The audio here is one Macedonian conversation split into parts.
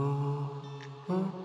Можеш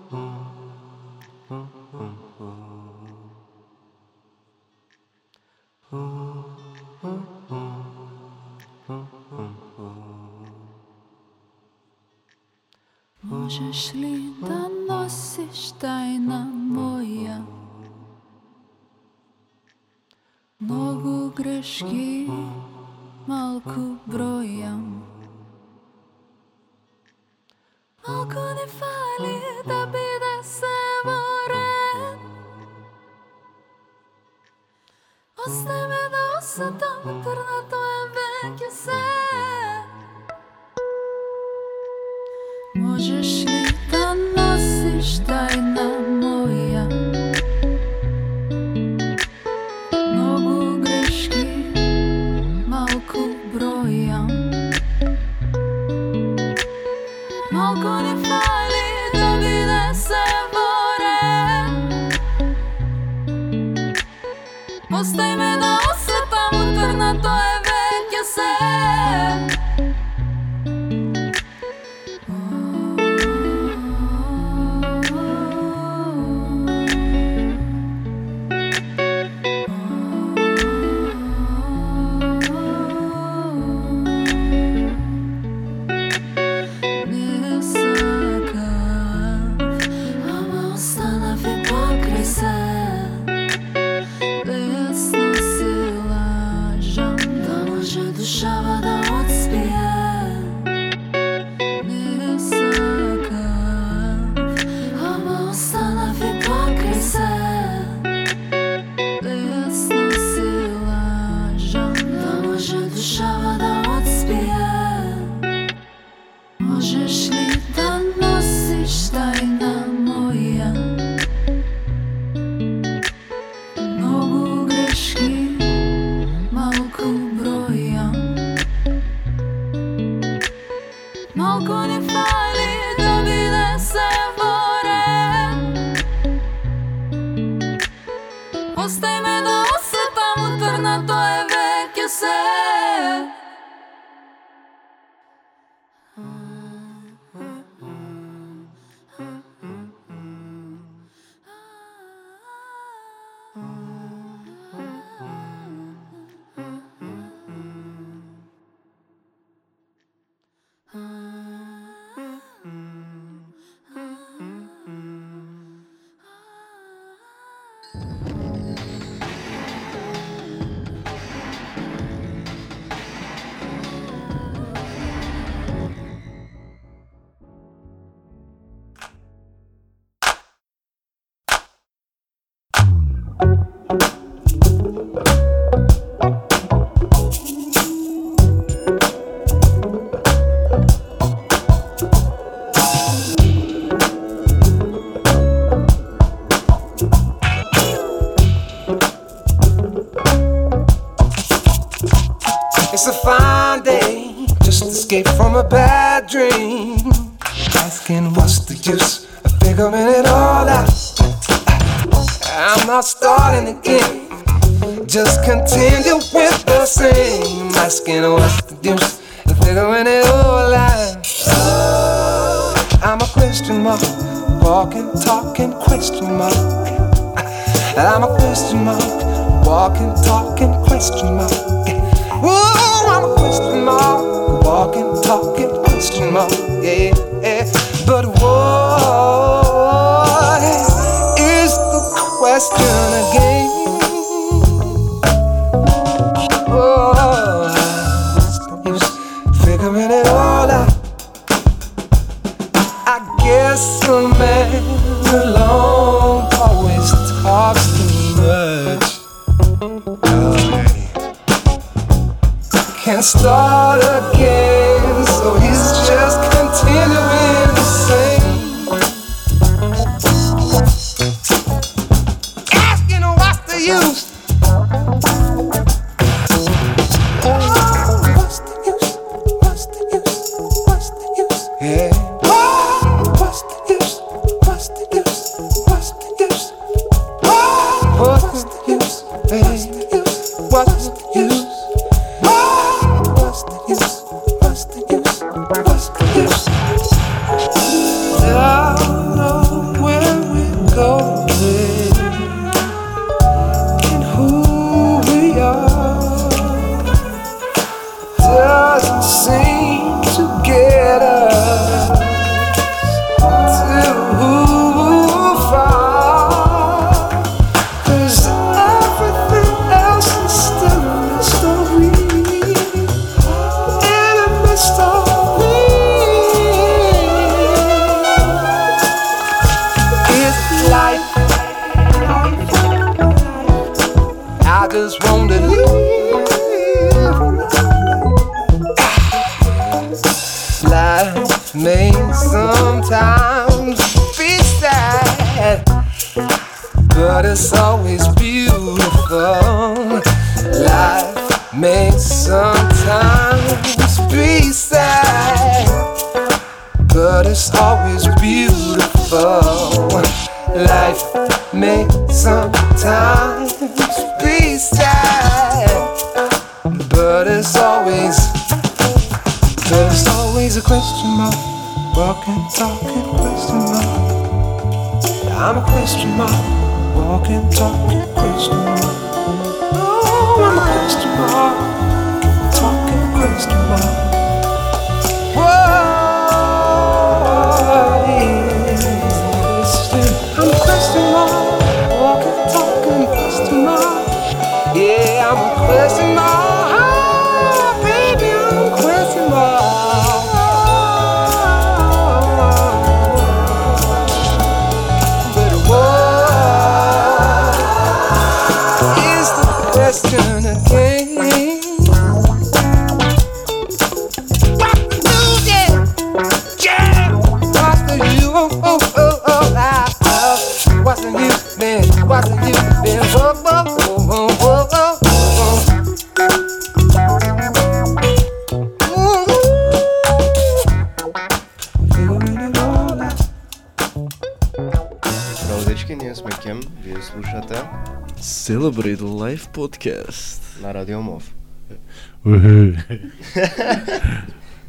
Can't start again, so he's just continuing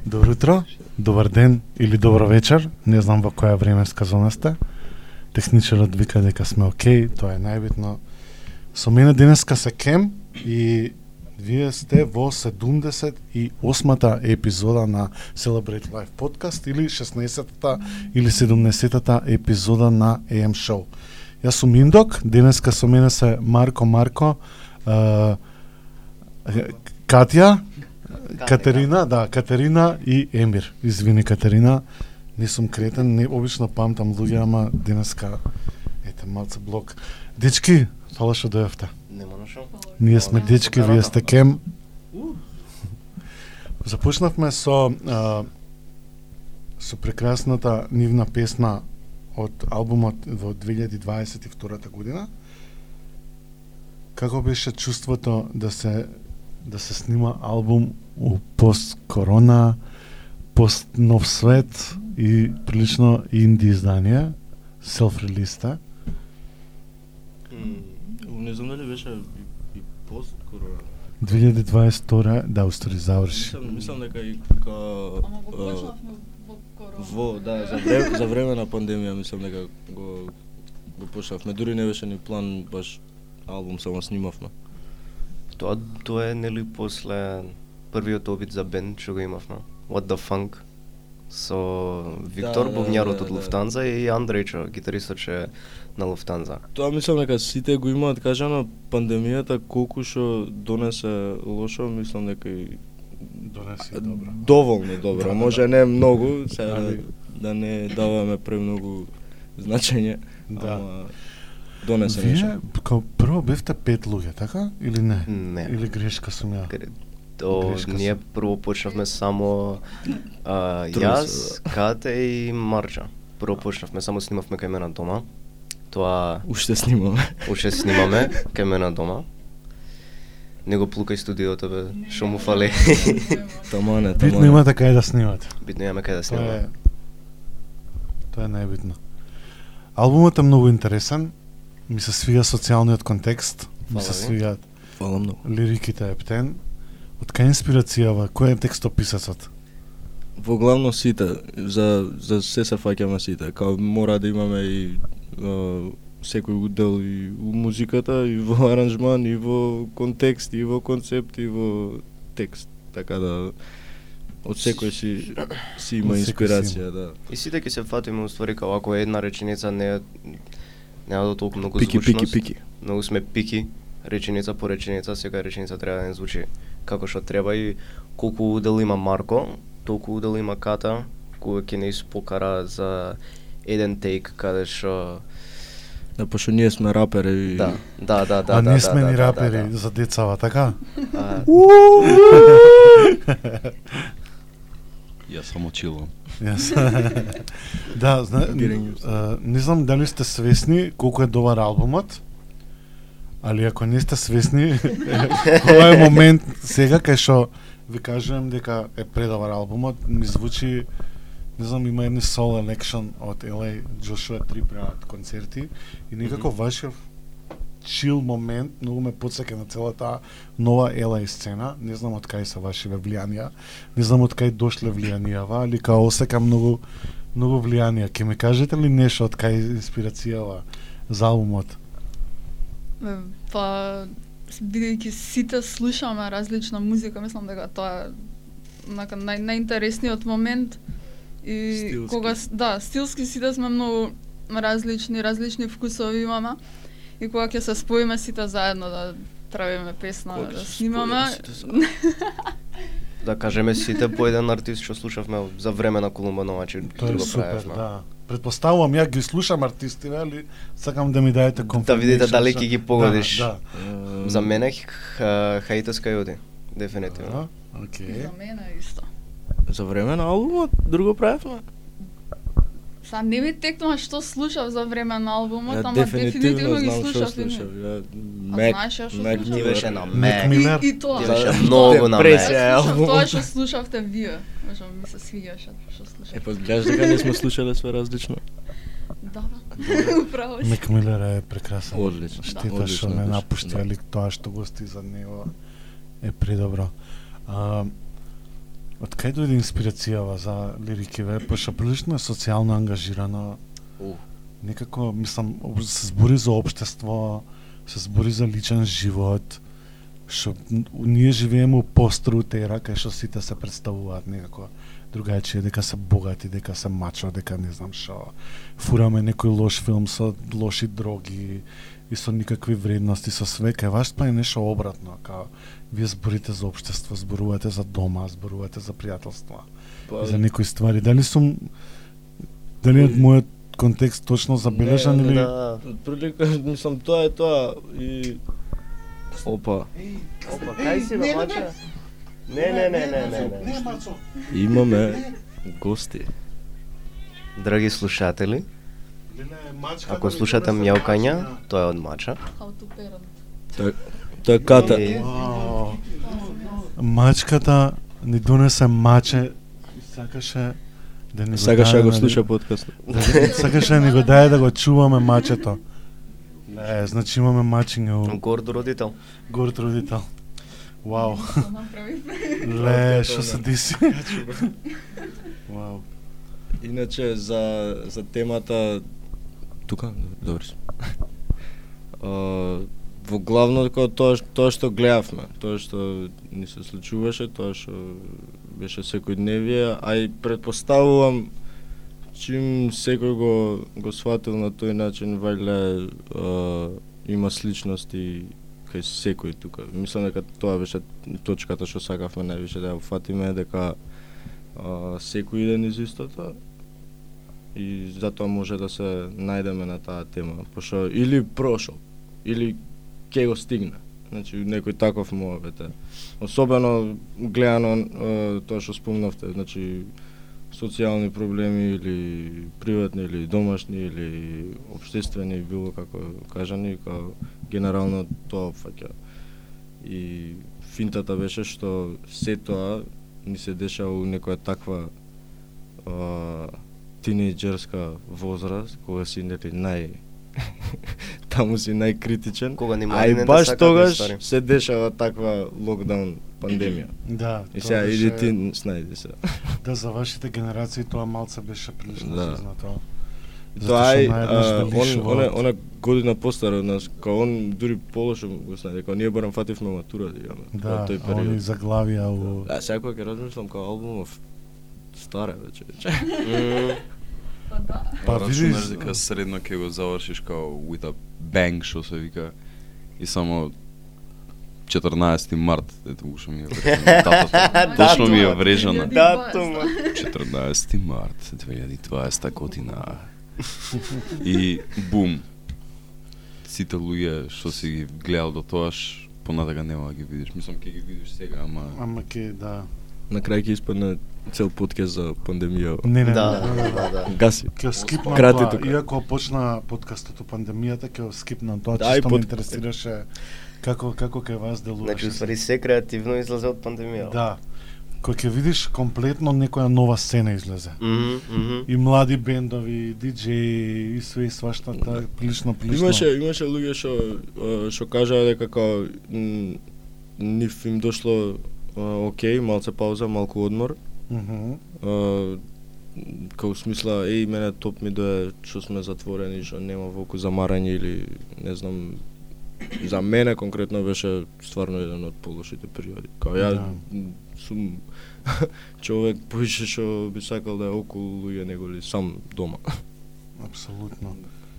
Добро утро, добар ден или добро вечер. Не знам во која временска зона сте. Техничарот вика дека сме окей, тоа е најбитно. Со мене денеска се Кем и вие сте во 78-та епизода на Celebrate Life Podcast или 16-та или 70-та епизода на AM Show. Јас сум Индок, денеска со мене се Марко Марко, Катја, Катерина, да, Катерина и Емир. Извини Катерина, не сум кретен, не обично памтам луѓе, ама денеска ете малце блок. Дечки, фала што дојавте. Нема на шо? Ние сме дечки, вие сте кем. Започнавме со а, со прекрасната нивна песна од албумот во 2022 година. Како беше чувството да се да се снима албум у пост корона, пост нов свет и прилично инди издание, селф релиста. Не знам дали беше и, и пост корона. 2022 да устари заврши. Мислам, мислам дека и ка Ама го почнавме во корона. во да за време за време на пандемија мислам дека го го почнавме. Дури не беше ни план баш албум само снимавме. Тоа тоа е нели после првиот обид за бенд што го имавме. What the Funk со Виктор Да, да, бубњарот да, од да. Луфтанза и Андрејчо, гитаристот што е на Луфтанза. Тоа мислам дека сите го имаат кажано пандемијата колку што донесе лошо, мислам дека и Донеси добро. доволно добро, Да, да, може да. не многу, сега да, да не даваме премногу значење, Да. ама донесе нешто. Вие као прво бевте пет луѓе, така? Или не? Не. Или грешка сум ја? Каде- То Грешка ние сум. прво почнавме само а, јас, Кате и Марча. Прво почнавме само снимавме кај мене дома. Тоа Уште снимаме. уште снимаме кај мене дома. Не го плукај студиото бе, што му фали. Тамане, Битно тамане. имате кај да снимате. Битно имаме кај да Тоа снимаме. е Тоа е најбитно. Албумот е многу интересен. Ми се свига социјалниот контекст. Ми се Фала свигаат Фала многу. лириките ептен. Од кај инспирацијава? Кој е текстописецот? Во главно сите, за, за се се фаќаме сите, као мора да имаме и а, секој удел и у музиката, и во аранжман, и во контекст, и во концепт, и во текст. Така да од секој си си има инспирација, да. И сите ќе се фатиме уствари као ако една реченица не нема да толку многу Пики, звучност. пики, пики. Многу сме пики, реченица по реченица, секоја реченица треба да не звучи како што треба и колку удел има Марко, толку удел има Ката, кој ќе не испокара за еден тейк каде што Да, пошто ние сме рапери. да, да, да, да, а да, не да, сме да, ни да, рапери да, да. за децава, така? А, Јас само чилам. Јас. да, зна, а, не знам дали сте свесни колку е добар албумот, али ако не сте свесни, ова е момент сега кај што ви кажувам дека е предобар албумот, ми звучи не знам, има едни сол election од LA, Joshua 3 прават концерти и некако вашиот чил момент, многу ме подсеќа на целата нова LA сцена, не знам од кај се вашиве влијанија, не знам од кај дошле влијанијава, али као осекам многу многу влијанија. Ке ми кажете ли нешто од кај инспирацијава за албумот? Ме, Па, бидејќи сите слушаме различна музика, мислам дека тоа е нај, најинтересниот момент и Стилски. кога да, стилски сите сме многу различни, различни вкусови имаме и кога ќе се споиме сите заедно да правиме песна, да снимаме, Да кажеме сите по еден артист што слушавме за време на Колумба Новачи, Тоа е супер, правевме. да. Предпоставувам, ја ги слушам артистиве, али сакам да ми даете Да видите дали ќе ги погодиш. Да, За мене ха- Хаитас Кајоти, дефинитивно. да. Окей. за мене исто. За време на албумот друго правевме. Са не ми текнува што слушав за време на албумот, ама дефинитивно ги знам што слушав слушав. Ја Мек, знаеш ја што Мек слушав? Ти беше на Мек Мек. Милер. И, и тоа. Ти беше многу на. Мек. е слушав тоа што слушавте вие. Можам ми се свиѓаше што Е, слушавте. па гледаш дека не сме слушале све различно. Да, управо си. Мик Милер е прекрасен. Одлично. Штета што не напушти, да. али тоа што го сти за него е предобро. Од кај дојде инспирацијава за лирикиве? Пошто прилично е социјално ангажирано. У. Некако, мислам, се збори за општество, се збори за личен живот, што ние живееме у постру ера кај што сите се представуваат некако другачие, дека се богати, дека се мачо, дека не знам што. Фураме некој лош филм со лоши дроги и со никакви вредности, со све. Кај вас па е нешто обратно, као вие зборите за општество, зборувате за дома, зборувате за пријателство, Па, за некои ствари. Дали сум дали е мојот контекст точно забележан или Да. Прилика, мислам, тоа е тоа и Опа, Опа, кај си бе, мача? Не, не, не, не, не, не. имаме гости. Драги слушатели, ако слушате мјаукања, тоа е од мача. How to parent. Тоа тоа е ката. И- Вау. Мачката ни донесе маче и сакаше да ни го Сакаш даде, да го слуша подкаст. Да, сакаше да ни го даде да го чуваме мачето. Е, значи имаме мачиња у Горд родител. горд родител. Вау. Направив? Ле, што се деси? Вау. Иначе за за темата тука добро во главно тоа тоа што гледавме, тоа што ни се случуваше, тоа што беше секојдневие, а и предпоставувам чим секој го го сватил на тој начин, вајле има сличности кај секој тука. Мислам дека тоа беше точката што сакавме највише да ја фатиме дека а, секој иде низ истото и затоа може да се најдеме на таа тема, пошто или прошо, или ќе го стигне. Значи некој таков муабет е. Особено гледано тоа што спомнавте, значи социјални проблеми или приватни или домашни или обштествени било како кажани, као генерално тоа опфаќа. И финтата беше што се тоа ни се дешава у некоја таква а, тинејџерска возраст, кога си нели нај таму си најкритичен. Кога ни А и младините баш сакаат тогаш се дешава таква локдаун пандемија. Да, И тоа сега беше- иди ти снајди се. Да, за вашите генерации тоа малце беше прилично Да. сознато. Тоа е, наеднаш а, ве он, од- она година постара од нас, као он дури полошо го снајде, као ние барам фативме матура да имаме. Да, тој а они период. заглавија у... А сега кога ќе размислам као албумов старе вече. Па да. Па, Па видиш- рачунаш дека средно ќе го завршиш као with a bang, што се вика, и само 14 март, ето уште ми е врежано датата. Точно ми е врежано. Датумот. 14 март 2020 година. И бум. Сите луѓе што си ги гледал до тоаш, понатака нема да ги видиш. Мислам ќе ги видиш сега, ама Ама ке, да. На крај ќе испадне цел подкаст за пандемија. Не, не, Да, не, не, да, да. Гаси. Ќе скипнам Крати тоа, тука. иако почна подкастот о пандемијата, ќе скипнам тоа, Да, и чисто ме под- интересираше како како кај вас делуваше. Значи, уствари се креативно излезе од пандемија. Да. Кој ќе видиш комплетно некоја нова сцена излезе. Мгм, мгм. И млади бендови, диџеи, и све и свашта, таа прилично прилично. Имаше имаше луѓе што што кажаа дека као м, нив им дошло окей, малце пауза, малку одмор. Као смисла, еј, мене топ ми дое што сме затворени, што нема волку замарање или не знам за мене конкретно беше стварно еден од полошите периоди. Као ја Да. сум човек поише што би сакал да е околу луѓе него ли сам дома. Апсолутно.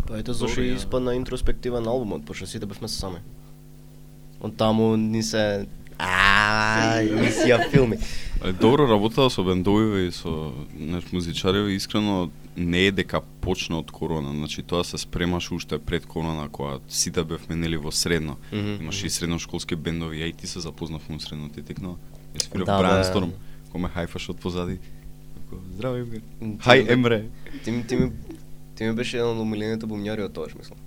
Па ето и ја. испадна интроспективен албумот, пошто сите бевме сами. Од таму ни се а ни си ја филми. Добро работа со бендовиве и со неш музичари, искрено не е дека почна од корона, значи тоа се спремаше уште пред корона кога сите бевме нели во средно. Мгм. Имаше и средношколски бендови, ја и ти се запознавме во средно, ти текнала. Ја свирав Да, бе. Brainstorm, кој ме хајфаш од позади. Здраво Емре. Ти Хај Емре. Ти ми ти ми ти ми беше еден од омилените бумњари од тогаш, мислам.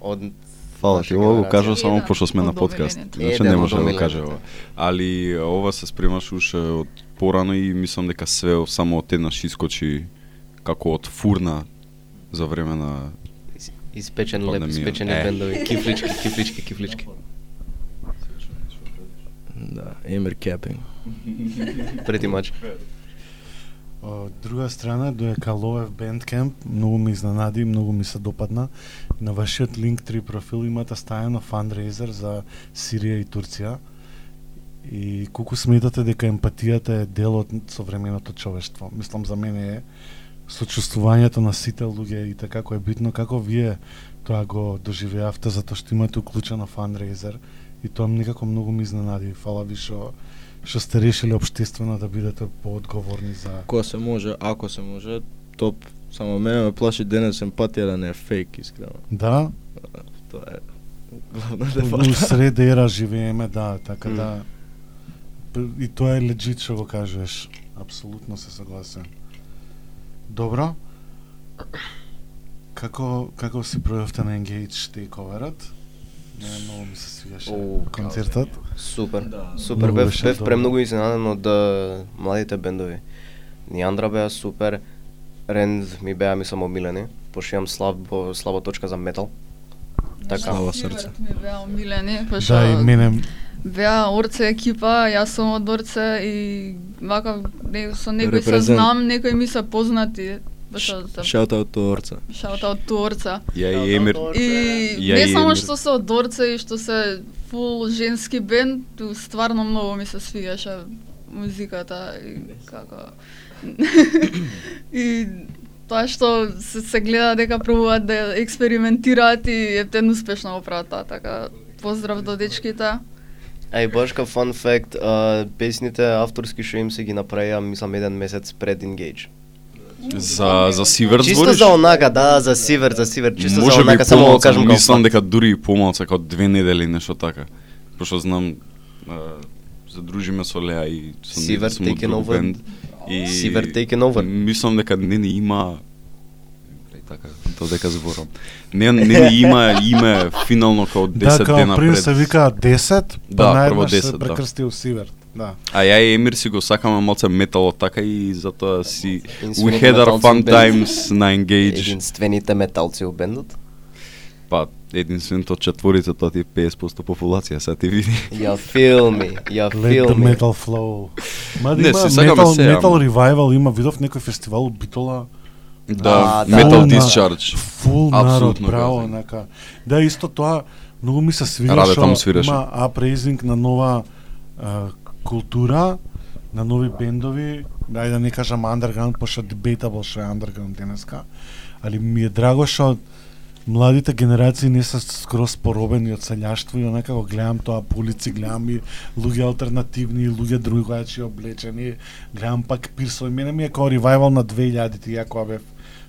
Од Фала ти, ова го кажав само Еден пошто сме на од подкаст. Иначе Еден не може да каже ова. Али ова се спремаше уште од порано и мислам дека све само од еднаш искочи како од фурна за време на Ис- испечен леп, испечени бендови, кифлички, кифлички, кифлички. Да, Емер Кепинг. Прети мач. Од друга страна, доека ловев Bandcamp, многу ме изненади, многу ми се допадна. На вашиот Linktree профил имате стајано фандрейзер за Сирија и Турција. И колку сметате дека емпатијата е дел од современото човештво? Мислам за мене е сочувствувањето на сите луѓе и така кој е битно како вие тоа го доживеавте затоа што имате уклучено фандрейзер и тоа некако многу ми изненади. Фала ви што што сте решили општествено да бидете поодговорни за Кога се може, ако се може, топ. Само мене ме плаши денес емпатија да не е фейк, искрено. Да, Тоа е главна у дебата. сред ера живееме, да, така М. да. И тоа е легит што го кажеш. Апсолутно се согласен. Добро. Како како си пројавте на Engage Takeover-от? Не, многу ми се свигаше Оу, концертот. Супер. Да. Супер, бев, беше бев премногу изненадан од младите бендови. Ниандра беа супер, Ренд ми беа мислам омилени, пошто имам слабо, слаба точка за метал. Така. Слава срце. Ми беа омилени, пошто Да, и мене беа Орце екипа, јас сум од Орце и вака не, со некој се знам, некои ми се познати. Пошто се Шаут аут то Орца. шаута од Орца. Ја и Емир. И Ја не само што се од Орце и што се фул женски бенд, ту стварно многу ми се свигаше музиката и како и тоа што се, се гледа дека пробуваат да експериментираат и ептен успешно го прават тоа, така поздрав до дечките. А и баш кај фан факт, а, песните авторски што им се ги направија, мислам, еден месец пред Engage. За за Сивер Чисто збориш? за онака, да, за Сивер, за Сивер, чисто Може за би онака, само го кажам како мислам дека дури и помалку, како две недели нешто така. Пошто знам а, задружиме со Леа и со Сивер taken друг бенд. И Сивер taken over. Мислам дека не ни има така, тоа дека зборам. Не не ни има име финално како 10 да, као дена пред пред. се вика 10, Да, па прво наеднаш 10, се да. прекрстил Сивер. Да. А ја и Емир си го сакаме малце металот така и затоа си we had our fun times на Engage. Единствените металци у бендот. Па единственото од четворица тоа ти е 50% популација, сега ти види. Ја филми, ја Let the филми. metal flow. Ма да Не, има метал, се, метал ама. revival, има видов некој фестивал у Битола. Да, да. Metal Фул на- Discharge. Фул народ, браво, нека. Да, исто тоа, многу ми се свига Раде таму свиреше. има апрейзинг на нова а, култура, на нови бендови, дај да не кажам underground, пошто debatable што е underground денеска, али ми е драго што младите генерации не се скрос поробени од селјаштво и онака го гледам тоа по улици, гледам и луѓе алтернативни, и луѓе другачи облечени, гледам пак пирсови. Мене ми е како ревайвал на 2000-ти, ја кога бев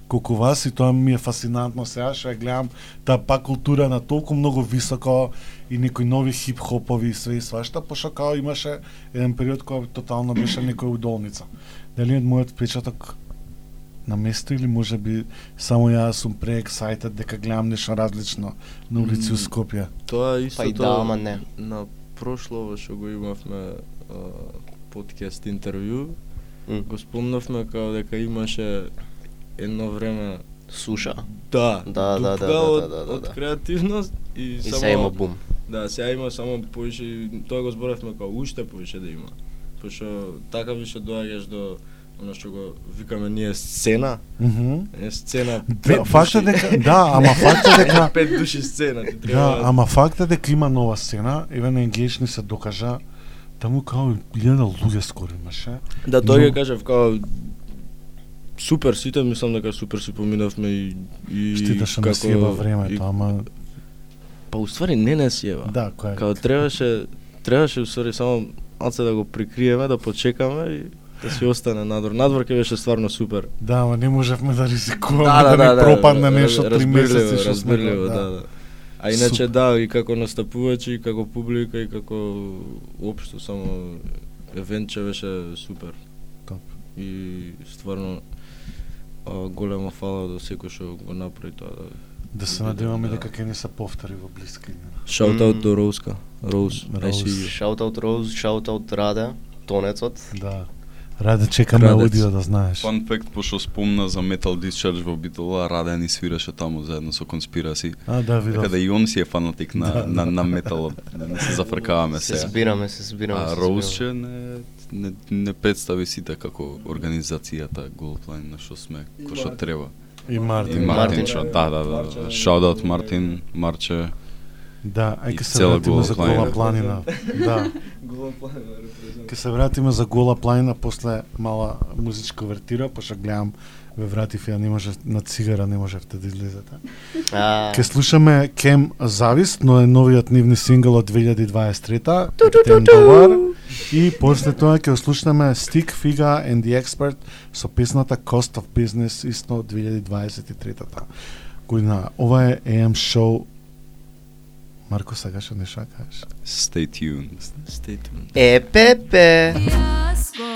колку вас и тоа ми е фасинантно сега што ја гледам таа пак култура на толку многу високо и некои нови хип-хопови и све и свашта, пошто као имаше еден период кога тотално беше некоја удолница. Дали од мојот впечаток на место или може би само ја сум преексајтед дека гледам нешто различно на улици у Скопје. Тоа исто Па и да, ама не. на прошло што го имавме а, подкаст интервју, М. го спомнавме како дека имаше едно време Суша. да, Да, да, да, да, од, да, да, да, од да. креативност и, И само сега има бум. Да, сега има само и тоа го зборавме како уште поише да има. Пошто така више доаѓаш до оно што го викаме ние сцена, Мгм. е сцена Да, дека да, ама факт е дека пет души сцена ти треба. Да, ама факт е дека има нова сцена, еве на Engage ни се докажа таму као илјада луѓе скоро имаше. Да, тоа Но- ќе кажав као супер сите мислам дека супер си поминавме и и Штета што не си еба времето, ама па уствари не не еба. да, кој Као требаше требаше уствари само малце да го прикриеме, да почекаме и да си остане надвор. Надвор ќе беше стварно супер. Да, ама не можевме да ризикуваме да, не пропадне нешто три месеци што сме го- да, да. А иначе Супер. да, и како настапувачи, и како публика, и како општо само евентче беше супер. Топ. И стварно а, голема фала до секој што го направи тоа. Да. Да се надеваме дека ќе не се повтори во блиска иднина. Shout out до Роуска. Роуз, Роуз. Shout out Rose, shout out Раде, тонецот. Да. Раде чекаме Радец. аудио да знаеш. Фан факт, пошто спомна за Metal Discharge во Битола, Раде ни свираше таму заедно со Конспираси. А, да, видов. Така да и он си е фанатик на, Да, на, да. на металот, да не се зафркаваме Се сега. збираме, се збираме. А се Роуз збираме. че не, не, не представи сите како организацијата Goldline на што сме, кој што треба. И И Мартин. Мартин, Мартин. што, да, да, да. Shout out Мартин, Марче. Да, ај ке се вратиме Гола за планина. Гола планина. Да. Ке се вратиме за Гола планина после мала музичка вертира, пошто гледам ве вратив ја не може на цигара не можевте да излезете. А, Ке слушаме Кем Завист, но е новиот нивни сингл од 2023-та, Ептен Добар. И после тоа ќе го слушнеме Stick Figa and the Expert со песната Cost of Business исто од 2023-та година. Ова е AM Show. Марко, сакаш да кажеш? Stay tuned. Stay tuned. Е, пепе. Јас го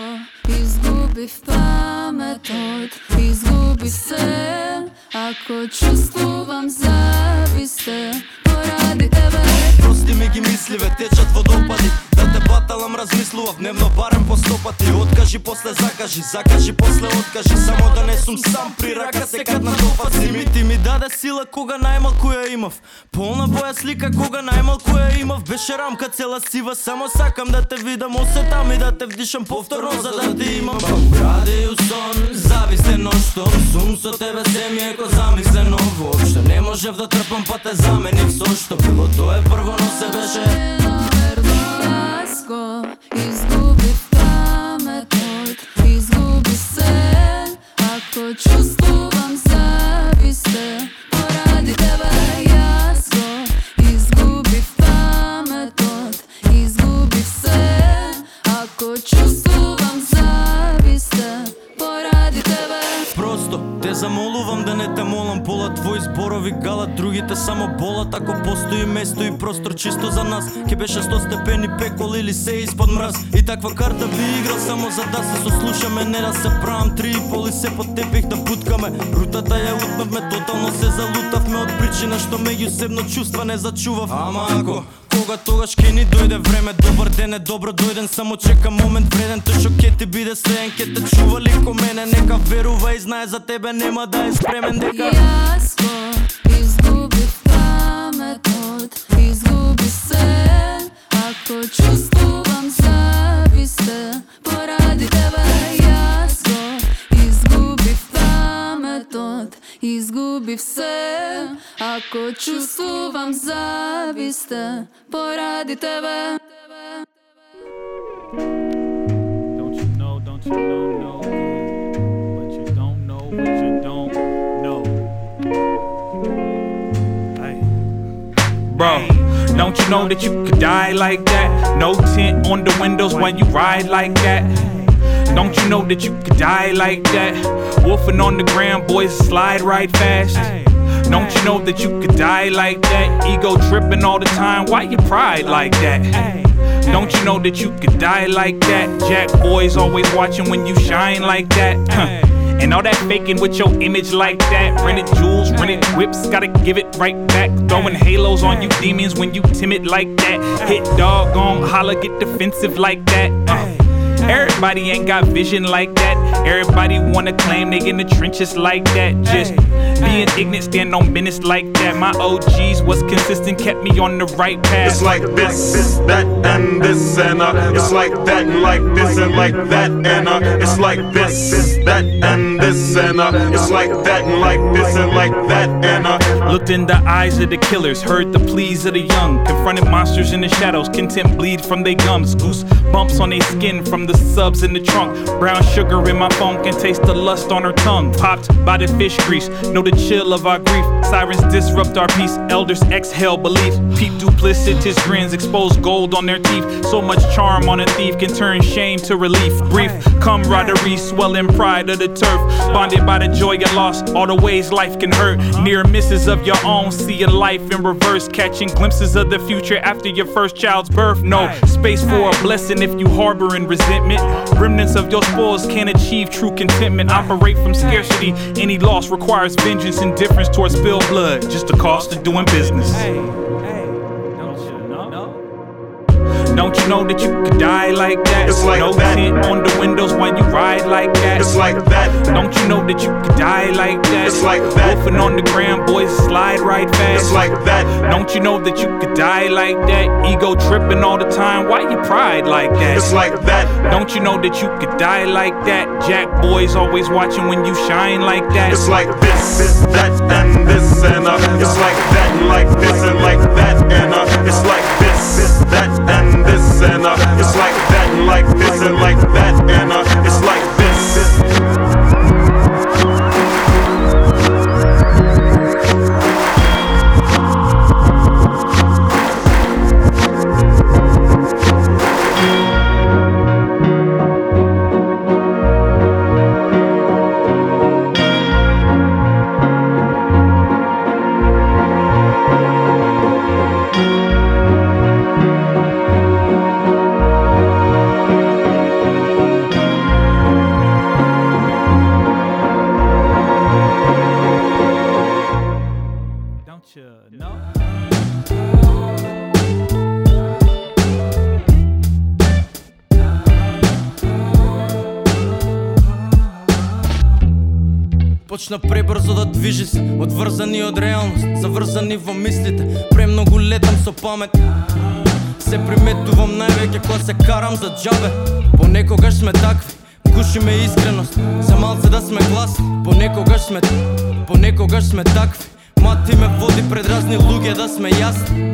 изгубив паметот, изгубив се, ако чувствувам зависте, поради тебе. Прости ми ги мисливе, течат водопади. Да те баталам, размислував дневно барем по сто пати Откажи, после закажи, закажи, после откажи. Само да не сум сам при рака, се кад на топаци. Ми ти ми даде сила кога најмалку ја имав. Полна боја слика кога најмалку ја имав. Беше рамка цела сива, само сакам да те видам. Осетам и да те вдишам повторно за да ти имам. Ради у сон, зависте ноштом Сум со тебе се ми е ко замислено. Воопшто Не можев да трпам па те заменив со што. bilo, to je prvo no se beže Verdolasco, izgubi pamet moj, izgubi se. Ako čustvuvam zaviste, poradi tebe те замолувам да не те молам Пола твои зборови галат другите само болат. Ако постои место и простор чисто за нас Ке беше 100 степени пекол или се испод мраз. И таква карта би играл само за да се сослушаме Не да се правам три и пол и се под тепих да буткаме Рутата ја утнавме, тотално се залутавме Од причина што меѓусебно чувства не зачував. Ама ако Кога тогаш ке ни дојде време Добар ден е добро дојден Само чека момент вреден Тој што ке ти биде следен Ке те чува ли ко мене Нека верува и знае за тебе Нема да е спремен дека Јас го изгубив паметот, изгуби се, ако чувствувам зависте, паметот, изгубив се, ако чувствувам зависте, поради тебе. Don't you know, don't you know, know But you don't know what you don't know. Hey. Bro, don't you know that you could die like that? No tint on the windows while you ride like that. don't you know that you could die like that? Wolfing on the ground, boys slide right fast. Don't you know that you could die like that? Ego tripping all the time, why you pride like that? Don't you know that you could die like that? Jack boys always watching when you shine like that. And all that faking with your image like that. Rented jewels, rented whips, gotta give it right back. Throwing halos on you demons when you timid like that. Hit dog on holler, get defensive like that. Uh. Everybody ain't got vision like that. Everybody wanna claim they in the trenches like that. Just being ignorant, stand on business like that. My OGs was consistent, kept me on the right path. It's like this, that, and this, and uh, it's like that, and like this, and like that, and uh, it's like this, that, and this, and uh, it's like that, and like this, and like that, and uh. Looked in the eyes of the killers, heard the pleas of the young. Confronted monsters in the shadows, content bleed from their gums. Goose bumps on their skin from the subs in the trunk. Brown sugar in my phone can taste the lust on her tongue. Popped by the fish grease, know the chill of our grief. Sirens disrupt our peace, elders exhale belief. Peep duplicitous grins, expose gold on their teeth. So much charm on a thief can turn shame to relief. Brief camaraderie, swelling pride of the turf. Bonded by the joy of loss, all the ways life can hurt. Uh-huh. Near misses of your own, seeing life in reverse. Catching glimpses of the future after your first child's birth. No space for a blessing if you harboring resentment. Remnants of your spoils can't achieve true contentment. Operate from scarcity. Any loss requires vengeance, indifference towards spilled blood. Just the cost of doing business. Don't you know that you could die like that? It's like no that. tint on the windows when you ride like that. It's like that. Don't you know that you could die like that? It's like that. Wolfing on the ground, boys slide right fast. It's like that. Don't you know that you could die like that? Ego tripping all the time, why you pride like that? It's like that. Don't you know that you could die like that? Jack boys always watching when you shine like that. It's like this, that, and this, and uh, it's like that, and like this, and like that, and uh, it's like this, this, and uh, it's like that, and like this, and like that, and uh, it's like Почна пребрзо да движи се Одврзани од реалност Заврзани во мислите. Премногу летам со памет. Се приметувам највеќе кога се карам за джабе Понекогаш сме такви Гуши ме искреност. За малце да сме гласни Понекогаш сме Понекогаш сме такви. Мати ме води пред разни луѓе да сме јасни.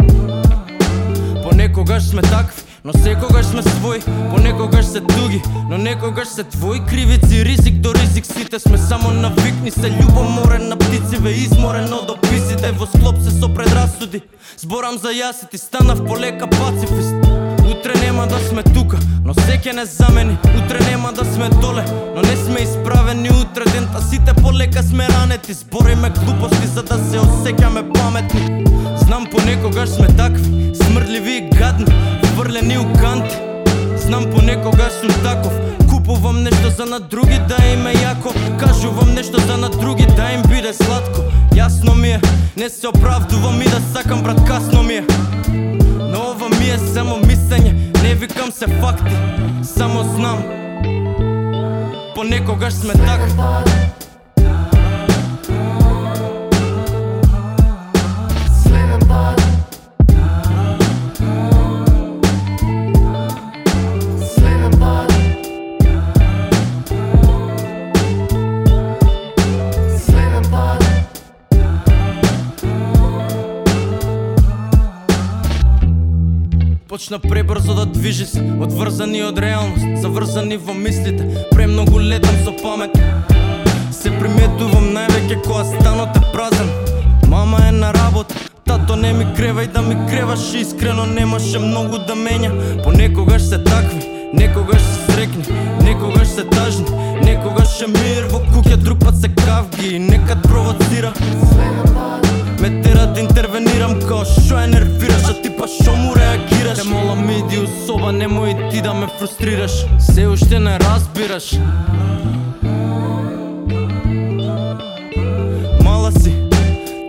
Понекогаш сме такви Но секогаш сме свој, понекогаш се туги Но некогаш се твои кривици, ризик до ризик Сите сме само навикни, се љубоморен на птициве Изморен од описите, во склоп се со предрасуди Зборам за јасити, станав полека пацифист. Утре нема да сме тука, но сеќе не замени Утре нема да сме доле, но не сме исправени Утре дента сите полека сме ранети. Збориме глупости за да се осеќаме паметни. Знам понекогаш сме такви, смрдливи и гадни Врлени у канти Знам понекогаш сум таков. Купувам нешто за на други да им е јако. Кажувам нешто за на други да им биде сладко. Јасно ми е, не се оправдувам и да сакам брат касно ми е. Но ова ми е само мислење, не викам се факти Само знам. Понекогаш сме така Почна пребрзо да движи се Одврзани од реалност Заврзани во мислите Премногу летам со памет. Се приметувам највеќе кога станот е празен. Мама е на работа Тато не ми крева и да ми креваш Искрено немаше многу да менја. Понекогаш се такви Некогаш се срекни, некогаш се тажни Некогаш е мир во куќа, друг пат се кавги Некад провоцира. Ме тера да интервенирам као шо е нервираш, а ти па шо му реагираш? Те молам иди у соба, немој ти да ме фрустрираш. Се уште не разбираш. Мала си,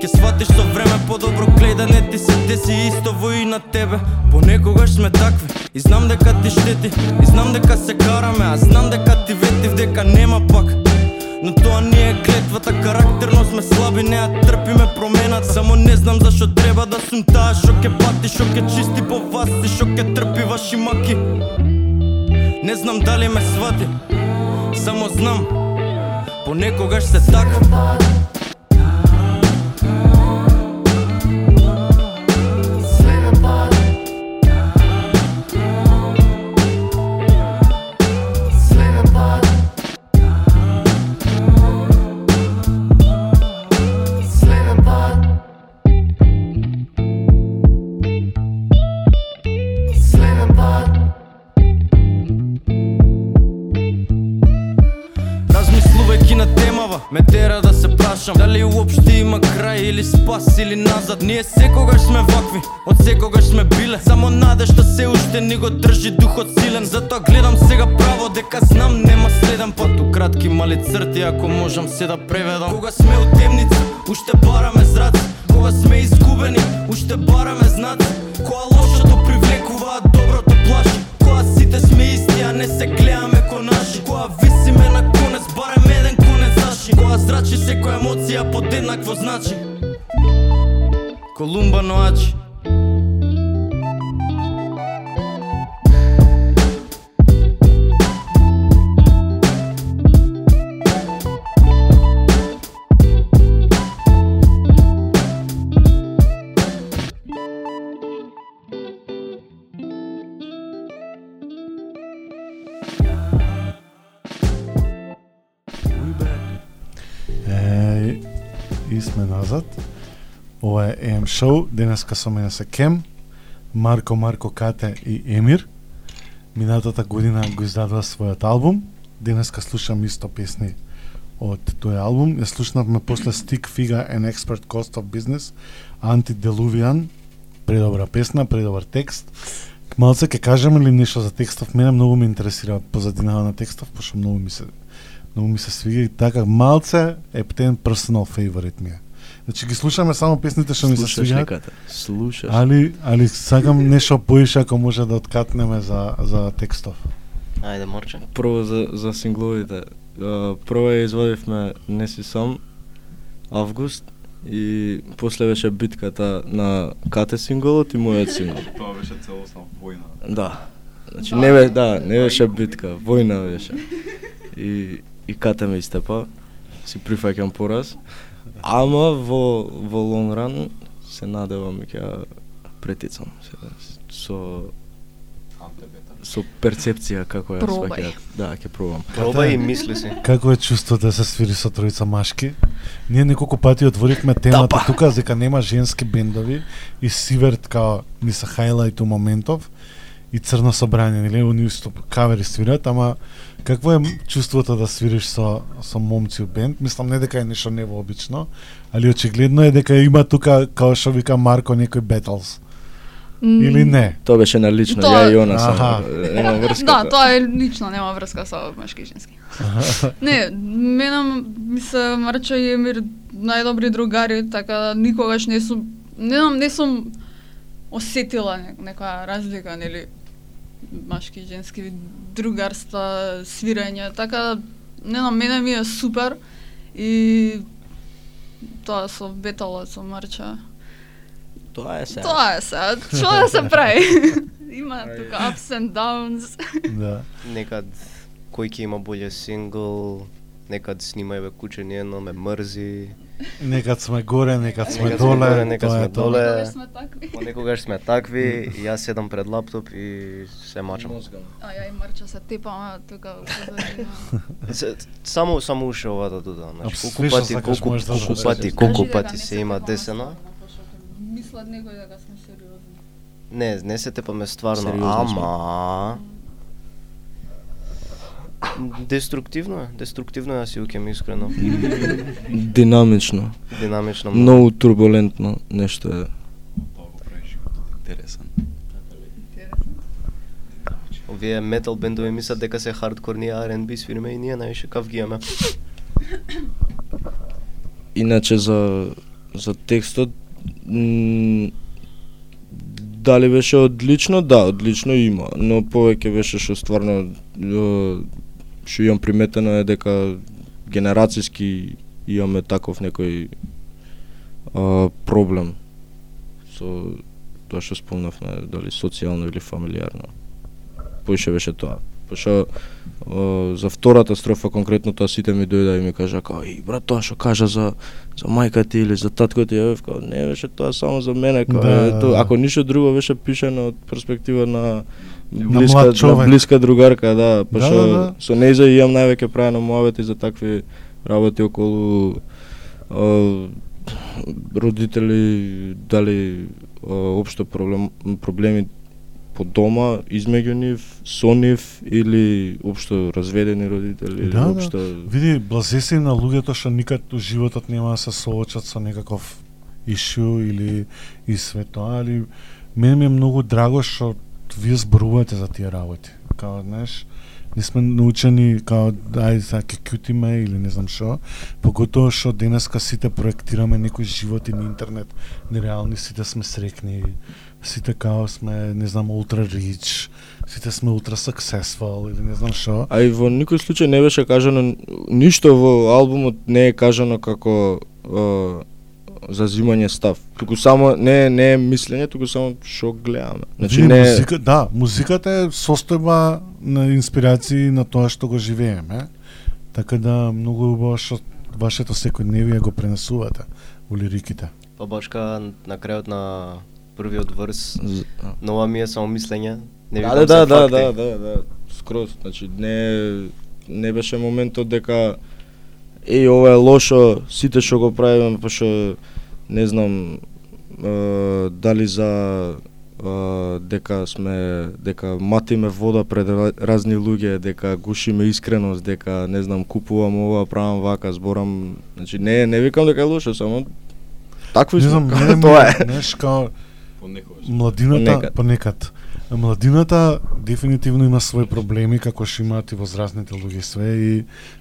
Ке сватиш со време подобро глеј да не ти се деси исто во и на тебе. Понекогаш сме такви и знам дека ти штети И знам дека се караме, а знам дека ти ветив дека нема пак. Но тоа не е клетвата, карактерно сме слаби, не ја трпиме промената. Само не знам зашо треба да сум таа шо ке пати, шо ке чисти по вас и шо ке трпи ваши маки. Не знам дали ме свати, само знам Понекогаш се така. Ние секогаш сме вакви, од секогаш сме биле. Само наде што се уште ни го држи духот силен. Затоа гледам сега право дека знам нема следен пат У кратки мали црти ако можам се да преведам. Кога сме у темница, уште бараме зраци Кога сме изгубени, уште бараме знаци Кога лошото привлекува, а доброто плаши. Кога сите сме исти, а не се гледаме ко наши. Кога висиме на конец, барем еден конец наши. Кога зрачи секоја емоција подеднакво значи. Колумба Ноачи шоу. Денеска со мене се Кем, Марко, Марко Кате и Емир. Минатата година го издадува својот албум. Денеска слушам исто песни од тој албум. Ја слушнавме после Stick Figa and Expert Cost of Business, Antideluvian, Предобра песна, предобар текст. Малце ќе кажеме ли нешто за текстов? Мене многу ме интересира позадината на текстов, пошто многу ми се многу ми се свига и така малце ептен personal favorite ми е. Значи ги слушаме само песните што ми се неката. Слушаш. Али али сакам нешто поише ако може да откатнеме за за текстов. Ајде, Морче. Прво за, за сингловите. Прво ја извадивме Не си сам, август, и после беше битката на Кате синголот и мојот сингол. Тоа беше целосна војна. Да. Значи не бе, да, не беше битка, војна беше. И и Кате ме истепа, си прифаќам пораз. Ама во во long run се надевам дека ќе претицам се, со со перцепција како ја Пробај. сваќаат. Да, ќе пробам. Пробај и мисли си. Како е чувството да се свири со тројца машки? Ние неколку пати отворивме темата Тапа. тука дека нема женски бендови и Сиверт као ни се хајлајт у моментов и Црно собрание, нели, они исто кавери свират, ама какво е чувството да свириш со со момци у бенд? Мислам не дека е нешто невообично, али очигледно е дека има тука као што вика Марко некој battles. Или не? Тоа беше на лично, Тоа- ја и она само. Аха. Нема врска. Да, тоа е лично, нема врска со машки и женски. не, мене ми се Марча и Емир најдобри другари, така да никогаш не сум не знам, не сум осетила не, некоја разлика, нели машки и женски другарства, свирење, така не знам, мене ми е супер и тоа со беталот со Марча. Тоа е се. Тоа е се, што да се прави? Има тука ups and downs. Да. Некад кој ќе има боле сингл, некад снимај бе куче, не едно ме мрзи. Некад сме горе, некад сме Некад доле, горе, некад сме доле. Никогаш сме такви. Понекогаш сме такви, и јас седам пред лаптоп и се мачам. А ја и Марча се тепаме тука Само само уште овата тука, значи Апсолютно колку пати, колку да колку пати, колку дека пати се има десено. Мислат некој дека сме сериозни. Не, не се тепаме стварно, ама Деструктивно е, деструктивно е, јас си укем искрено. Динамично. Динамично. Многу турбулентно нешто е. Тоа го прави животот интересен. Овие метал бендови мислат дека се хардкор, ние R&B свириме и ние највише кав ги имаме. Иначе за за текстот м, дали беше одлично? Да, одлично има, но повеќе беше што стварно што имам приметено е дека генерацијски имаме таков некој а, проблем со тоа што спомнавме, дали социјално или фамилиарно. Поише беше тоа. Пошто о, за втората строфа конкретно тоа сите ми дојда и ми кажа као и брат тоа што кажа за за мајка ти или за татко ти, ја не беше тоа само за мене, као Да, е, ако ништо друго беше пишано од перспектива На блиска, на човек. блиска другарка, да, пошто да, да. со нејза имам највеќе правено муавети за такви работи околу о, родители, дали о, општо проблем, проблеми по дома, измеѓу нив, со нив или општо разведени родители, Да, да. општо Види, блазе се на луѓето што никад у животот нема да се соочат со некаков ишу или и све тоа, али мене ми е многу драго што вие зборувате за тие работи. Као, знаеш, не сме научени као ајде сега ќе кјутиме или не знам што, поготоа што денеска сите проектираме некој живот и на интернет, нереални, сите сме срекни, сите као сме, не знам, ултра рич, сите сме ултра successful или не знам што. А и во никој случај не беше кажано ништо во албумот не е кажано како е, зазимање став. Туку само не не е мислење, туку само што гледаме. Значи не е- музика, да, музиката е состојба на инспирации на тоа што го живееме. Така да многу е убаво што вашето секојдневие го пренесувате во лириките. Па башка на крајот на првиот врс, З- а. нова ми е само мислење. Не Да, да, да, факти. да, да, да, скроз, значи не не беше моментот дека еј ова е лошо, сите што го правиме пошто не знам е, дали за е, дека сме дека матиме вода пред ра- разни луѓе, дека гушиме искреност, дека не знам купувам ова, правам вака, зборам, значи не не викам дека е лошо, само такви Не сме, знам, како мене ми тоа е, као Понекогаш. младината, Понекад. понекад. Младината дефинитивно има своји проблеми како што имаат и возрастните луѓе све и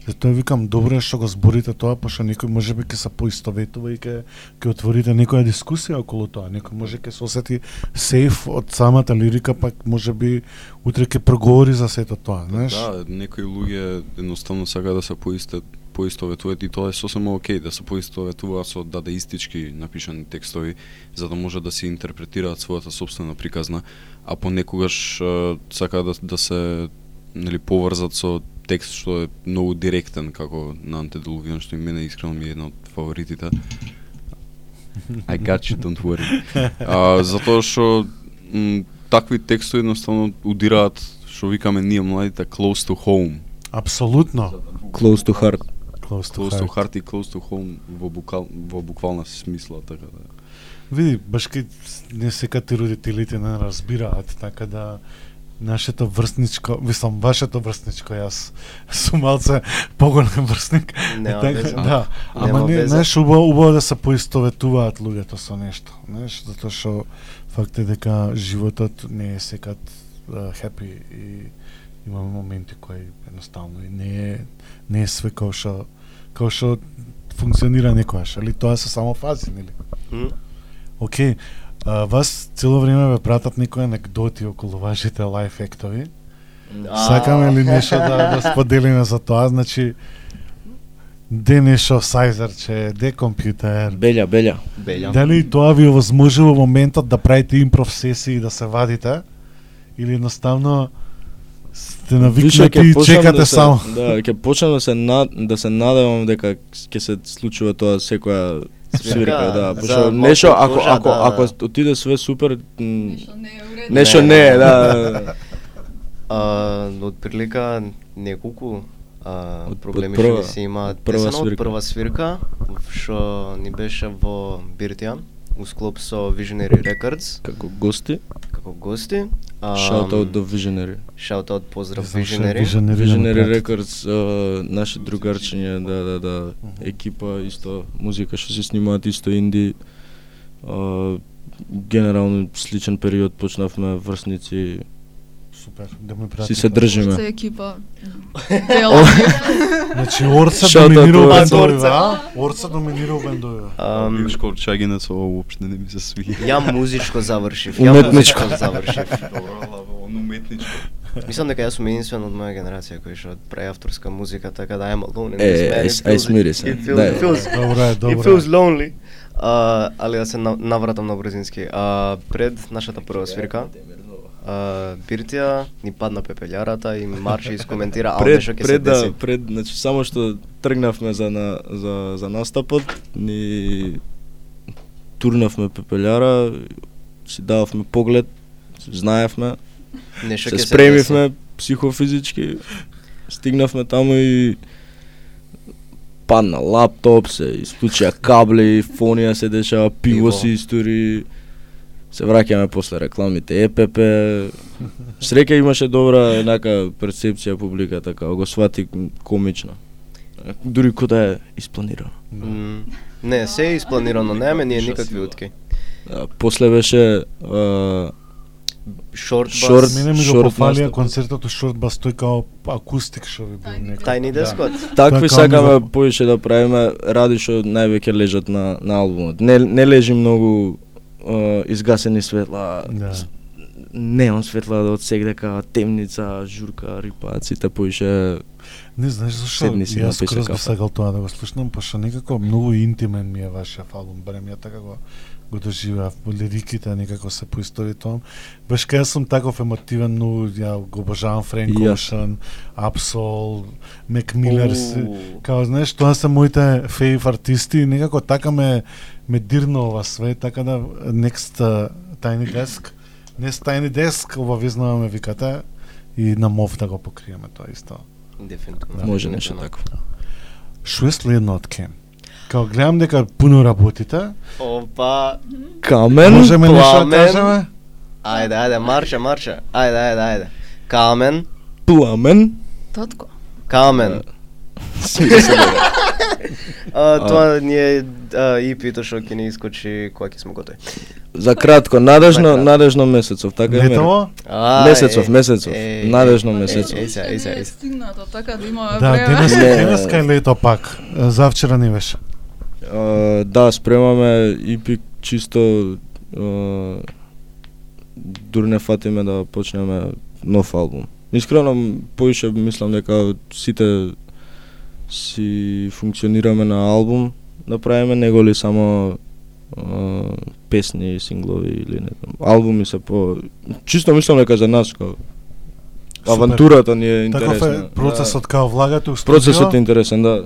затоа викам добро е што го зборите тоа па пошто некој можеби ќе се поистоветува и ќе ќе отворите некоја дискусија околу тоа. Некој може ќе се осети сейф од самата лирика, пак можеби утре ќе проговори за сето тоа, знаеш? Да, некои луѓе едноставно сака да се поистат поистоветуваат и тоа е сосема окей да се поистоветуваат со дадеистички напишани текстови за да може да се интерпретираат својата собствена приказна, а понекогаш сака да да се нели поврзат со текст што е многу директен како на антиделувион што и мене искрено ми е една од фаворитите. I got you, don't worry. А, затоа што такви текстови едноставно удираат што викаме ние младите close to home. Апсолутно. Close to heart. Close to Close to heart. heart и close to home во буквал во буквална смисла така да. Види, баш кај не секаде родителите не разбираат, така да нашето врсничко, мислам, вашето врсничко, јас сум малце поголем врсник. Нема така, веза. Да, ама Нема не, веза. знаеш, убаво, убаво да се поистоветуваат луѓето со нешто, знаеш, затоа што факт е дека животот не е секад хепи и имаме моменти кои едноставно и не е не е све како што како што функционира некојаш, али тоа се само фази, нели? М? Океј, а, вас цело време ве пратат некои анекдоти околу вашите лайф ектови. Сакаме ли нешто да, да споделиме за тоа? Значи, де нешто сајзерче, де компјутер. Белја, белја. Белја. Дали тоа ви овозможи во моментот да правите импров сесии и да се вадите? Или едноставно сте навикнати ќе и чекате да се, само? Да, ќе почнам да се над, да се надевам дека ќе се случува тоа секоја Свирка, да, за пошто нешто ако ако да, да. ако отиде све супер, Нешто не е уредно. нешто Не, не е, не. да. А, од прилика неколку а, Од- од проблеми прва- што се имаат. прва Не само од свирка. прва свирка, што ни беше во Биртија, у склоп со Visionary Records, Како гости, како гости, Shout out до Visionary. Shout out поздрав Visionary. Visionary, Visionary да пратите. Records, а, наше другарчиња, да, да, да, екипа, исто музика што се снимаат, исто инди. А, генерално сличен период почнавме врсници, Супер, да ме пратите. си се држиме. Се екипа. Дела. Значи Орца доминира у Орца. бендовиве, а? Орца доминира у бендовиве. Ам, Ивиш Корчагинец, ова уопште не ми се свиѓа. Ја музичко завршив. Ја Уметничко. музичко завршив. Добро, лаво, он уметничко. Мислам дека јас сум единствен од моја генерација кој што прави авторска музика, така да I'm alone in Е, this man. feels- смири се. It feels, Дај. it feels, Добро е, it добро feels е. lonely. А, али да се на- навратам на брзински. А, пред нашата прва свирка, Биртија ни падна пепелјарата и Марче искоментира а пред ќе се пред деси. да пред значи само што тргнавме за на за за настапот ни турнавме пепелјара си дававме поглед знаевме Нешто се спремивме психофизички стигнавме таму и падна лаптоп се исклучија кабли фонија се дешава пиво Пиво. се истори се враќаме после рекламите ЕПП среќа имаше добра еднака перцепција публиката така го свати комично дури кога да е испланирано М, Не, се е испланирано, немаме ние никакви утки. А, после беше а, Шорт Шорт- бас, Мене ми го Шорт пофалија концертот у Шорт бас тој као акустик што би бил некој. тајни дескот. Такви сакаме како повеќе да правиме ради што највеќе лежат на на албумот. Не не лежи многу изгасени светла, Да. неон светла од сегдека, темница, журка, рипаат, сите повеќе Не знаеш зашо јас скроз би сакал тоа да го слушнам, пошто некако многу интимен ми е вашиот албум, барем ја така го го доживеав, лириките некако се поистоветувам. Баш кај сум таков емотивен, многу ја го обожавам Френк. Оушен, Апсол, Мек Милер, као знаеш, тоа се моите фейв артисти и некако така ме ме дирна ова све, така да next uh, Tiny Desk, не Tiny Desk, обавезно ме викате и на мов да го покриеме тоа исто. Дефинитивно. може нешто такво. Што е следно од Кен? Као гледам дека пуно работите, Опа, Камен, можеме нешто да кажеме? ајде, ајде, марша, марша. Ајде, ајде, ајде. Камен, пламен. Татко. камен. А, тоа ни е а, EP-то што ќе ни искочи кога ќе сме готови. За кратко, надежно, За надежно месецов, така е мера. Метало? А, Месецов, е, месецов. е, Надежно е, месецов. е, Еј, еј, еј, така да има Да, време. денес, Не. денес е лето пак. Завчера не беше. А, да, спремаме EP чисто а, дури не фатиме да почнеме нов албум. Искрено поише мислам дека сите си функционираме на албум да правиме него ли само а, песни, синглови или не знам. Албуми се по чисто мислам дека за нас како авантурата ни е интересна. Таков е процесот као влагате Да. Процесот е интересен, да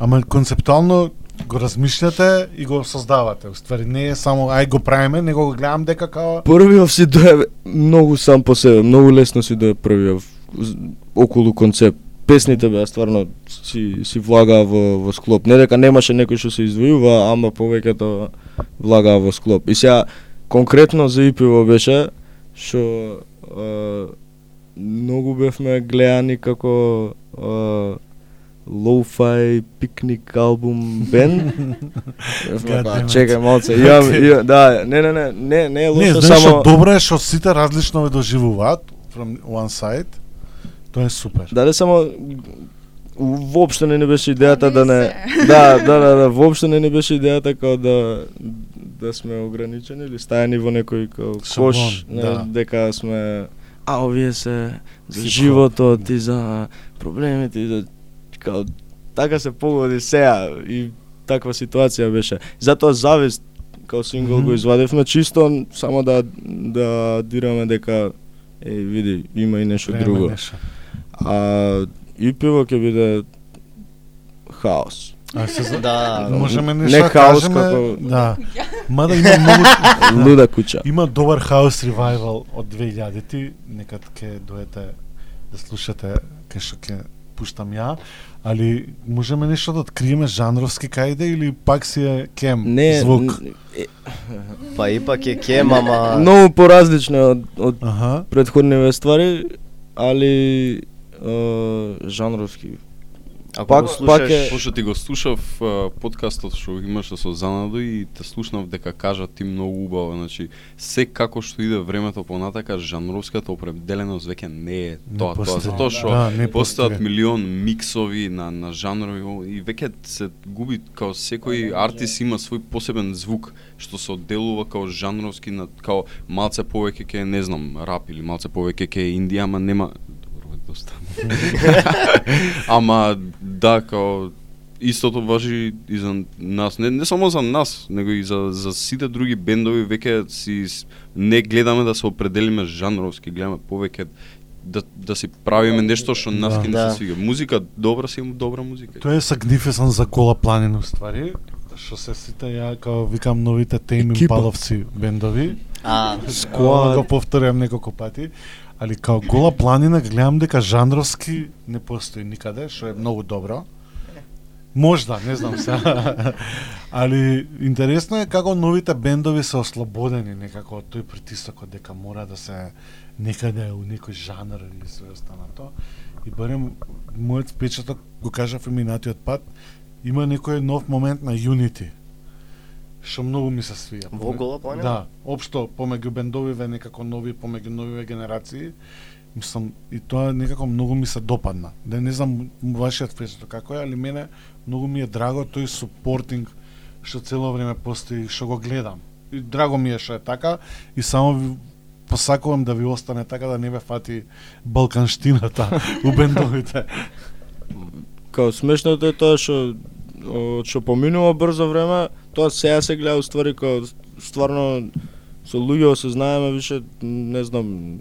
ама концептуално го размишляте и го создавате. Уствари не е само ај го правиме, него го гледам дека као Првиот си дое многу сам по себе, многу лесно си дое првиот околу концепт. Песните беа стварно си си влагаа во во склоп. Не дека немаше некој што се издвојува, ама повеќето влагаа во склоп. И сега конкретно за ИПИВО беше што многу бевме гледани како а, лоу-фај пикник албум damn it. чекај малце, имам, имам, да, не, не, не, не, не е Не, лошо, знаеш само што добро е што сите различно ве доживуваат from one side. Тоа е супер. Да, само воопшто не ни беше идејата да не не да, да, да, да, воопшто не ни беше идејата како да да сме ограничени или стајани во некој кош, не, да. дека сме а овие се за животот и за проблемите и за као така се погоди сега и таква ситуација беше. Затоа завист као сингл Мгм. го извадевме чисто само да да дираме дека е види има и нешто Време друго. нешто. А и пиво ќе биде хаос. А се за... Да, можеме не нешто да хаос, кажеме, како- да. Мада има многу Луда куќа. Има добар хаус ревайвал од 2000-ти, некад ќе доете да слушате кај што ќе пуштам ја, али можеме нешто да откриеме жанровски кајде или пак си е кем Не, звук? н- е, Па ипак е кем, ама... многу поразлично од, од Аха. предходниве ствари, али е, жанровски. Ако пак- го пак слушаш... е- Пошто ти го слушав подкастот што имаше со Занадо и те слушнав дека кажа ти многу убаво, значи се како што иде времето понатака жанровската определеност веќе не е Не тоа, тоа постои. затоа што Да, не постојат милион миксови на на жанрови и веќе се губи као секој артист има свој посебен звук што се одделува као жанровски на као малце повеќе ке не знам рап или малце повеќе ке инди, ама нема добро е доста. ама да као истото важи и за нас, не, не само за нас, него и за, за сите други бендови веќе си не гледаме да се определиме жанровски, гледаме повеќе да, да си правиме нешто што нас Да. ќе ни Да. се свига. Музика добра си има добра музика. Тоа е сагнифисан за Гола планина ствари, што се сите ја како викам новите Тейм Екипа. Импаловци бендови. А, Ова го повторувам неколку пати. Али као Гола планина гледам дека жанровски не постои никаде, што е многу добро. Можда, не знам се. Али интересно е како новите бендови се ослободени некако од тој притисокот дека мора да се некаде у некој жанр или све останато. И барем мојот впечаток го кажав и минатиот пат, има некој нов момент на Unity што многу ми се свија. Во Гола планина? Да, општо помеѓу бендовиве некако нови, помеѓу новиве генерации, мислам и тоа некако многу ми се допадна. Да не знам вашиот впечаток како е, али мене многу ми е драго тој супортинг што цело време постои, што го гледам. И драго ми е што е така и само ви посакувам да ви остане така да не ве фати балканштината у бендовите. Као смешното е тоа што што поминува брзо време, тоа сега се гледа уствари као стварно со луѓе се знаеме више не знам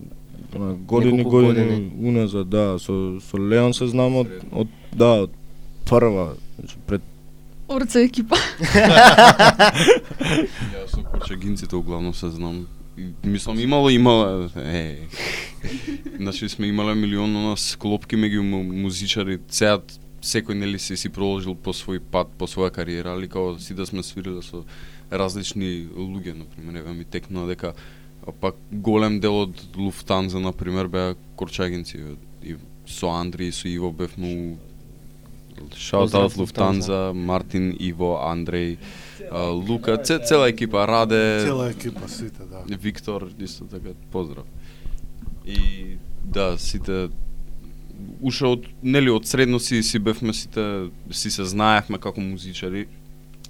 на години Неколку години, години. уназад, да, со со Леон се знам од од да, од прва, значи пред Орце екипа. Јас со Корчагинците углавно се знам. Мислам имало имало е. Значи сме имале милион на склопки меѓу му- музичари. Сега секој нели си си продолжил по свој пат, по своја кариера, али као си да сме свириле со различни луѓе, на пример, еве ми текнува дека пак голем дел од Луфтанза на пример беа корчагинци и со Андри и со Иво бев многу Шаут Поздрав, аут Луфтанза, Мартин, Иво, Андреј, Лука, це, цела екипа, Раде, Цела екипа сите, да. Виктор, исто така, поздрав. И да, сите уште од нели од средно си си бевме сите си се знаевме како музичари.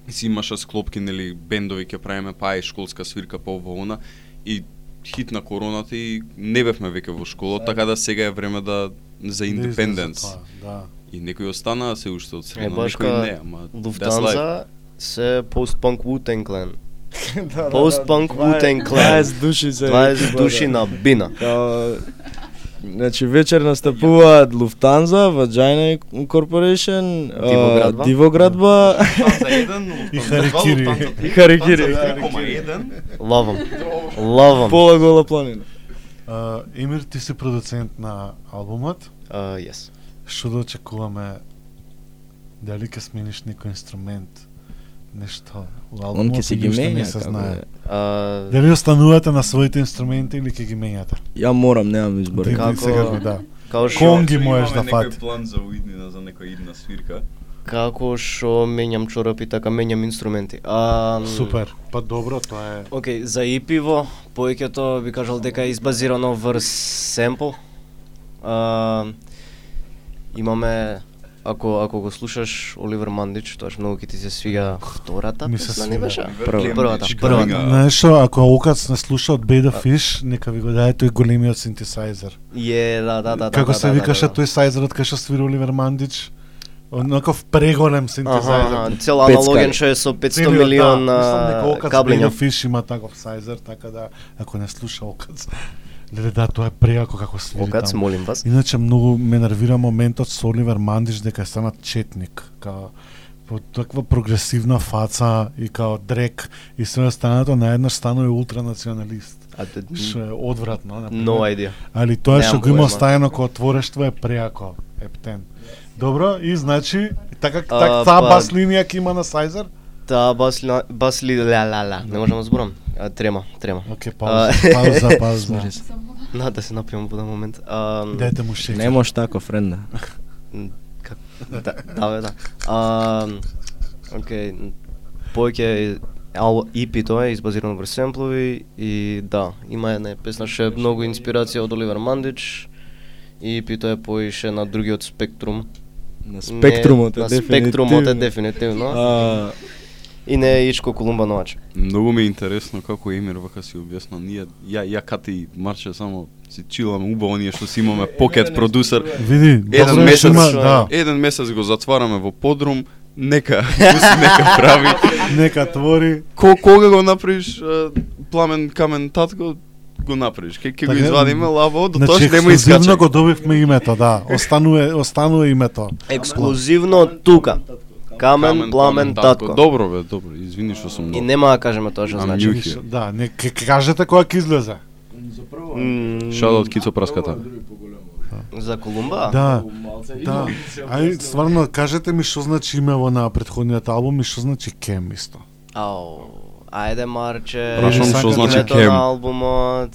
И си имаше склопки нели бендови ќе правиме па и школска свирка по ова она и хит на короната и не бевме веќе во школа, така да сега е време да за Да индепенденс. Да. И некои останаа се уште од средно, некои не, ама. Луфтанза се пост-панк Wu-Tang Clan. да, Пост-панк Wu-Tang Clan. 20 души се 20 екипа, души да. на бина. Значи вечер настапуваат Lufthansa, Vagina Corporation, Дивоградба. Дивоградба И Харикири. и Харикири. Ловам. Ловам. Пола гола планина. Емир, ти си продуцент на албумот. Yes. Што да очекуваме? Дали ќе смениш некој инструмент? Нешто у Он албумот ќе си ги менја не се како знае? А, Дали останувате на своите инструменти или ќе ги менјате? Ја морам, немам избор. Ти- Како- секако, да. као што Конги можеш да фати. некој план за уиднина, за некоја идна свирка. како што менјам чорапи, така менјам инструменти. А, Супер. Па добро, тоа е. Океј, за ипиво, повеќето би кажал дека е избазирано врз семпл. А, имаме ако ако го слушаш Оливер Мандич, тоаш многу ќе ти се свига втората Ми се песна, не беше? Прва. Првата, првата. Клемнич. Знаеш што, ако Окац не слуша од Beta Fish, нека ви го даде тој големиот синтесайзер. Е, да, да, да. Како да, се да, викаше да, да. тој сайзерот кај што свири Оливер Мандич? Онаков преголем аха, цел аналоген што е со 500 Целиот, милион мислам дека а, Окац каблиња. Beta Fish има таков сайзер, така да ако не слуша Окац, леле да, тоа е преако како свири Окац, таму. молим вас. Иначе многу ме нервира моментот со Оливер Мандиш дека е станат четник, као по таква прогресивна фаца и као дрек и све останато наеднаш станува ултранационалист. А, д- Што е одвратно, на No idea. Али тоа што го има појма. оставено како творештво е преако. Ептен. Добро, и значи, така, А, так, таа па- бас линија ќе има на Сайзер? Таа бас ли- бас ли ла ла ла. Не можам да зборам. Трема, трема. Окей, А, пауза, пауза, пауза. На да се напијам во даден момент. Дете му шеќер. Не може тако, френда. как да, да, да. А, окей, повеќе ал EP-то е избазирано врз семплови и да, има една песна што е многу инспирација од Оливер Мандич. И EP-то е поише на другиот спектрум. На спектрумот е на спектрумот е дефинитивно. дефинитивно. А, И не е Ичко Колумба Ноач. Многу ми е интересно како Емир вака си објасна. Ние ја ја кати и Марче само си чиламе убаво ние што си имаме покет продусер. Види, Еден месец, има, да, еден месец го затвараме во подрум, нека нека прави. нека твори. Ко, кога го направиш пламен камен татко, го направиш. Ке ќе го Така, извадиме лаво, до тоа Значи, што нема ексклузивно искача. го добивме името, да. Останува, останува името. Ексклузивно тука. Камен, пламен, татко. Добро бе, добро. Извини што сум И нема да кажеме тоа што значи. Да, не, кажете кога ќе излезе. М, Шаут Кицо Праската. За Колумба? Да, да. Ај, стварно, кажете ми што значи имево на претходниот албум и што значи Кем исто. Ау, ајде Марче. Прашам што значи името Кем. на албумот.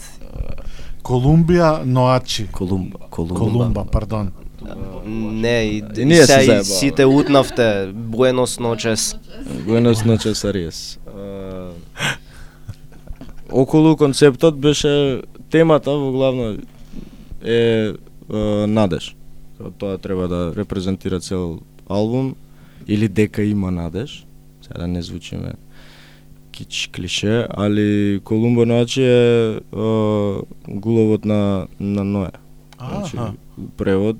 Колумбија Ноачи. Колумба, Колумба. Колумба, пардон. Не, и, И ние се и сите утнавте. Буенос ночес. Buenos noches, Aries. А, околу концептот беше темата во главно е а, надеж. Тоа треба да репрезентира цел албум или дека има надеж. Сега да не звучиме кич клише, али Колумба Ноачи е а, гуловот на на Ноe. Значи, превод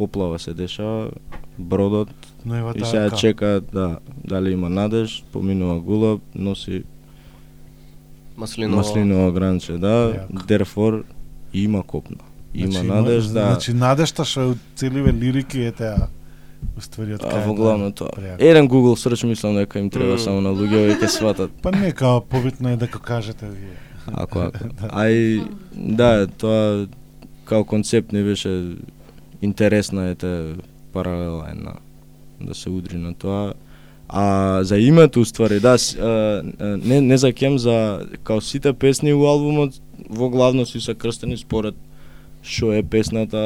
поплава се дешава, бродот Ноевата и сега чека да дали има надеж, поминува гулаб, носи Маслиново. маслиново гранче, да, дерфор има копна. Има Значи, надеж, да. Значи, надежта што е целиве лирики е теа. Уствари од а кај во да- главно тоа. Преако. Еден Google search мислам дека им треба Мм. само на луѓе и ќе сватат. Па не, као побитно е дека кажете вие. Ако ако. Ај да, тоа као концепт не беше интересна ете паралела една да се удри на тоа. А за името уствари, да, с- а, а, не не за кем за као сите песни у албумот во главно си се крстени според што е песната,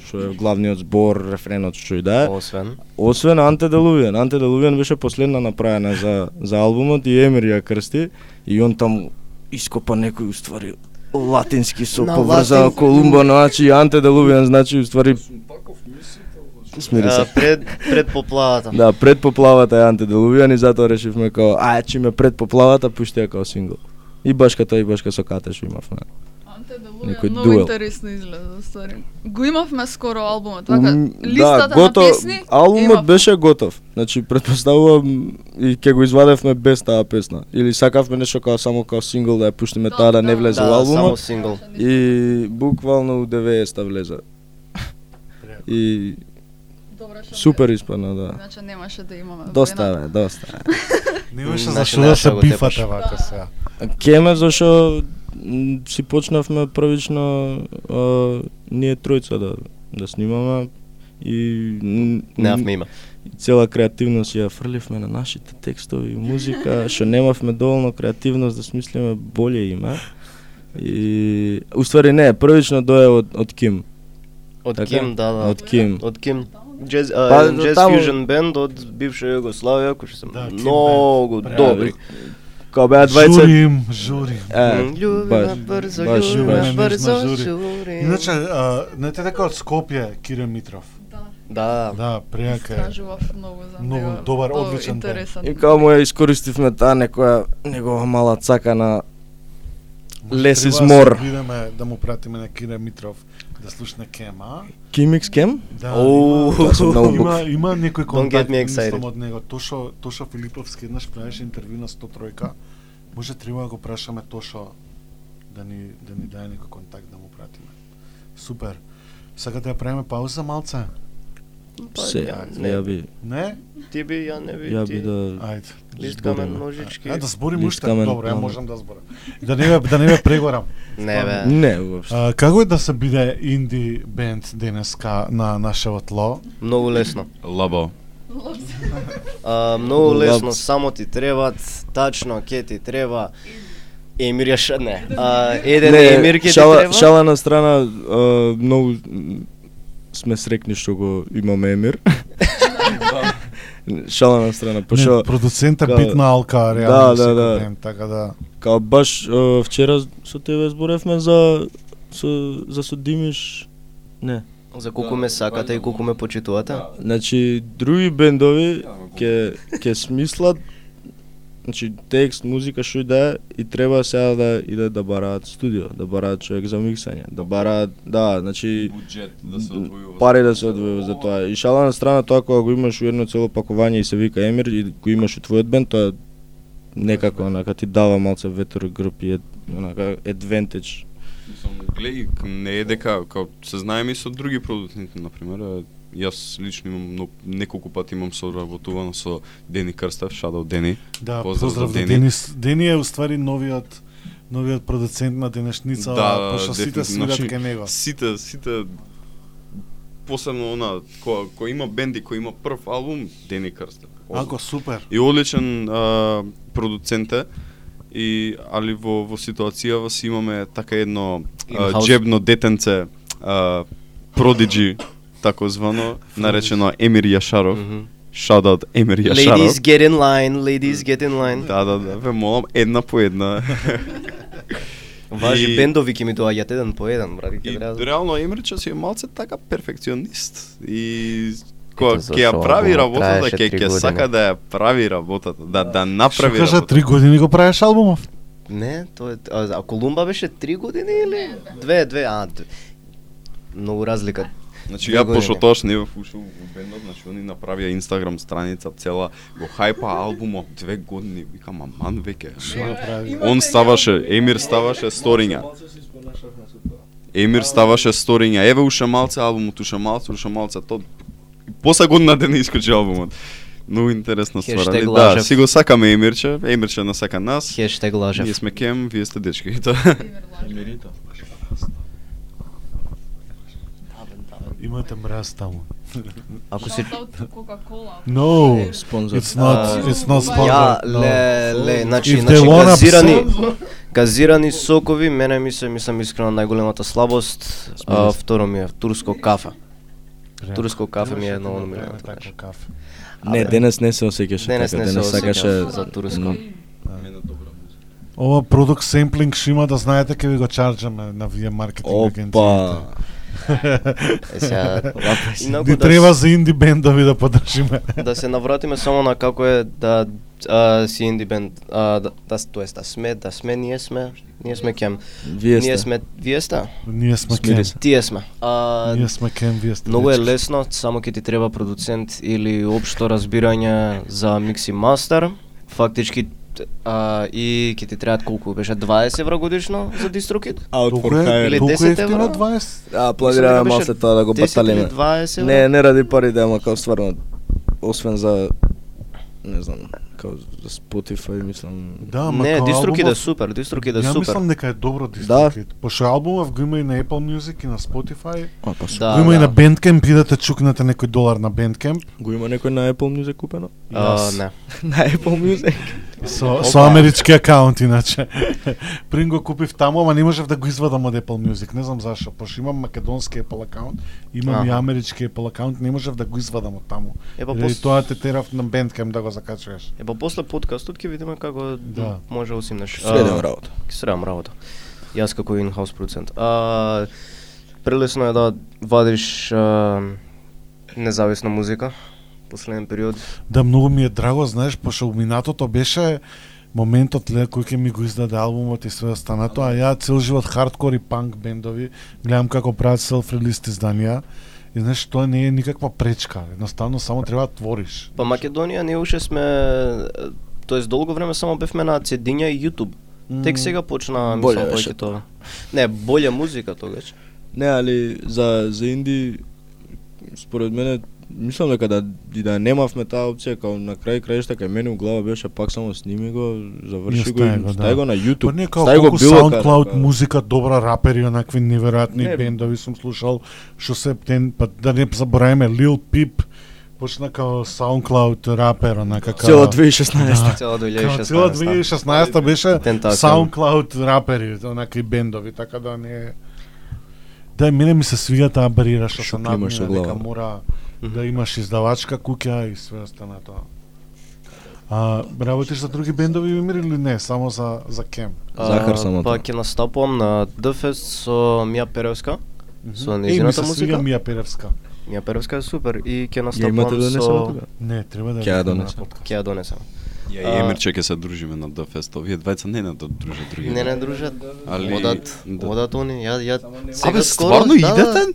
што е главниот збор, рефренот што и да е. Освен. Освен Анте Делувијан. Анте Делувијан беше последна направена за, за албумот и Емир ја крсти и он таму ископа некој уствари латински со латински. Колумба, значи Анте Делувијан значи уствари Смири се. Пред пред поплавата. Да, пред поплавата е Анте Делувијан и затоа решивме као, а чиме пред поплавата пушти ја као сингл. И башка тој и башка со Кате што имавме. Анте Некој Делувија многу дуел. интересно изгледа, ствари. Го имавме скоро албумот, така, листата да, готов, на песни. албумот имав. беше готов. Значи претпоставувам и ќе го извадевме без таа песна. Или сакавме нешто као само као сингл да ја пуштиме Да, таа да не да. влезе Да, во само албумот. сингл. И буквално у 90 влезе. И Добра што супер испадна, да. Значи немаше да имаме. Доста бе, доста. Немаше М, за значи што не да што се бифате вака сега. Кеме зашо си почнавме првично а, ние тројца да да снимаме и Немавме има. цела креативност ја фрливме на нашите текстови и музика, што немавме доволно креативност да смислиме боле име. И уствари не, првично дое од од Ким. Од Така? Ким, да, да. Од Ким. Од Ким. Па, еден до Jazz таму- Fusion бенд од бивша Југославија, кои што се Да, Ким многу добри. Као беа двајца. Журим, журим. Е, Љубиме баш, брзо, баш, љубиме брзо, Нежна жури. жури. Иначе, знаете дека од Скопје Кире Митров. Да, Да, преак е. Стражував многу за Многу него. добар, одличен интересен. И као му ја искористивме таа некоја негова мала цака на is Треба да Видиме да му пратиме на Кире Митров да слушне Кема. Кимикс Кем? Да, Оу, има, многу има, има некој Don't контакт, get me excited. мислам од него. Тошо, Тошо Филиповски еднаш правеше интервју на 103 Може треба да го прашаме Тошо да ни да ни даде некој контакт да му пратиме. Супер. Сакате да правиме пауза малце? Па, Се, ја не ја би, Не? Ти би, ја не би, ја би да Лист Ајде. камен збориме. ножички. Ајде да зборим Лист уште. камен, Добро, ја можам да зборам. Да не ве да не ве прегорам. Не бе. Не, уопште. А, како е да се биде инди бенд денеска на нашето тло? Многу лесно. Лабо. А, многу лесно, само ти требат, тачно, ке ти треба. Емир ја ша... Не. А, еден емир ке ти треба. шала на страна, а, многу сме срекни што го имаме Емир. шала на страна, пошо продуцента ка- битна алка Да, реално да, да. ден, така да. као баш а, вчера со тебе зборевме за со за со Димиш. Не. За колку ме сакате и колку ме почитувате. Значи други бендови ќе ќе смислат значи текст, музика што и да е и треба сега да иде да бараат студио, да бараат човек за миксање, да бараат, да, значи Буџет да се одвојува. пари да се одвојува за тоа. И шала на страна тоа кога го имаш у едно цело пакување и се вика Емир и го имаш у твојот бенд, тоа некако онака ти дава малце ветер у грб и е, онака advantage. Мислам, гледај, к- не е дека, као, се знаеме и со други продуценти, например, а, јас лично имам но, неколку пати имам соработувано со Дени Крстев, шадал Дени. Да, Поздрав поздрав Дени. Денис. Дени е уствари новиот новиот продуцент на денешница, Да, пошто сите свират Значи, кај него. Сите, сите посебно она кој кој има бенди кој има прв албум Дени Крстев. Ако супер. И одличен а, продуцент е. И али во во ситуацијава си имаме така едно а, джебно детенце а, продиджи тако звано наречено Емир Јашаров. Мгм. Shout out Емир Ladies Јашаров. get in line, ladies get in line. Да, да, да, ве молам една по една. Важи И- бендови ќе ми доаѓаат еден по еден, брат, ќе треба. да- реално Емирче си е малце така перфекционист и кога ќе ја прави работата, ќе ќе сака да ја прави работата, да да Што направи кажа, работата. три години го правиш албумов? Не, тоа е а, а Колумба беше три години или две, две, а д- многу разлика. Значи ја пошто години. тоаш не бев ушол во бендот, значи они направија инстаграм страница цела, го хајпа албумот две години, викам аман веќе. Што? Он ставаше, Емир ставаше сториња. Емир ставаше сториња. Еве уште малце албумот, уште малце, уште малце, то поса година ден искочи албумот. Многу интересна ствар, да, си го сакаме Емирче, Емирче насака нас. Хештег лажев. Ние сме кем, вие сте дечки. И тоа. Имате мраз таму. Ако Кока-кола. No, it's not, it's not Ја, sponsored. no. ле, ле, значи, значи газирани, газирани сокови, мене ми се, мислам искрено најголемата слабост, а, второ ми е турско кафе. Турско кафе ми е едно знаеш. такво кафе. Не, денес не се осеќаше Денес така, не се денес сакаше за турско. Ова продукт семплинг што има да знаете ќе ви го чарджаме на вие маркетинг агенциите. Опа. Е, сега, инаку Ни да треба с- за инди бендови да поддржиме. да се навратиме само на како е да а, си инди бенд, а, да, да, тоест да сме, да сме, ние сме, ние сме кем. Вие Ние сте. сме, вие сте? Ние сме се. Тие сме. А, Ние сме кен, вие сте Многу е лесно, само ќе ти треба продуцент или општо разбирање за микс и мастер. Фактички а, и ќе ти требаат колку беше 20 евро годишно за дистрокит? Out Толку for е, hire. Или толку 10 ефтино евро? 20. А, планираме беше тоа да го 10 или баталиме. 20 евро? Не, не ради пари да ама као стварно освен за не знам, као за Spotify мислам. Да, ама Не, е албумов- супер, дистрокит е Ја супер. мислам дека е добро дистрокит. Пошто албумов го има и на Apple Music и на Spotify. А, па Да, го има и да. на Bandcamp, идете чукнете некој долар на Bandcamp. Го има некој на Apple Music купено? А, Јас. не. на Apple Music. Со, со амерички акаунт иначе. Прин го купив таму, ама не можев да го извадам од Apple Music. Не знам зашо, пошто имам македонски Apple акаунт, имам и амерички Apple акаунт, не можев да го извадам од таму. Е, па Заради пос... тоа те терав на Bandcamp да го закачуваш. Е, па после подкастот ќе видиме како Да. може усимнеш. Следем А, работа. Ќе средам работа. Јас како in-house продуцент. А, прелесно е да вадиш а, независна музика последен период. Да, многу ми е драго, знаеш, пошто у минатото беше моментот ле кој ќе ми го издаде албумот и све останато, а ја цел живот хардкор и панк бендови гледам како прават селф-релист изданија. И знаеш, тоа не е никаква пречка, едноставно само треба да твориш. Па Македонија ние уште сме тоест долго време само бевме на CD-ња и YouTube. Тек сега почна мислам повеќе тоа. Не, болја музика тогаш. Не, али за за инди според мене мислам дека да и да немавме таа опција, као на крај краишта кај мене у глава беше пак само сними го, заврши И го, го, стави да. го на YouTube. Па не као Стави го колку било SoundCloud каде, музика, добра рапери, онакви неверојатни Не. бендови сум слушал, што се ден, па да не забораваме Lil Peep, почна као SoundCloud рапер, онака као... Цело 2016. Цела Као 2016. цела 2016 беше. SoundCloud рапери, онакви бендови, така да не Да, мене ми се свига таа бариера што се надмина дека мора да имаш издавачка куќа и све останато. А работиш за други бендови Мимир или не, само за за кем? Захар само Па тоа. ќе настапувам на Дфест со Мија Перевска. Со ми се свига музика. Мија Перевска. Мија Перевска е супер и ќе настапувам донесено со тука? Не, треба да Ќе ја донесам. ќе ја донесам. Ја и Емирче ќе се дружиме на Дфест. Овие двајца не не да дружат други. Не не дружат. Али- Одат, да. одат они. Ја ја Абе, стварно да, да.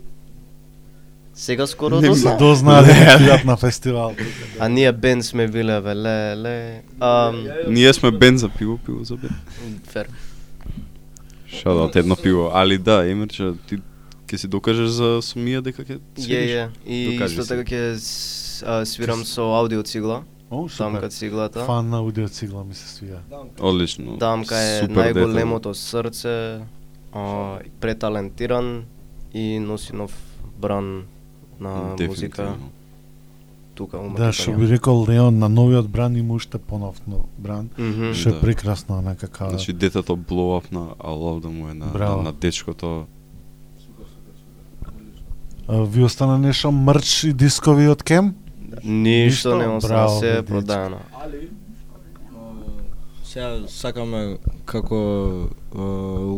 Сега скоро Не дозна. Дознаа да на фестивал. А ние бенд сме биле бе, ле, ле. Ам, Ние сме бен за пиво, пиво за бен. фер. Шадаут едно пиво, али да, Емирче, ти ќе си докажеш за сумија дека ќе свириш? е. И Докажи исто така ќе свирам со аудио цигла. О, Там супер. кад циглата. Фан на аудио цигла ми се свија. Одлично. Дамка е Супер најголемото срце, а, преталентиран и носи нов бран на музика тука у Да, што би рекол Леон на новиот бран има уште понов нов бран. Мгм. Што е Да. прекрасно, онака као... Значи детето blow up на I да му е на, Браво. на, на дечкото. А, Ви остана нешто мрч и дискови од Кем? Ништо Ништо? не остана, се е дечко. продаено. Сега сакаме како uh,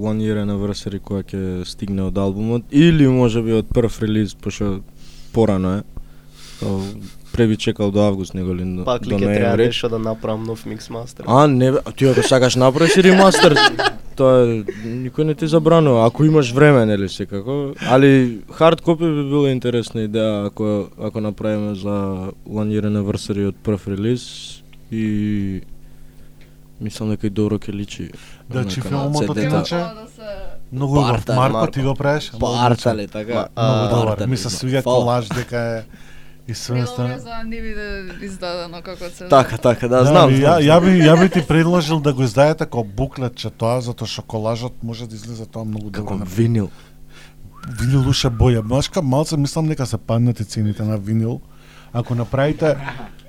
One Year Anniversary која ќе стигне од албумот или можеби од прв релиз пошто порано е. Као, Пре би чекал до август него ли до, Пак ли ќе треба нешто да направам нов микс мастер? А, не, бе, ти ако сакаш направиш и ремастер, тоа е, никој не ти забранува, ако имаш време, нели секако. Али хард копи би била интересна идеја ако ако направиме за One Year Anniversary од прв релиз и мислам дека и добро ќе личи. Да, онака чи на филмот иначе да се многу убав. Марко Марко. ти го правиш? Партали, така. Многу добар. Ми се да. свига Фала. колаж дека е и све остана. е за не биде издадено како се. Така, така, да, Да, знам. ја, ја би ја би ти предложил да го издадете како буклетче тоа затоа што колажот може да излезе тоа многу Како добро. винил. винил уше боја. Машка малце мислам дека се паднати цените на винил. Ако направите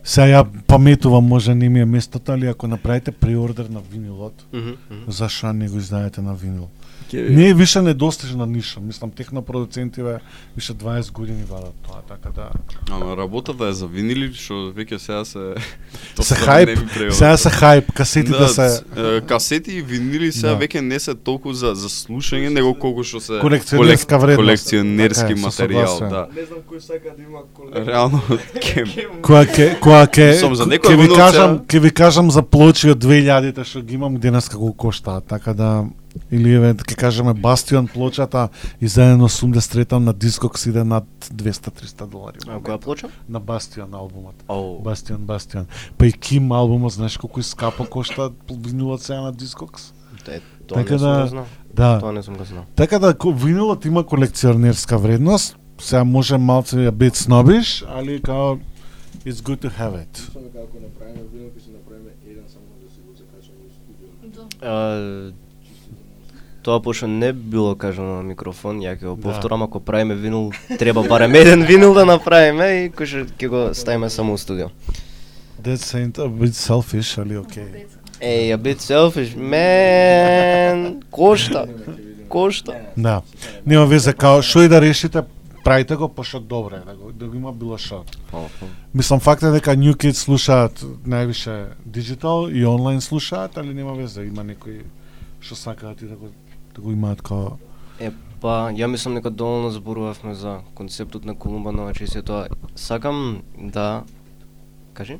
Сега ја паметувам, може не ми е местото, али ако направите преордер на винилот, Мгм, мгм. зашо не го издаете на винил? Ви- Не е више недостижна ниша. Мислам, технопродуцентиве више 20 години вадат тоа, така да... Ама работата е за винили, што веќе сега се... се хајп, сега се хајп, касетите да, се... е, касети и винили сега Да. веќе не се толку за за слушање, него колку што се Колекционерска вредност. колекционерски Така е, со материјал, да. Не знам кој сака да има Реално кем. Која ке, која ке, за некоја ке ви кажам, ке ви кажам за плочи од 2000-те што ги имам денес како коштаат, така да или еве ќе кажеме Бастион плочата издадено 83-та на Discogs иде над 200-300 долари. А која плоча? На Бастион албумот. Оу. Бастион, Бастион. Па и Ким албумот, знаеш колку скапо кошта винилот сега на? Е, тоа Така не сум да- знал. Да. Тоа не сум го знал. Така да винилот има колекционерска вредност. Сега може малце ја бит снобиш, али као it's good to have it. Ако направиме винил, ќе си направиме еден само да. Да. Тоа пошто не било кажано на микрофон, ја ќе го Да. повторам, ако правиме винил, треба барем еден винил да направиме и кој ќе го ставиме само у студио. That's ain't a bit selfish, али окей. Ей, a bit selfish, man. Кошта. Кошта. Да. Нема везе, као што и да решите, правите го пошто добро е, да го, да го има било што. Мислам, факт е дека New Kids слушаат највише диджитал и онлайн слушаат, али нема везе, има некои што сакаат и да го, да го имаат као... Е, па, ја мислам дека доволно зборувавме за концептот на Колумба Новачи и се тоа. Сакам да... Кажи?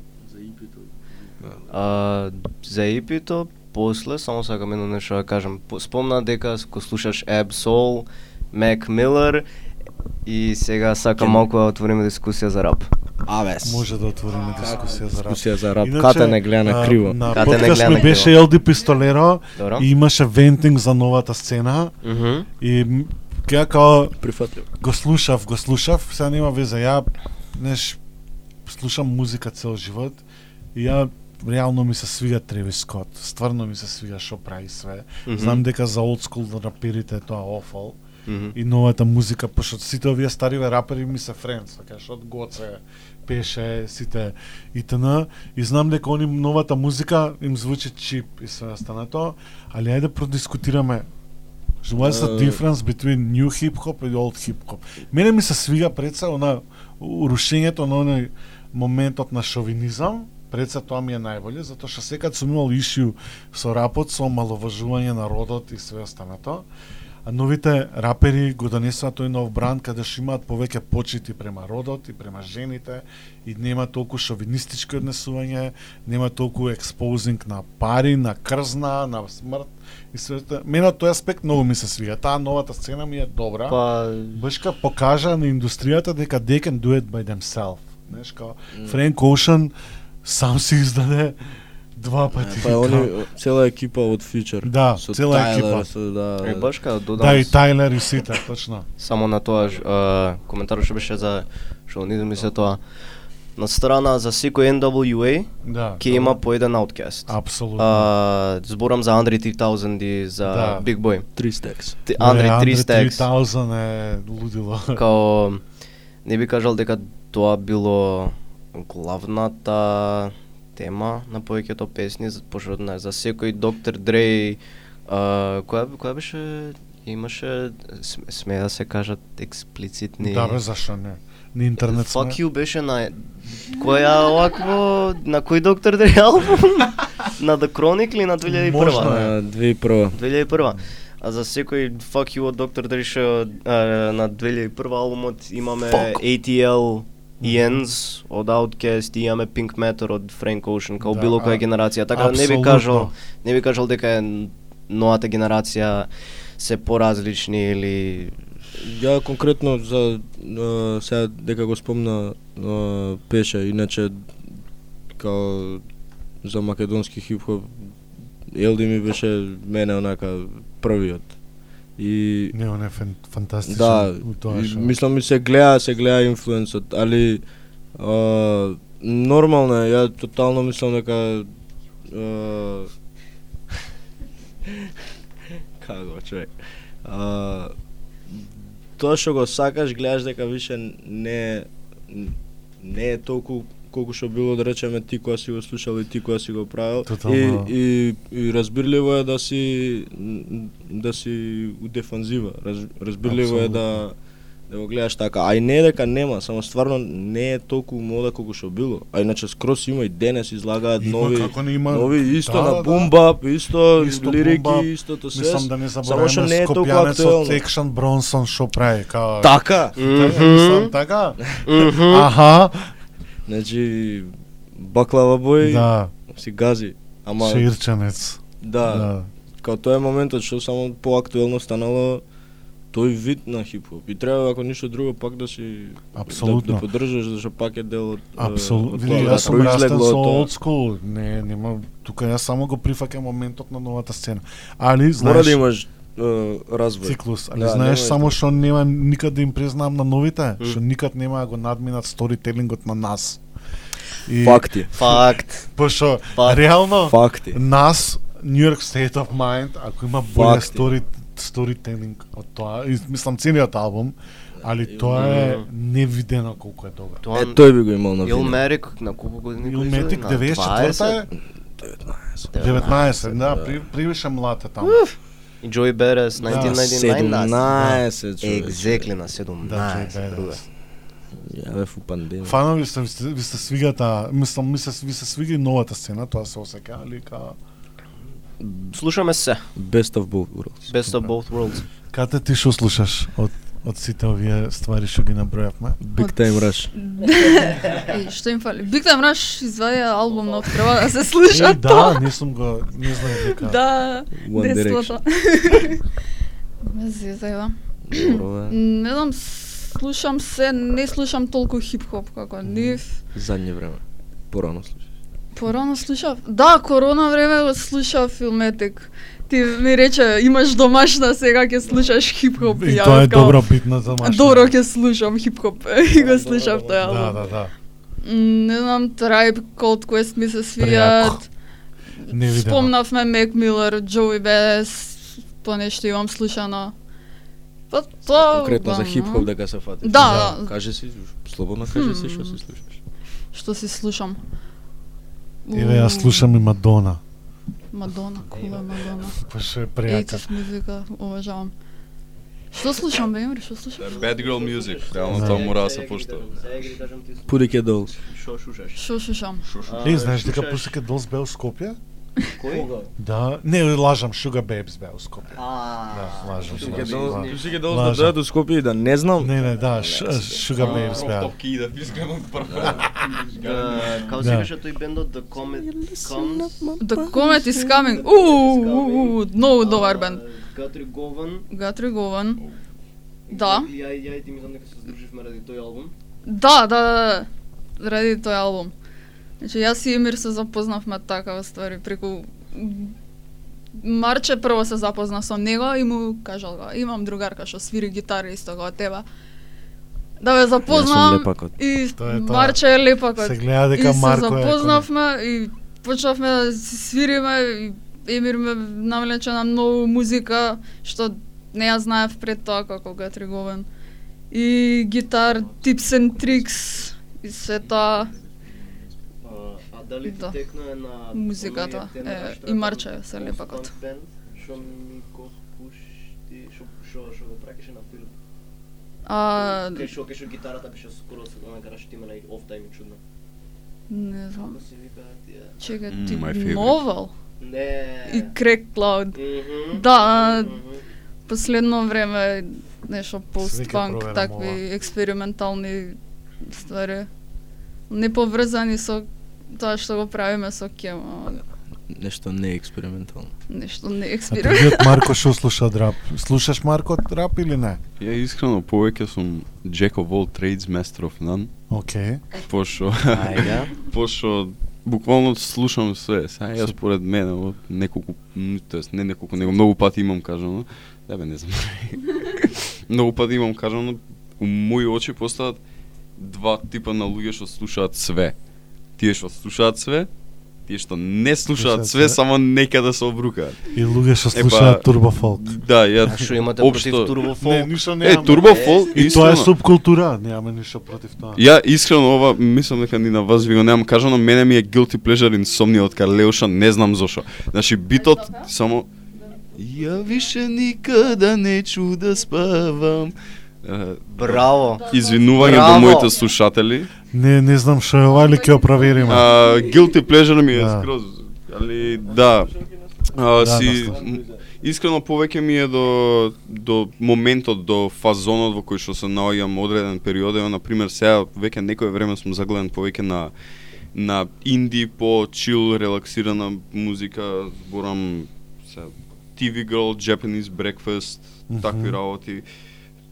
А, за епито, после, само сакам едно нешто да кажам. По- Спомна дека ако слушаш Ab Soul, Mac Miller и сега сакам малку да отвориме дискусија за рап. Абе, Може да отвориме дискусија за рап. дискусија за рап. Иначе, Кате не гледа на криво. На Кате не подкаст гледа ми на беше криво. Елди Пистолеро Добро? и имаше вентинг за новата сцена Мгм. и м- ја као Прифатлив. го слушав, го слушав, сега нема везе, ја знаеш, слушам музика цел живот и ја реално ми се свига Тревис Скот. Стварно ми се свига што прави све. Мгм. Знам дека за old school раперите е тоа И новата музика, пошто сите овие стариве рапери ми се френдс, така што од Гоце, Пеше, сите итн. И знам дека они новата музика им звучи чип и све останато, али ајде продискутираме What's the difference between new hip hop и old hip hop? Мене ми се свига пред се она урушењето на оној моментот на шовинизам, пред се тоа ми е најболje, затоа што секад сум имал ишју со рапот, со маловажување на родот и све останато. А новите рапери го донесуваат тој нов бранд каде што имаат повеќе почити према родот и према жените и нема толку шовинистички однесување, нема толку експозинг на пари, на крзна, на смрт и све. Мене тој аспект многу ми се свига. Таа новата сцена ми е добра. Па, Башка покажа на индустријата дека they can do it by themselves. Знаеш, као Френк Оушен сам си издаде два пати. Па они цела екипа од Future. Да, со цела Тайлер, екипа. Со, да, е баш као додам Да, и Тайлер и сите, точно. само на тоа а, коментарот што беше за шовинизм и се тоа. На страна за секој NWA Да. ќе има по еден Outcast. Апсолутно. А, зборам за Андре 3000 и за Да. Big Boy. Три стекс. Ти- Андре Андре 3 Stacks. 3000 е лудило. Као не би кажал дека тоа било главната тема на повеќето песни, за- пошто не, за секој Доктор Дрей, а, која која беше имаше сме, да се кажат експлицитни Да, бе, зашо не? На интернет сме. Fuck you беше на која овакво на кој Доктор Дрей албум? на The Chronic или на 2001? Можно е. На 2001. 2001. А за секој Fuck You од Доктор Dre што е, на 2001 албумот имаме ATL Iens од Outkast и имаме Pink Matter од Frank Ocean, као Да, било а- која генерација. Така да не би кажал, не би кажал дека е новата генерација се поразлични или Ја конкретно за а, сега дека го спомна а, Пеша, иначе као за македонски хип-хоп Елди ми беше мене онака првиот. И Не, он е фантастичен да, у тоа и шо. мислам ми се гледа, се гледа инфлуенсот, али а, нормално е, ја тотално мислам дека а, како човек. А, тоа што го сакаш, гледаш дека више не не е толку колку што било да речеме ти која си го слушал и ти која си го правил. Тотално. и, и, и разбирливо е да си да си у дефанзива. Раз, разбирливо е да да го гледаш така. А и не е дека нема само стварно не е толку мода колку што било. А иначе скрос има и денес излагаат Има, нови како не има. нови исто Да, на да, да. бумбап исто, Исто лирики бумбап. истото се Мислам да не само забораваме што не е толку актуелно. Екшн Бронсон шо прави, као... така. Така, мислам, така? Аха, значи баклава бој да, си гази ама шеирченец. да, Да. као тоа е моментот што само поактуелно станало тој вид на хип-хоп. И треба ако ништо друго пак да си Апсолутно. да, да поддржаш зашто пак е дел од Апсолутно. Види, јас сум растен со old school. Не, нема, тука јас само го прифаќам моментот на новата сцена. Али, знаеш, Мора да имаш развој. циклус. Али Да, знаеш само што нема никад да им признам на новите, што никад нема да го надминат сторителингот на нас. И Факти. Факт. Пошто Факт. реално Факти. нас New York State of Mind, ако има боле Факти. стори сторителинг од тоа, и мислам целиот албум, али тоа е невидено колку е добро. Тоа Е, тој би го имал на вина. Илмерик на колку години го Илметик излезе? На 94 е 19. 19, да, при, привише млад е таму. И Joey Beres 1999 на 17 човече. Екзекли на Да, 17 Joey друга. Ја бев у пандемија. Фанови сте, ви сте, ви сте свигата, мислам, ми се, ви се свига и новата сцена, тоа се осеќа, али ка... Слушаме се. Best of both worlds. Best of both worlds. Кате ти што слушаш од, од сите овие ствари што ги набројавме? Big Time Rush. Што им фали? Big Time Rush извади албум нов, треба да се слуша Е, да, не сум го, не знаев дека. Да, One детството. Ме зезајва. Бе. Не знам, слушам се, не слушам толку хип-хоп како нив. Задње време. Порано слушаш. Порано слушав. Да, корона време го слушав Филметик. Ти ми рече, имаш домашна, сега ќе слушаш хип-хоп. И ја тоа е добро битно за машина. Добро ќе слушам хип-хоп и го слушав тој Да, албум. да, да. Не знам, Tribe, Cold Quest ми се свијат. Не видено. Спомнавме Мек Милер, Джоуи Бес, тоа нешто имам слушано. Па тоа... Конкретно за хип-хоп дека се фатиш. Да, да. Каже си, слободно каже си што се слушаш. Што си слушам? Еве јас слушам и Мадона. Мадона, кула Мадона. Па ше пријака. 80s музика, уважавам. Што слушам, бе, Емри, што слушам? Bad Girl Music, реално тоа мора да се ти Put it dolls. шо шушаш. Што слушам? Е, знаеш дека Pussycat Dolls бе у Скопје? Кој? Да, не, лажам, Sugar Babes бе у Скопје. А, Да, лажам. Pussycat Dolls Лажам. да дојдат у Скопје да не знам. Не, не, да, Ш- Sugar Babes бе. Топки да искрено прво. Како Да. се беше тој бендот The Comet Comes? The Comet is Coming. Уу, многу добар бенд. Гатри Гован. Гатри Гован. Да. Ја, ја и ти мислам дека се здруживме ради тој албум. Да, да, да, да. Ради тој албум. Значи, јас и Емир се запознавме такава ствари преку Марче прво се запозна со него и му кажал го, имам другарка што свири гитара исто како тебе. Да ве запознам лепакот. и Тоа е тоа. Марче е лепакот. Се гледа и дека се Марко е... запознавме и почнавме да си свириме и Емир ме навлече на многу музика што не ја знаев пред тоа како го трговен. И гитар, tips and tricks и се тоа дали ти Да. текна е на Музиката, е, и е Марче се лепакот. Што ми го пушти, што што што го пракеше на филм. а Кај што кај што гитарата беше скоро се да накараш ти на оф тайм и чудно. не знам. Mm, ти новел Не. и Cloud. Мгм, Да. Последно време нешто пост-панк, такви експериментални ствари. Не поврзани со тоа што го правиме со Кема. Нешто не експериментално. Нешто не А експеримент. другиот Марко што слуша рап? Слушаш Марко од рап или не? Ја искрено повеќе сум Jack of all trades, master of none, Океј. пошто Ајде. пошто буквално слушам све. Сега јас според мене од неколку, тоест не неколку, него многу пати имам кажано, да бе не знам. многу пати имам кажано, у мои очи постават два типа на луѓе што слушаат све. Тие што слушаат све, тие што не слушаат све, све. само нека да се обрукаат. И луѓе што слушаат Турбо Фолк. Да, ја А што имате Општо- против Турбо Не, Фолк? ништо Е, немаме. Турбо Фолк, И тоа е субкултура, немаме ништо против тоа. Ја искрено ова мислам дека ни на вас ви го немам кажано, мене ми е guilty pleasure инсомнија од Карлеуша, не знам зошо. Значи битот само Ја више никада неću да спавам. Е, Браво. Извинување Браво. до моите слушатели. Не, не знам што е ова, али ќе го провериме. А, guilty pleasure ми е Да. скроз, али да. А, Да, си доста. м, искрено повеќе ми е до до моментот, до фазонот во кој што се наоѓам одреден период, ево на пример сега веќе некое време сум загледан повеќе на на инди по чил релаксирана музика, зборам се TV Girl, Japanese Breakfast, такви работи.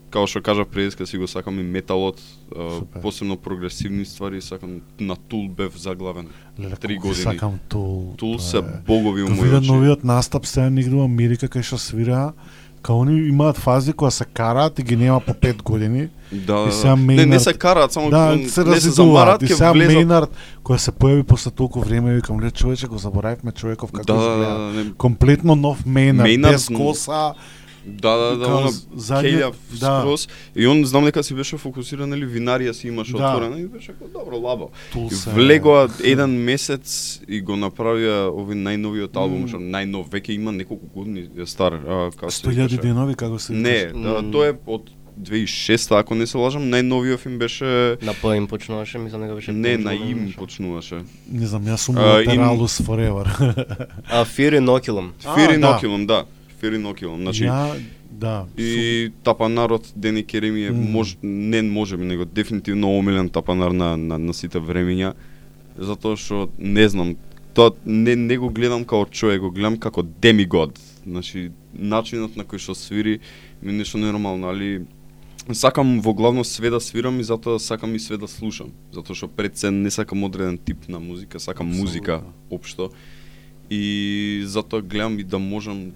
Као што кажа предиска си го сакам и металот, Супер. посебно прогресивни ствари, сакам на Тул бев заглавен. Леле, три години. Сакам Тул. Тул тоа се е. богови у Го мој видам очи. новиот настап сега негде во Америка кај што свира, као они имаат фази кога се караат и ги нема по 5 години. Да, И сега да. Не, не Мейнард- се караат, само Да, се не се замарат, И сега влезат. Мейнард, која се појави после толку време, викам, ле човече, го заборавивме човеков како Да, да, изгледа. да, не, Комплетно нов Мейнард, Мейнард, без коса. Да, да, да, она Келја да. скроз. И он знам дека си беше фокусиран или винарија си имаше Да. отворена и беше како добро лабо. Тул И се- влегоа еден месец и го направија овој најновиот албум, М. што најнов веќе има неколку години стар, а како се 100.000 викаше? денови, како се Не, викаш? да, М. тој е од 2006 ако не се лажам, најновиот им беше На П им почнуваше, мислам дека беше не на им почнуваше. Не знам, јас сум Lateralus Forever. А Fear Inoculum. А, Фири да. Нокилом, да. Фири Нокилом, значи Ја, да. И тапанарот Дени Кереми е Мм. мож, не може би, него дефинитивно омилен тапанар на, на, на сите времења, затоа што не знам, тоа не, не го гледам како човек, го гледам како демигод. Значи, начинот на кој што свири ми нешто ненормално, али сакам во главно све да свирам и затоа сакам и све да слушам, затоа што пред се не сакам одреден тип на музика, сакам музика општо. И затоа гледам и да можам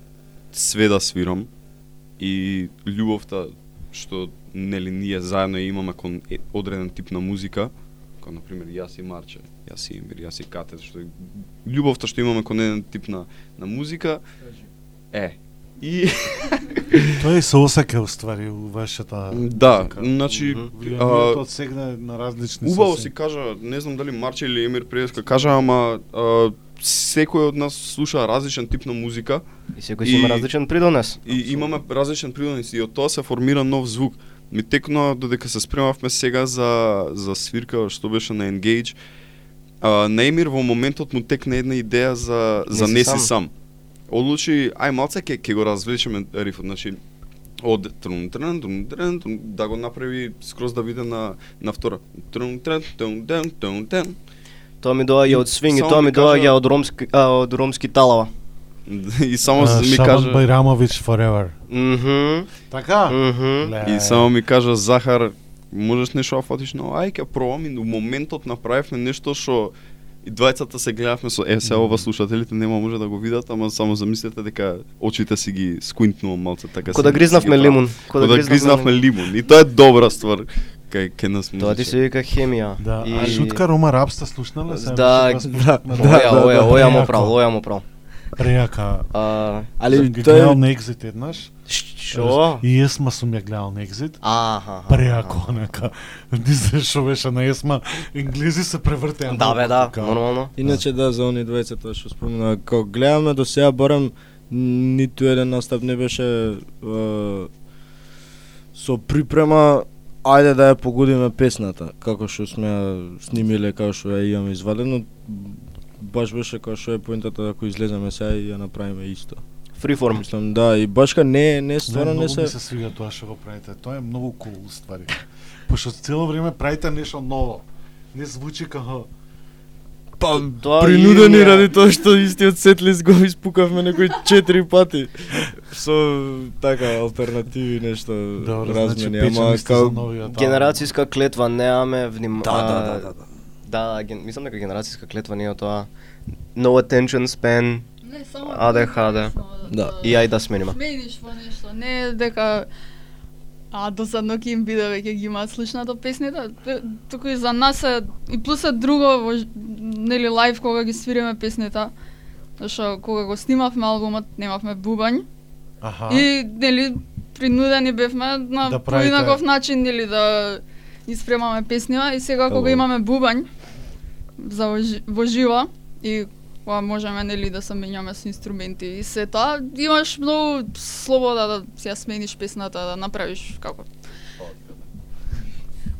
све да свирам и љубовта што нели ние заедно ја имаме кон одреден тип на музика, како на пример јас и Марче, јас и Имир, јас и Кате, што љубовта што имаме кон еден тип на на музика. Е и Тоа се осеќа уствари у вашата да, музика. значи а, од сегна на различни Убаво си кажа, не знам дали Марче или Емир Преска кажа, ама а, секој од нас слуша различен тип на музика И секој си има различен придонес. и имаме различен придонес и од тоа се формира нов звук. Ми текно додека се спремавме сега за за свирка што беше на Engage, а, на Емир во моментот му текна една идеја за за си не си сам. сам. Одлучи, ај малце ќе ќе го развлечеме рифот, значи од трун трун трун трун да го направи скроз да биде на на втора. Трун трун трун трун трун трун. Тоа ми доаѓа од свинг и тоа ми доаѓа од ромски а, од ромски талава. И само А, ми Шабан кажа Байрамович forever. Мгм. Така? Мгм. Ле. И само ми кажа Захар, можеш нешто да фатиш, но ај ќе пробам и у моментот направивме нешто што и двајцата се гледавме со е се ова слушателите нема може да го видат, ама само замислете дека очите си ги сквинтнувам малце така. Ко си- си гризнавме лимун. Ко да гризнавме лимун. И тоа е добра ствар кај кај нас Тоа ти се вика хемија. Да, И- а шутка Рома Рапста слушнале се? Да, да, да, Оја, оја, оја му прав, оја му прав. Прејака. А, Али гледал е на Exit еднаш. Што? И Есма сум ја гледал на Exit. Аха. Прејако, нека. Не знаеш што беше на Есма. Енглези се превртеа. Да, бе, да, Као- нормално. Иначе да, за они двајца тоа што спомена, кога гледаме до сега барем ниту еден настап не беше со припрема ајде да ја погодиме песната, како што сме ја снимиле, како што ја имаме извадено, баш беше како што е поентата ако излеземе сега и ја направиме исто. Freeform. Мислам да, и баш ка не не Не, стварно многу не се ми се свига тоа што го правите. Тоа е многу кул cool, ствари. Пошто цело време правите нешто ново. Не звучи како па Тоа принудени и- ради тоа што истиот сетлист го испукавме некои четири пати со така алтернативи нешто Добро, значи размени, печени ама као. Генерацијска клетва немаме вним... Да, да, да, да, да. Да, ген... мислам дека генерацијска клетва не е тоа no attention span Не, само ADHD. Да. и ај да смениме. Смениш во нешто, не дека а досадно ќе им биде веќе ги имаат слушнато песните, туку и за нас е и плюс е друго во нели лайв кога ги свириме песните. Зашо кога го снимавме албумот немавме бубањ Аха. и нели принудени бевме на Да поинаков начин нели да испремаме песнима и сега кога имаме бубањ за во живо и кога можеме нели да се менјаме со инструменти и се тоа имаш многу слобода да си ја смениш песната да направиш како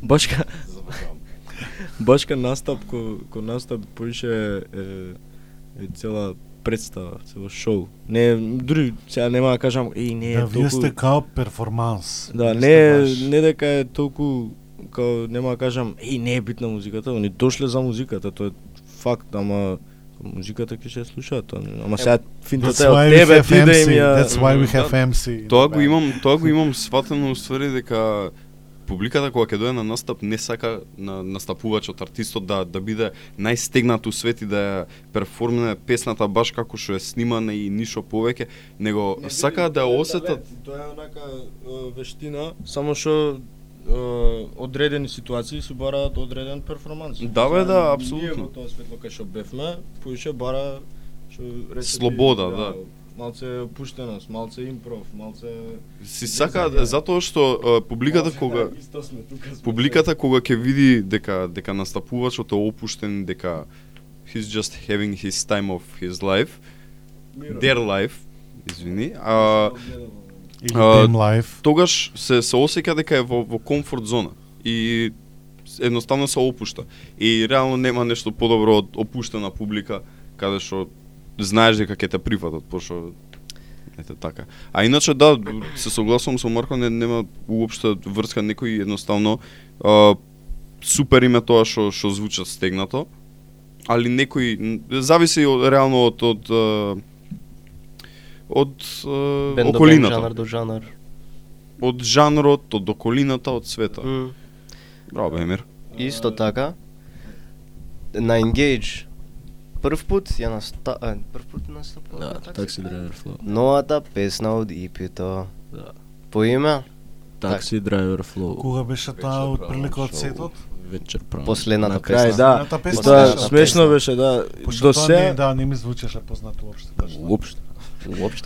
башка башка настап ко ко настап поише е, е цела представа, цело шоу. Не, дури сега нема да кажам, еј не е Да, вие толку сте као перформанс. Да, Вие не сте е баш- не дека е толку као нема да кажам, еј не е битна музиката, они дошле за музиката, тоа е факт, ама музиката ќе се слуша тоа. не- Ама сега финтата е од тебе ти да им ја That's why we Да. have MC. Тоа го имам, тоа го имам сватено уствари дека публиката кога ќе дојде на настап не сака на настапувачот артистот да да биде најстегнат у свет и да ја перформне песната баш како што е снимана и ништо повеќе, него сака да ја осетат Тоа е онака вештина, само што одредени ситуации си бараат одреден перформанс. Да, бе, да, апсолутно. Ние во тоа светло кај што бевме, поише бара што рече Слобода, да. Малце опуштеност, малце импров, малце си сака затоа што публиката кога Исто сме тука сме публиката кога ќе види дека дека настапувачот е опуштен, дека he's just having his time of his life, their life, извини, а Или Life. тогаш се се осеќа дека е во во комфорт зона и едноставно се опушта. И реално нема нешто подобро од опуштена публика каде што знаеш дека ќе те прифатат, пошто ете така. А иначе да, се согласувам со Марко, не нема уопште врска некој едноставно а, супер име тоа што што звучат стегнато, али некој зависи од, реално од од а, од бенд, околината жанар до жанар. од жанрот, од околината, од света. М. Браво, Емир. Исто така, на Engage, прв пат ја наста... а, прв пат настапува Да, такси драйвер флоу. Новата песна од ипито. Да. По име? Такси драйвер флоу. Кога беше таа од прилика од сетот? Вечер право. Последната На крај, песна. да. Последната песна Тоа беше смешно беше, да. Пошто До сега не, да, не ми звучеше познато уопште. Да. Уопште.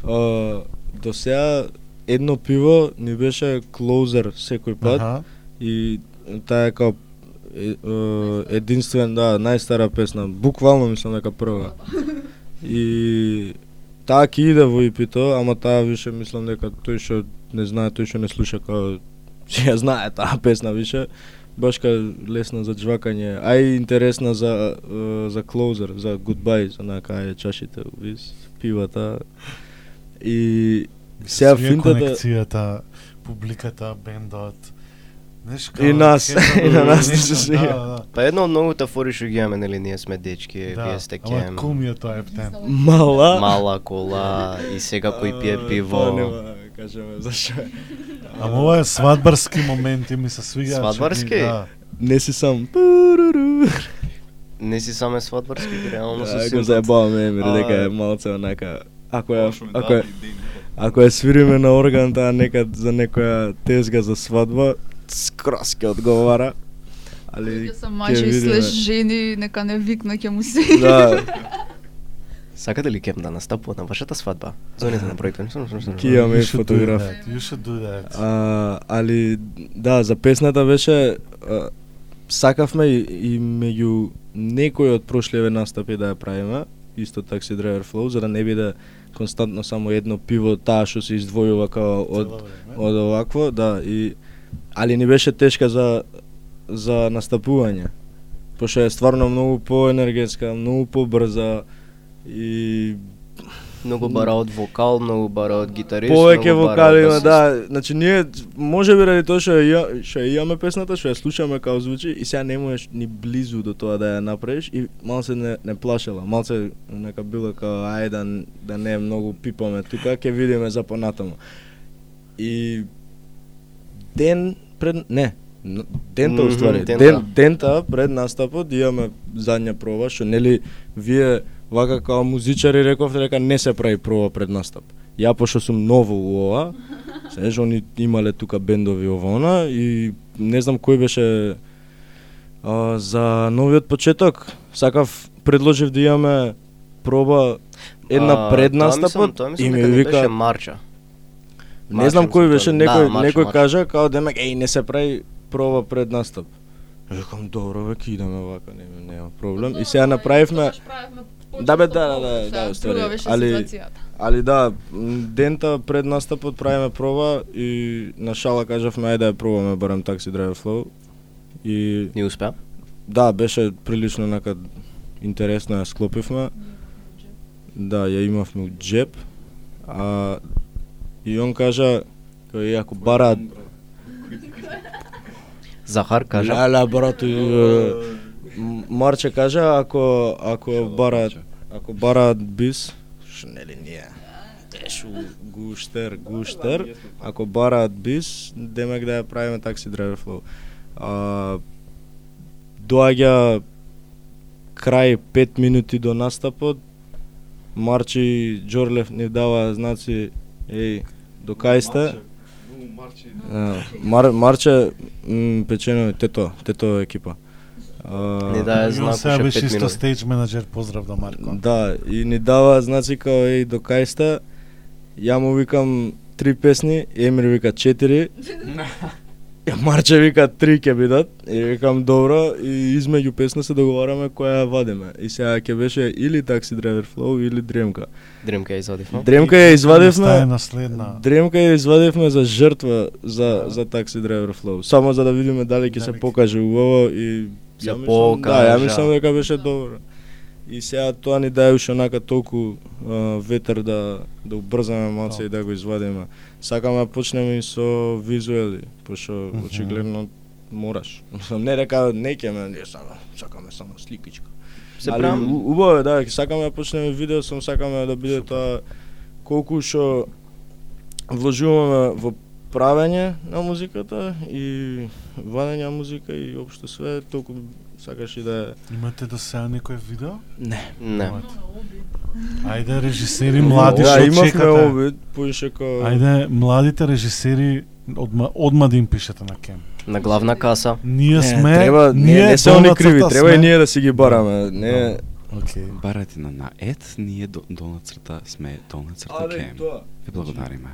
А, до сега едно пиво ни беше клоузер секој пат Аха. и таа е као е, е, единствен, да, најстара песна, буквално мислам дека прва. И таа ќе иде во ипито, ама таа више мислам дека тој што не знае, тој што не слуша као ќе ја знае таа песна више баш ка лесна за джвакање, а и интересна за за клоузер, за goodbye, за на кај е чашите, вис, пивата. И сега финтата конекцијата, публиката, бендот. Знаеш, И нас, и на нас нешто, се да, да, да. Па едно од многуте фори што ги имаме, нели, ние сме дечки, Да, вие сте ама кем. кум е тоа ептен. мала Мала кола и сега кој пие пиво. Тоа нема да кажеме зашо. Ама ова е свадбарски моменти ми се свиѓа. Свадбарски? Да. Не си сам. Не си саме свадбарски, реално со Да, го заебаваме Емир дека е малце онака ако ја ако ја ако ја свириме на орган таа некад за некоја тезга за свадба, скрос ќе одговара. Али Ќе се ќе мажи видиме. слеш жени, нека не викна ќе му се. Да, Сакате ли кем да настапува на вашата свадба? Зоните на проектот. Ки имаме фотограф. that, You should do that. А, али да, за песната беше сакавме и, и меѓу некои од прошлеве настапи да ја правиме, исто такси Driver Flow, за да не биде константно само едно пиво таа што се издвојува као од од овакво, да, и али ни беше тешка за за настапување. Пошто е стварно многу поенергетска, многу побрза и Многу бара од вокал, многу бара од гитарист. повеќе вокали има, се- да. Значи ние може би ради тоа што ја што ја имаме песната, што ја слушаме како звучи и сега не можеш ни близу до тоа да ја направиш и малце не не плашела. Малце нека било како ај да да не многу пипаме тука, ќе видиме за понатаму. И ден пред не, дента Мгм, уствари, дента. ден дента пред настапот имаме задња проба што нели вие вака како музичари рековте дека не се прави проба пред настап. Ја пошто сум ново у ова, знаеш, они имале тука бендови ова она и не знам кој беше а, за новиот почеток. Сакав предложив да имаме проба една А, пред тоа мислам- настапот и ми дека не вика беше Марча. Не знам кој беше, некој Да, некој кажа као демек еј не се прави проба пред настап. Викам добро ве ќе идеме вака, нема нема проблем. И сега направивме Да, бе, да, да, да, да, уствари, али- Али да, дента пред настапот правиме проба и на шала кажавме ајде да ја пробаме барем такси Driver Flow. И Не успеа? да, беше прилично нека интересно ја склопивме. Да, ја имавме у джеб. А и он кажа кој ако бараат Захар кажа. Леле М- Марче кажа ако ако бараат ако бараат бис, што нели ние тешу гуштер, гуштер, ако бараат бис, демек да ја правиме такси Flow. А, доаѓа крај 5 минути до настапот, Марчи Џорлев ни дава знаци, еј, до кај сте? Марче м, печено тето, тето екипа. А, Не дае И он знак сега уште беше 5 исто минути. стейдж менеджер, поздрав до Марко. Да, и ни дава значи као еј до кај сте. Ја му викам три песни, Емир вика четири. Ја Марче вика три ќе бидат и викам добро и измеѓу песна се договараме која ја вадиме. И сега ќе беше или Taxi Driver Flow или Дремка. Дремка ја извадивме. Дремка ја Стае извадивме. наследна. Дремка ја извадивме за жртва за за Taxi Driver Flow. Само за да видиме дали ќе се покаже убаво и ја мислам- Да, ја покажа. мислам дека беше добро. И сега тоа ни даде уште онака толку а, ветер да да убрзаме малце и да го извадиме. Сакаме да почнеме и со визуели, пошто Мгм. очигледно мораш. Не дека не ќе ме, не само, сакаме само сликичка. Се Али правам. у- убаво е, да, сакаме да почнеме видео, сум сакаме да биде тоа колку што вложуваме во правење на музиката и вадење на музика и општо све, толку Сакаш и да Имате до сега некој видео? Не. Не. Ајде режисери млади да, што имавме чекате. обид, поише ко Ајде младите режисери одма одма да им пишете на кем. На главна каса. Ние Не, сме треба, не, ние не се они криви, треба и сме. ние да си ги бараме. Не, Океј. Барате на на ет, ние до, долна црта сме долна црта кем. тоа. Ви благодариме.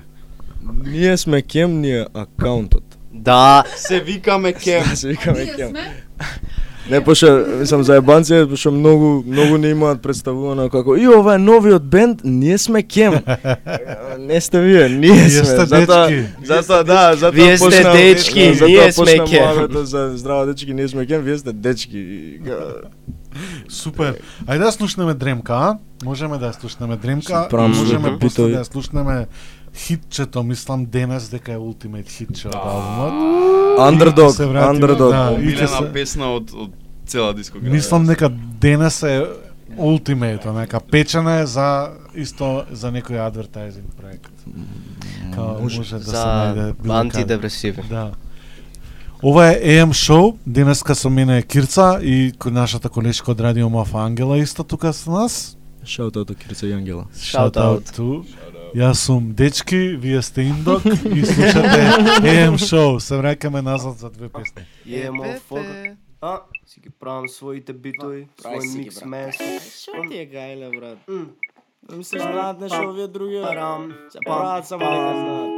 Ние сме кем, ние акаунтот. Да, Се викаме кем. Да, се викаме Ние кем. сме Не, пошто, мислам, за ебанци, е, пошто многу, многу не имаат представувано како и ова е новиот бенд, ние сме кем. не сте вие, ние Вие сме. сте затоа, дечки. затоа, да, затоа Вие сте почна- дечки, да, затоа ние сме кем. За здраво дечки, ние сме кем, вие сте дечки. Супер. Ајде да слушнеме Дремка, а? Можеме да ја слушнеме Дремка, можеме после да ја слушнеме хитчето, мислам денес дека е ултимейт хитче од албумот. Underdog, underdog. да, се- песна од од цела дискографија. Мислам дека денес е ултимейто, нека печена е за исто за некој адвертайзинг проект. Као може, да се за најде антидепресиви. Да. Ова е AM шоу, денеска со мене е Кирца и нашата колешка од Радио Мафа Ангела исто тука со нас. Шаутаут од Кирца и Ангела. Shout out out. to. Јас сум Дечки, вие сте Индок и слушате AM шоу. Се враќаме назад за две песни. Е, motherfucker. А, си ги правам своите битови, свој микс месо. Шо ти е гајле, брат? Мислиш, знаат нешто овие други? Парам, Се прават само нека знаат.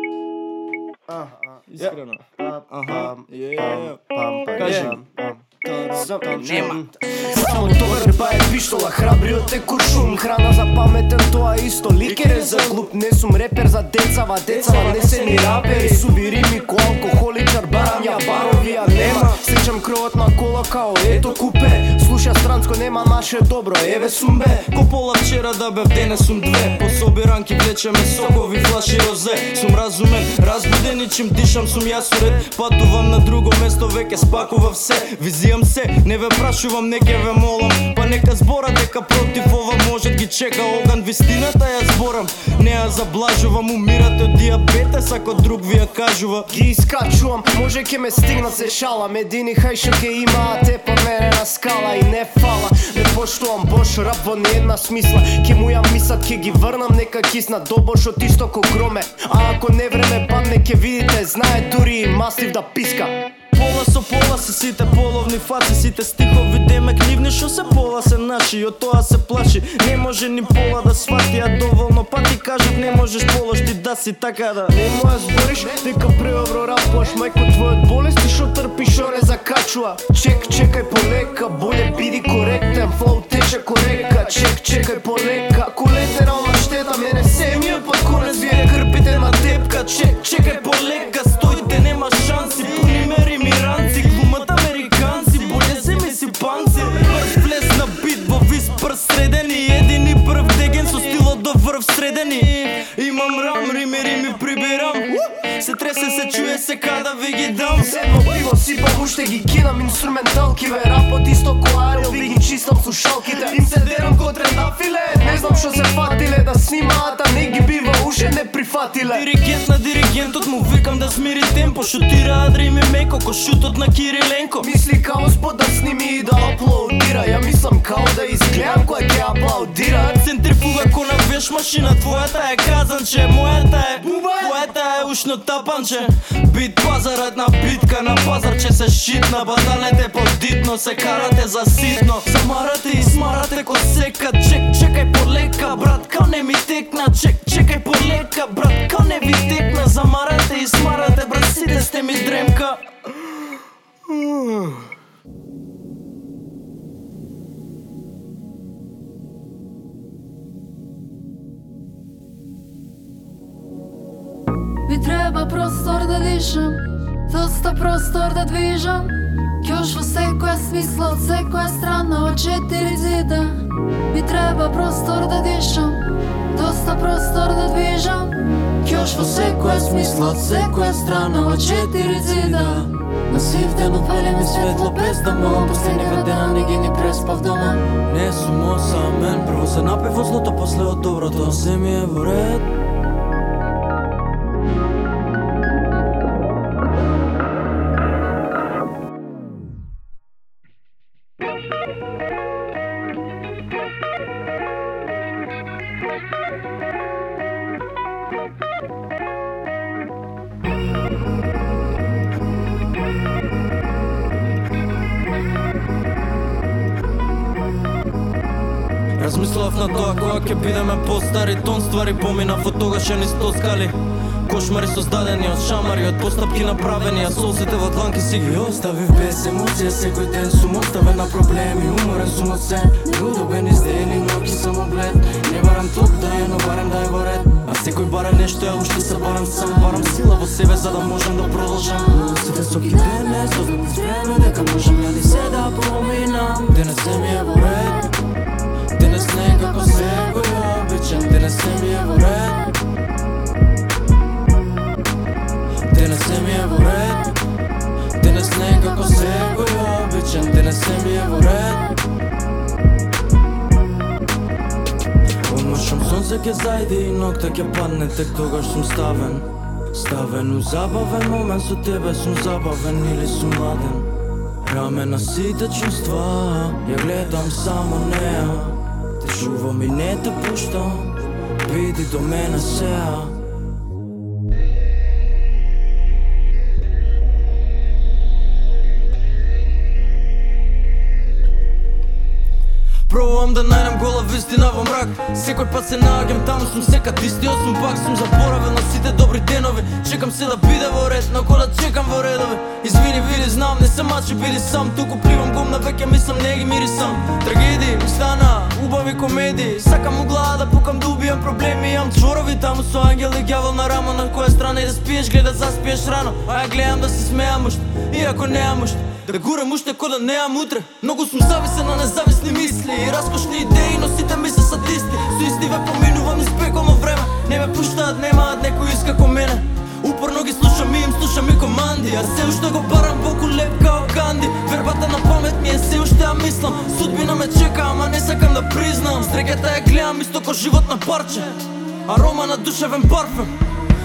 а, а, Искрено. па, Аха. Кажи. Нема. Само тоа е пиштола, храбриот е куршум. Храна за паметен, тоа исто ликер. Е за клуб Не сум репер за децава, децава не се ни рапери. Сувири ми ко алкохоличар, барам ја барови, а нема. Сечам кровот на кола као ето купе. Слуша странско, нема наше добро, еве сум бе. Ко пола вчера да бев, денес сум две. По соби ранки влечеме сокови, флаши розе. Сум разумен, разбуден и чим дишам сум јас уред. Патувам на друго место, веќе спакував се. Визијам се, не ве прашувам, не ке ве молам. Па нека збора дека против ова може ги чека оган. Вистината ја зборам, не ја заблажувам. Умирате од диабетес ако друг ви ја кажува. Ги искачувам, може ке ме стигнат се шалам. Едини хај шо ке имаат е па мене на скала и не фала. Не поштувам бош рап во една смисла. Ке му ја мислат ке ги врнам нека кисна. Добош од исто ко громе. А ако не време падне ке видите знае дури и маслив да писка. Пола со пола се сите половни фаци Сите стихови демек книвни шо се пола се наши И од тоа се плаши. Не може ни пола да свати А доволно пати кажат не можеш полош ти да си така да. Не моја збориш дека преобро рапуваш Мајко твојот болест, шо што шо не закачува. Чек, чекај полека, боле биди коректен Флоу тече корека, чек, чекај полека Колетерална штета, мене се ми е под конец инструменталки Ве рапот исто ко Арил, ви ги чистам слушалките Им се дерам ко трендафиле Не знам шо се фатиле да снимаат, а не ги бива уше не прифатиле Диригент на диригентот му викам да смири темпо Шутира Адрими меко ко шутот на Кириленко Мисли као спот да сними и да аплодира Ја мислам као да изгледам кој ќе аплаудира Центрифуга ко на веш машина Твојата е казанче, мојата е Твојата тапанче. Бит пазарот на битка на пазарче се шитна Баталете подитно се карате за ситно. Замарате и смарате ко сека. Чек, чекај полека брат, као не ми текна. Чек, чекај полека брат, као не ви текна. Замарате и смарате брат, сите сте ми дремка. Ми треба простор да дишам, доста простор да движам. Кјош во секоја смисла од секоја страна од четири зида. Ми треба простор да дишам Доста простор да движам. Кјош во секоја смисла од секоја страна од четири зида. На сив ден опали ми светло без да му Последниве дена не ги ни преспав дома. Не сум осамен, прво се напив во злото, после од доброто. Се ми е во ред. Ќе бидеме постари Тон ствари поминав од тогаш ја ни стоскали. Кошмари создадени од шамари, од постапки направени, а солзите во дланки си ги оставив без емоција. Секој ден сум оставен на проблеми, уморен сум од се, неудобен издени ноги само блед, не барам топ да е, но барам да е во ред, а секој бара нешто, ја уште се барам сам, барам сила во себе за да можам да продолжам. Но сите со кипене, зовем време дека можам ја ни се да поминам, денес се ми е во ред, денес не е обичен, денес се ми е во ред. Денес се ми е во ред. Денес не е како секој обичен Денес се ми е во ред. Умашам сонце ќе зајде и ногта ќе падне Тек тогаш сум ставен. Ставен у забавен момент со тебе сум забавен или сум младен. Раме на сите чувства Ја гледам само неа. Те чувам и не те пуштам Биди до мене сеа Пробувам да најдам гола вистина во мрак. Секој пат се наоѓам таму сум секад истиот Сум пак сум заборавен на сите добри денови. Чекам се да биде во ред, на кола да чекам во редове? Извини, види, знам, не се мачи, биди сам. Туку пливам гумна, веќе мислам, не ги мирисам Трагедии, ми стана, убави комедии Сакам у глава да пукам, да убијам проблеми. Имам чворови таму со ангел и гјавол на рамо На која страна и да спиеш, гледа заспиеш рано. А ја гледам да се смеам уште, иако неам уште. Да гурам уште кода неам утре. Многу сум зависен на независни мисли И раскошни идеи, но сите ми се садисти Со истиве поминувам и спекувам време. Не ме пуштаат, немаат некој иска ко мене. Упорно ги слушам и им слушам и команди А се уште го барам боку леп као Ганди. Вербата на памет ми е се уште ја мислам Судбина ме чека, ама не сакам да признам. Стреката ја гледам исто ко живот на парче Арома на душевен парфем.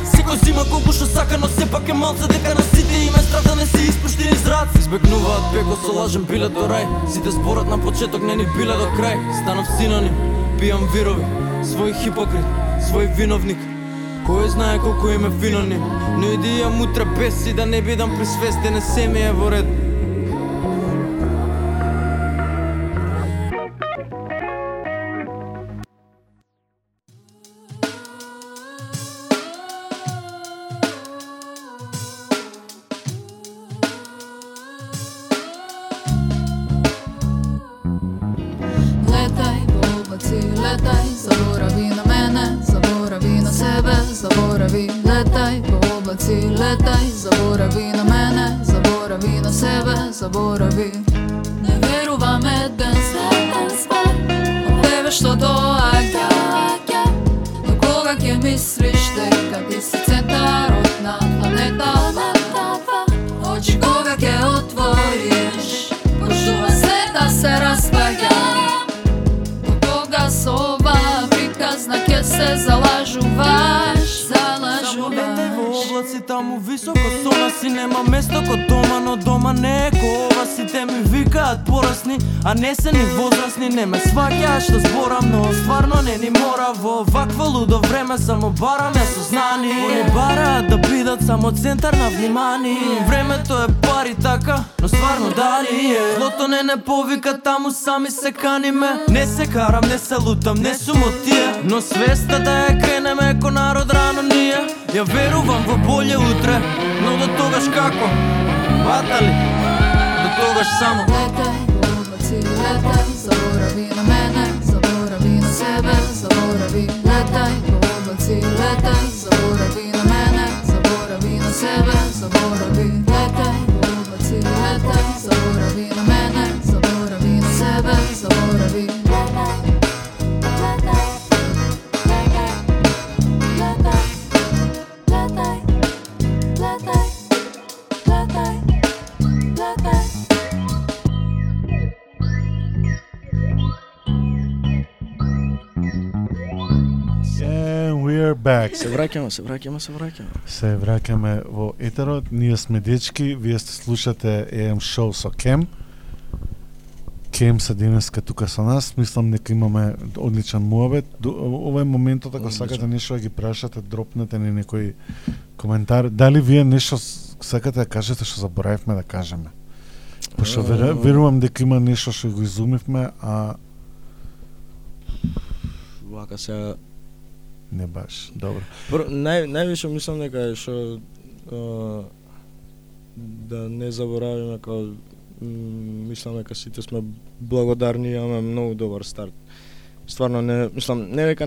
Секој зима колку што сака, но сепак е малце дека на сите им е страв да не се испушти низ рад Избегнуваат пеко со лажен билет до рај. Сите зборат на почеток не ни биле до крај. Станав синоним, пијам вирови. Свој хипокрит, свој виновник. Кој знае колку име е финоним. Но иди јам да утре без и да не бидам присвестен Не се ми е во ред. Не повика таму сами се каниме. Не се карам, не се лутам, не сум од тие. Но свеста да ја кренеме ко народ рано ние. Ја верувам во боле утре, но до тогаш како? Батали, до тогаш само. Летај, облаци, летај, заборави на мене, заборави на себе, заборави. Летај, облаци, летај. Се враќаме, се враќаме, се враќаме. Се враќаме во етерот. Ние сме дечки, вие сте слушате EM Show со Кем. Кем се денеска тука со нас. Мислам дека имаме одличен муабет. Ду- Ова е моментот ако сакате нешто да ги прашате, дропнете ни некој коментар. Дали вие нешто сакате да кажете што заборавивме да кажеме? Пошто веру- верувам дека има нешто што го изумивме, а вака сега Не баш. Добро. Пр, нај највише мислам дека е што да не заборавиме како мислам дека сите сме благодарни и имаме многу добар старт. Стварно не мислам не дека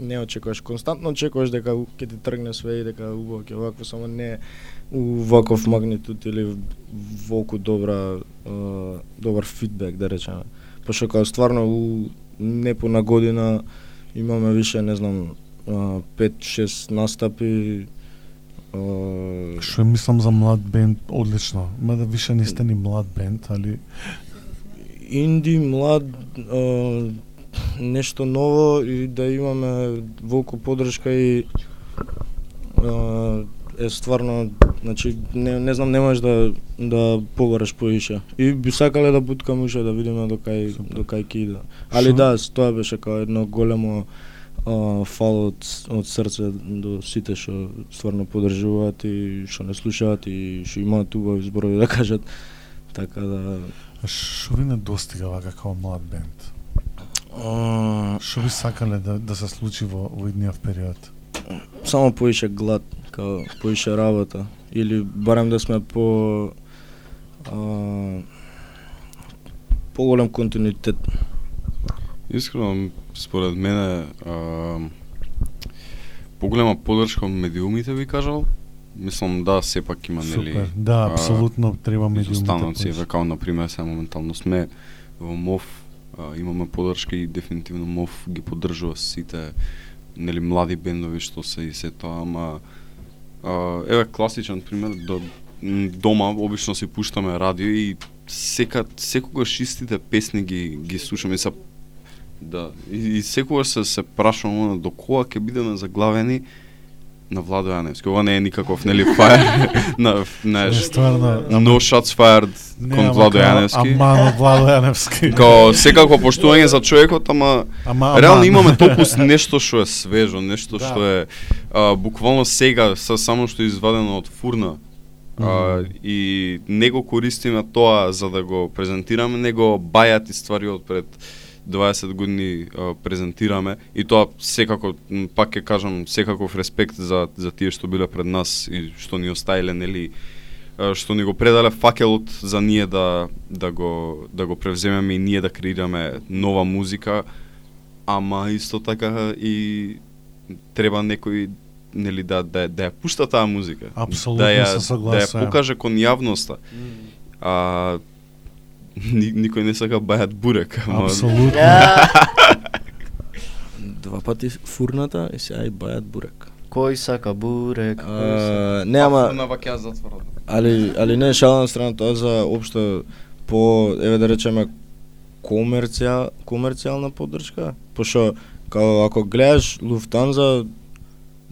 не очекуваш константно очекуваш дека ќе ти тргне све и дека убаво ќе вакво само не у ваков магнитуд или волку добра а, добар фидбек да речеме. Пошто као стварно у непуна година имаме више не знам 5-6 настапи Што мислам за млад бенд, одлично. Мада више не сте ни млад бенд, али инди, млад, нешто ново и да имаме волку подршка и е стварно, значи не, не знам, не можеш да да побараш поише. И би сакале да буткам уште да видиме до кај до кај ќе иде. Али Шо? да, тоа беше како едно големо а, фал од, од срце до сите што стварно поддржуваат и што не слушаат и што имаат убави зборови да кажат. Така да што ви недостига вака како млад бенд? Што би сакале да, да се случи во, во идниот период? само поише глад, као поише работа или барем да сме по поголем континуитет. Искрено, според мене, а, поголема подршка од медиумите би кажал. Мислам да сепак има нели Супер. Да, а, апсолутно треба медиумите. изостаноци, повеќе. еве као на пример сега моментално сме во МОВ, а, имаме подршка и дефинитивно МОВ ги поддржува сите нели млади бендови што се и се тоа, ама а, еве класичен пример до дома обично си пуштаме радио и сека секогаш истите песни ги ги слушаме се да и, и секогаш се се прашувам до кога ќе бидеме заглавени на Владо Јаневски. Ова не е никаков нели фаер на знаеш Не, стварно, no shots fired кон ама Владо Јаневски. Амано Владо Јаневски. Као секако поштување за човекот, ама Ама, реално имаме толку нешто што е свежо, нешто Да. што е а, буквално сега са само што е извадено од фурна. А, и не го користиме тоа за да го презентираме, него и ствари од пред 20 години а, презентираме. И тоа секако пак ќе кажам секаков респект за за тие што биле пред нас и што ни оставиле нели? А, што ни го предале факелот за ние да да го да го превземеме и ние да креираме нова музика, ама исто така и треба некои нели да да да ја пушта таа музика. Апсолутно да ја, се да ја согласувам. покаже кон јавноста. А ни, никој не сака бајат бурек, ама Апсолутно. Два пати фурната и сега и бајат бурек. Кој сака бурек? кој сака- А, не ама на затворат. али али не шала на страна тоа за општо по еве да речеме комерција комерцијална поддршка, пошто као ако гледаш Луфтанза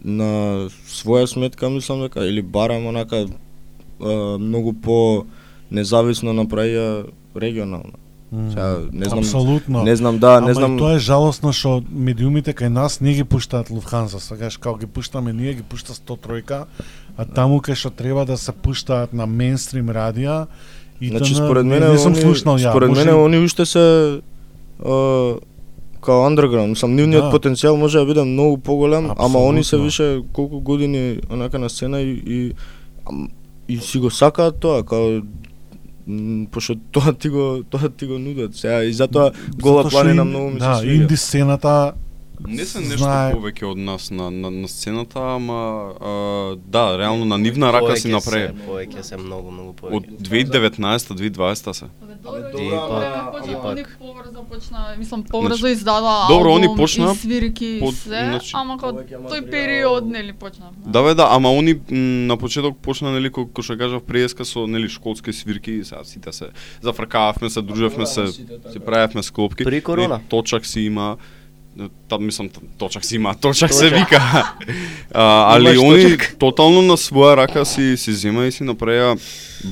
на своја сметка мислам дека или барам онака многу по независно направија регионално. Сега не знам Апсолутно. не знам да, Ама не и знам тоа е жалосно што медиумите кај нас не ги пуштаат Луфханза, сакаш како ги пуштаме ние ги пушта 103, а таму кај што треба да се пуштаат на мейнстрим радија и Значи тн. според не, мене не сум они, слушнал ја. според може мене они уште се као underground, мислам нивниот Да. потенцијал може да биде многу поголем, ама они се више колку години онака на сцена и и, и си го сакаат тоа, као пошто тоа ти го тоа ти го нудат. Сега и затоа гола планина ин- многу ми Да, се свиѓа. инди сцената Не се нешто знае- повеќе од нас на, на, на сцената, ама а, да, реално на нивна рака си направи. се, Повеќе се многу многу повеќе. Од 2019-2020 се. И пак, и Они пак. побрзо почна, мислам побрзо издадоа Добро, албум они почна и свирки и под- се, значи- ама као Повеќе тој период нели почна. Да бе, да, ама они на почеток почна нели ко, кој што кажав преска со нели школски свирки и сега сите се зафркававме се, дружевме се, си правевме склопки. При корона. Точак си има та мислам точак си има, точак се вика. а, али Имаш они точак? тотално на своја рака си си зема и си направија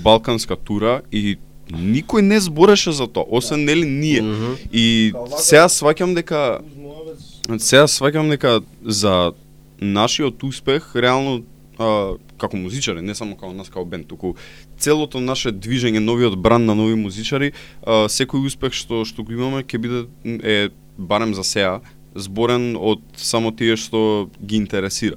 балканска тура и никој не збореше за тоа, освен нели ние. Мгм. И сега сваќам дека сега сваќам дека за нашиот успех реално а, како музичари, не само како нас како бенд, туку целото наше движење, новиот бранд на нови музичари, а, секој успех што што го имаме ќе биде е барем за сега зборен од само тие што ги интересира.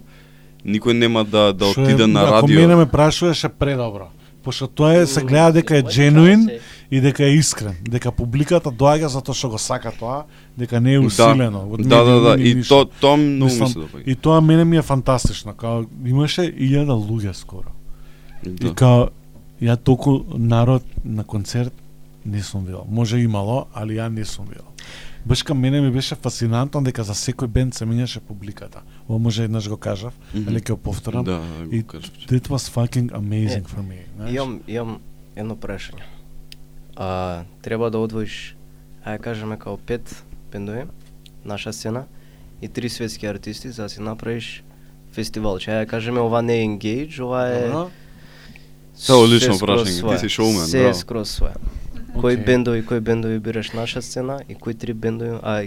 Никој нема да да Што е- отиде на Ако радио. мене ме прашуваше предобро. Пошто тоа е се гледа дека е genuine и дека е искрен, дека публиката доаѓа затоа што го сака тоа, дека не е усилено. од Да, да, да, медиуми и то тоа многу ми Мислам, се допаѓа. И тоа мене ми е фантастично, као имаше илјада луѓе скоро. И Да. као ја толку народ на концерт не сум видел. Може имало, али ја не сум видел. Баш кај мене ми беше фасинантно дека за секој бенд се менјаше публиката. Ова може еднаш го кажав, Мгм. али ќе го повторам. Да, И го кажав. that was fucking amazing for me. Имам, имам едно прашање. А, треба да одвоиш, ајде кажеме као пет бендови, наша сцена, и три светски артисти, за да си направиш фестивал. Че ајде кажеме ова не е engage, ова е... Тоа скроз прашање, ти си шоумен, Се е браво. Кои Окей. бендови, кои бендови бираш наша сцена и кои три бендови, а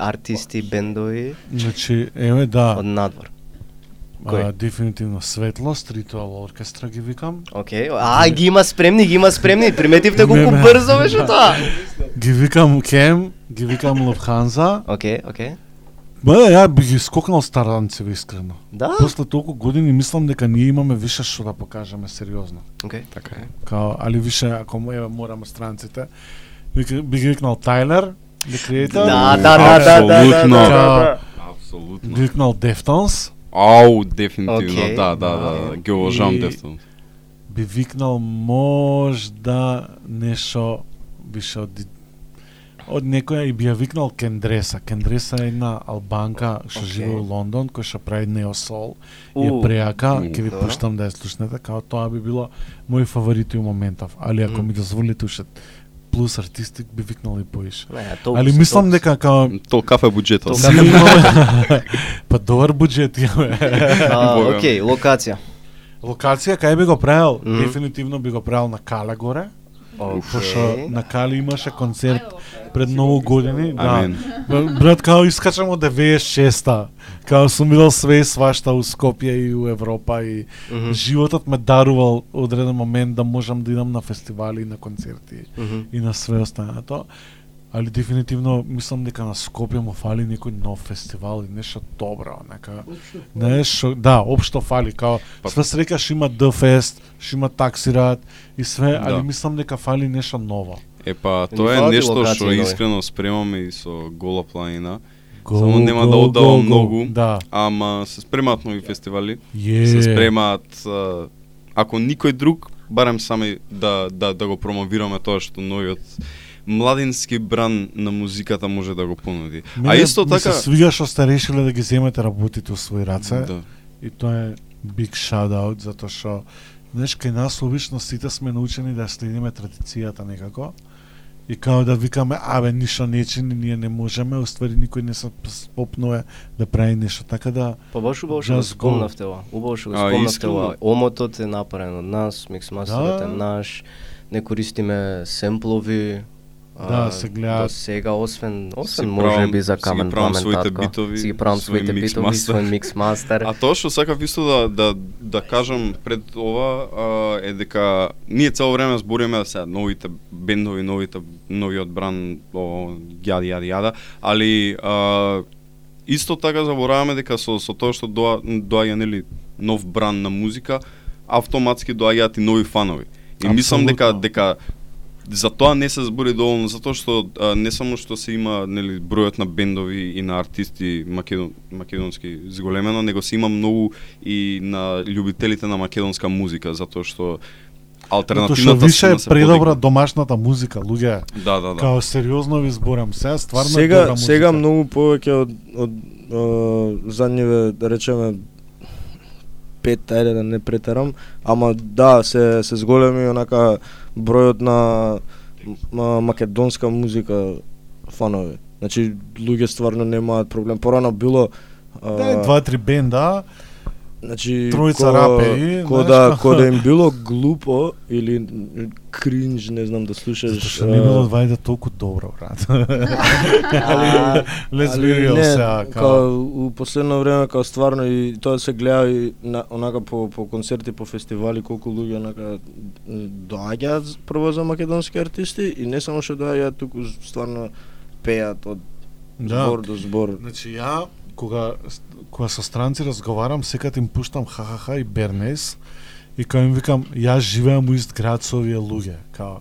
артисти, бендови Значи, еве да, од надвор. Кој? а, дефинитивно Светлост, Ритуал Оркестра ги викам. Океј, а ги има спремни, ги има спремни. Приметивте колку брзо беше тоа. Ги викам Кем, ги викам Луфханза. Океј, океј. Ба, да, ја би ги скокнал старанцеве искрено. Да. После толку години мислам дека ние имаме више што да покажеме сериозно. Океј. Така е. Као, али више ако му еве мораме странците. Вика- Би ги викнал Тайлер, The Creator. Да, да, да, да, да, да, Апсолутно. да, да, да. Апсолутно. Би викнал Deftones. Ау, дефинитивно, Океј. да, да, да, ги уважавам И- Deftones. Би викнал можда нешто више од од некоја и би ја викнал Кендреса. Кендреса е една албанка што Океј. живее во Лондон, која што прави неосол. И е преака, ќе ви пуштам да ја слушнете, као тоа би било мој фаворити у моментов. Али ако Мм. ми дозволите уште плюс артистик би викнал и поише. Толку Али мислам дека као Тол кафе буџетот. Па добар буџет имаме. Океј, локација. Локација кај би го правил? Дефинитивно би го правил на Кале пошто Океј. на Кале имаше концерт пред многу години. Да. Брат, као искачам од 96-та. Као сум видел све и свашта у Скопје и у Европа и Мгм, животот ме дарувал одреден момент да можам да идам на фестивали и на концерти мгм. и на све останато. Али дефинитивно мислам дека на Скопје му фали некој нов фестивал и нешто добро, нека нешто, да, општо фали, као Па- све срекаш има The Fest, што има Таксират и све, Да. али мислам дека фали нешто ново. Епа, Ни тоа е нешто што искрено спремаме и со Гола планина, Go, Само нема go, да go. многу. Да. ама се спремаат нови фестивали. Е. Се спремаат а, ако никој друг, барем сами да да да го промовираме тоа што новиот младински бран на музиката може да го понуди. а Мене исто ми така се свига што сте решиле да ги земете работите у своји раце. да. И тоа е big shout out затоа што знаеш кај нас обично сите сме научени да следиме традицијата некако. И као да викаме, абе, ништо не чини, ние не можеме, уствари никој не се спопнува да прави нешто. Така да, Па баш убаво што го спомнавте ова. Убаво што го А, спомнавте ова. Омотот е направен од нас, миксмастерот Да. е наш. Не користиме семплови. Да, се гледаат. До сега освен освен може правам- би за си ги камен правам пламен своите татко. битови, си ги правам своите битови, свој миксмастер. А тоа што сакав исто да да да кажам пред ова а, е дека ние цело време збориме се новите бендови, новите новиот бран, о, јади јади јада, али а, исто така забораваме дека со со тоа што доа доаѓа нели нов бран на музика, автоматски доаѓаат и нови фанови. И мислам дека дека за тоа не се збори доволно затоа што а, не само што се има нели бројот на бендови и на артисти македон, македонски зголемено, него се има многу и на љубителите на македонска музика затоа што алтернативната више е се предобра подигна. домашната музика, луѓе. Да, да, да. Као сериозно ви зборам, сега стварно е сега добра музика. сега многу повеќе од од а, задниве да речеме пет ајде да не претерам, ама да се се зголеми онака бројот на македонска музика фанови. Значи луѓе стварно немаат проблем. Порано било Да, два-три бенда, Значи, Тројца ко- рапери, ко да ко да им било глупо или кринж, не знам да слушаш. затоа што не било вајде толку добро, брат. Let's be real сега, као у последно време као стварно и тоа се гледа и на, онака по по концерти, по фестивали колку луѓе онака доаѓаат прво за македонски артисти и не само што доаѓаат туку стварно пеат од Да. Збор до збор. Значи ја кога кога со странци разговарам, секад им пуштам ха ха ха и бернес и кога им викам јас живеам у ист град со овие луѓе, као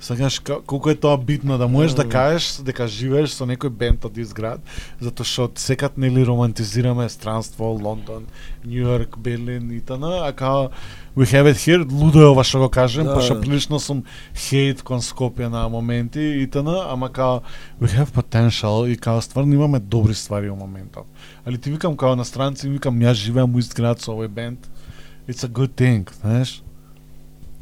Сакаш ка- колку е тоа битно да можеш да кажеш дека живееш со некој бенд од ист град, затоа што секад нели романтизираме странство, Лондон, Нью Йорк, Берлин и т.н. А као we have it here, лудо е ова што го кажем, Да. пошто прилично сум хейт кон Скопје на моменти и т.н. Ама као we have potential и као стварно имаме добри ствари во моментов. Али ти викам као на странци, викам ја живеам у ист град со овој бенд. It's a good thing, знаеш?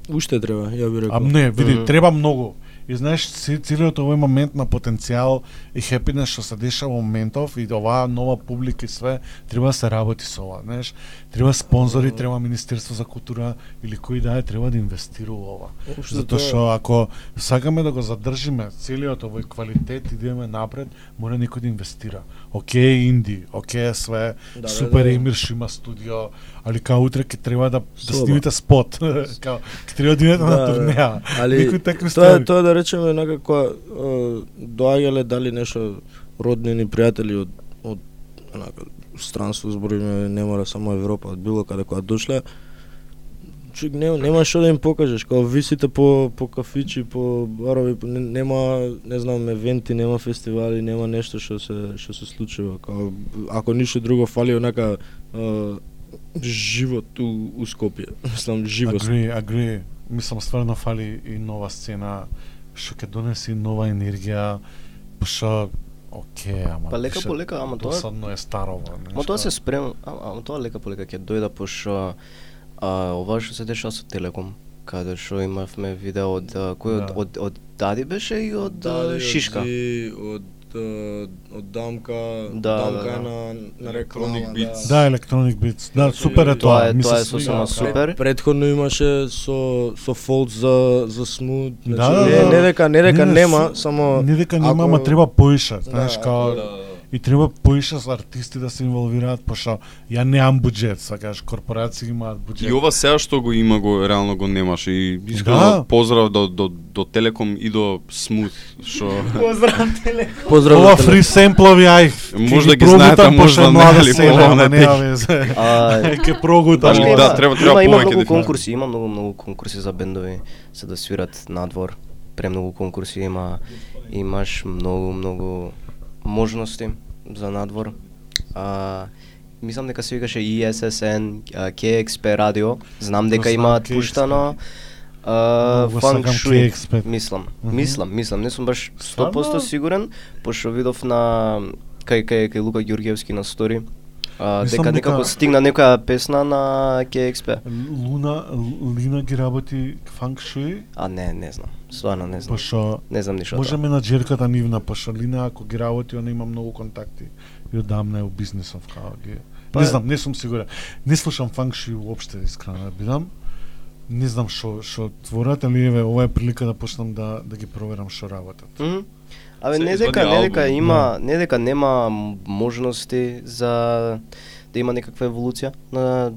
Уште треба, ја би рекол. А не, види, треба многу. И знаеш, целиот овој момент на потенцијал и хепинес што се дешава во моментов и оваа нова публика и све, треба да се работи со ова, знаеш. Треба спонзори, треба Министерство за култура или кој да е, треба да инвестира во ова. Затоа тоа- што ако сакаме да го задржиме целиот овој квалитет и да идеме напред, мора некој да инвестира. Океј инди, океј све, Да, да, супер да. Емир што има студио, али као утре ќе треба да, да снимите спот. као ќе треба да идете на Да, да. турнеја. Али такви тоа е ствари. тоа да речеме некако е, доаѓале дали нешто роднини пријатели од од онака странство збориме не мора само Европа, било каде кога дошле Чук, нема, нема што да им покажеш, као висите по, по кафичи, по барови, по- не- нема, не знам, евенти, нема фестивали, нема нешто што се што се случува. Као, ако ништо друго фали онака е, живот у, у Скопје. Мислам, живост. Агри, агри. Мислам стварно фали и нова сцена што ќе донеси нова енергија, што Оке, ама Па лека по лека, ама тоа- досадно е старово. Ма тоа се спрем, ама, ама тоа лека по лека ќе дојде пошто а, ова што се дешава со Телеком, каде што имавме видео од кој од, Да. од, од Дади беше и од Шишка. Од од, од дамка, Да, дамка да, да. на на реклама, Electronic Beats. Да, Electronic Beats. Да, супер е Тоа тоа. е- тоа е сосема као- супер. Предходно имаше со со фолт за за смут, Да, значи да, не да. не дека не дека Не, не, нема, су- само Не дека нема, ама треба поише, Да, знаеш, као да. И треба поише за артисти да се инволвираат, пошто ја немам буџет, сакаш, корпорации имаат буџет. И ова сега што го има го реално го немаше и искрено Да. поздрав до до до Телеком и до Смут што Поздрав Ова за фри семплови ај. Може ќе да ги прогутам, знаете, пошто може е да не, селе, ова ама не везе. А, Ќе прогутам. Да, има- треба- треба има, многу конкурси, има многу многу конкурси за бендови се да свират надвор. Премногу конкурси има имаш многу многу можности за надвор. А мислам дека се викаше ESSN, а, KXP радио. Знам дека имаат пуштано. Shui, KXP. мислам, мислам, мислам, не сум баш 100% Стварно? сигурен, пошто видов на кај кај кај Лука Ѓурѓевски на стори. А, Мислам дека дека- некако стигна некоја песна на KXP. Луна, Лина ги работи фанк шуи, А не, не знам. Стварно не знам. пошто Не знам ништо. Може менаџерката нивна, пошто Лина ако ги работи, она има многу контакти. И одамна е у бизнисов, као ги... Па не знам, не сум сигурен. Не слушам фанк шуи уопште, искрено да бидам. Не знам што што творат, али еве ова е прилика да почнам да да ги проверам што работат. Мгм. Абе не дека не дека албум, има не дека нема можности за да има некаква еволуција на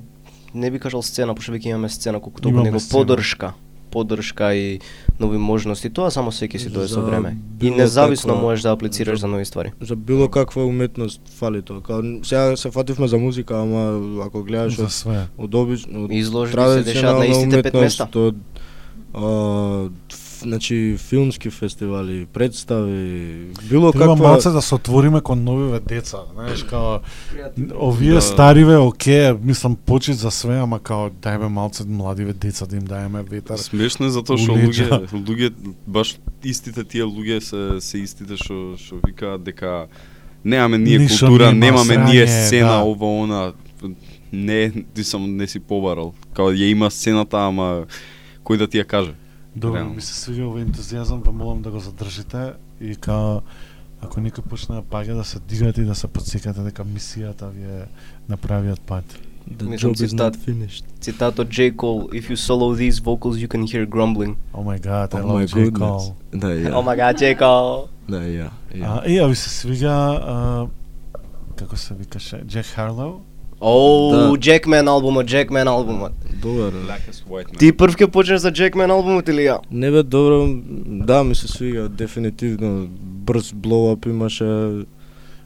не би кажал сцена, пошто веќе имаме сцена колку толку него сцена. поддршка поддршка и нови можности, тоа само секи си дое со време. И независно каква- можеш да аплицираш за- за нови ствари. за било каква уметност фали тоа. Као сега се фативме за музика, ама ако гледаш За од све. од обично од Изложби се дешаваат на истите пет места. Од а, значи филмски фестивали, представи, било Треба каква малце да се отвориме кон новиве деца, знаеш, као овие Да. стариве, оке, мислам почит за све, ама као дајме малце младиве деца да им даеме ветар. Смешно е затоа што луѓе, луѓе баш истите тие луѓе се се истите што што викаат дека немаме ние Ништо култура, нема, немаме ние срање, сцена, да. ова она. Не, ти сам не си побарал. Као ја има сцената, ама кој да ти ја каже? Добро, Реално. ми се свига овој ентузијазам, ве молам да го задржите и као ако некој почне да паѓа да се дигате и да се подсекате дека мисијата ви е на правиот пат. The Мислам, job is цитат. not finished. Цитат од J. Cole, if you solo these vocals you can hear grumbling. Oh my god, I Oh love my J. Cole. Да, ја. Oh my god, J. Cole. Да, ја. ја. А, и, а ви се свига, а, како се викаше, Джек Харлоу? Оу, Да. Jackman албумот, Jackman албумот. Добар. Ти прв ќе почнеш за Jackman албумот или ја? Не бе добро, да ми се свига дефинитивно брз блоуап имаше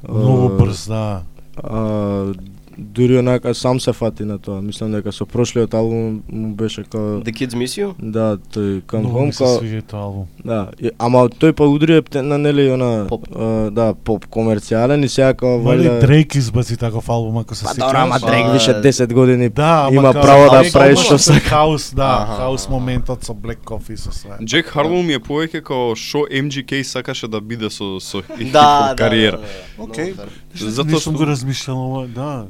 Многу брз, да. А, дури онака сам се фати на тоа. Мислам дека со прошлиот албум му беше као The Kids Miss You? Да, тој Come Home се као тој албум. Да, и- ама тој па удри на нели она Поп. а, да, поп комерцијален и сега као Вали валја Дрейк избаци таков албум ако се Па сеќаваш. добра, ама Па, Дрейк више 10 години Да, ама има као право да прави што со сака. Хаус, да, хаус моментот со Black Coffee со све. Джек Харлоу ми е повеќе како што MGK сакаше да биде со со Да, да, кариера. да, да. Фер. Затоа што- го размишljал ова, да.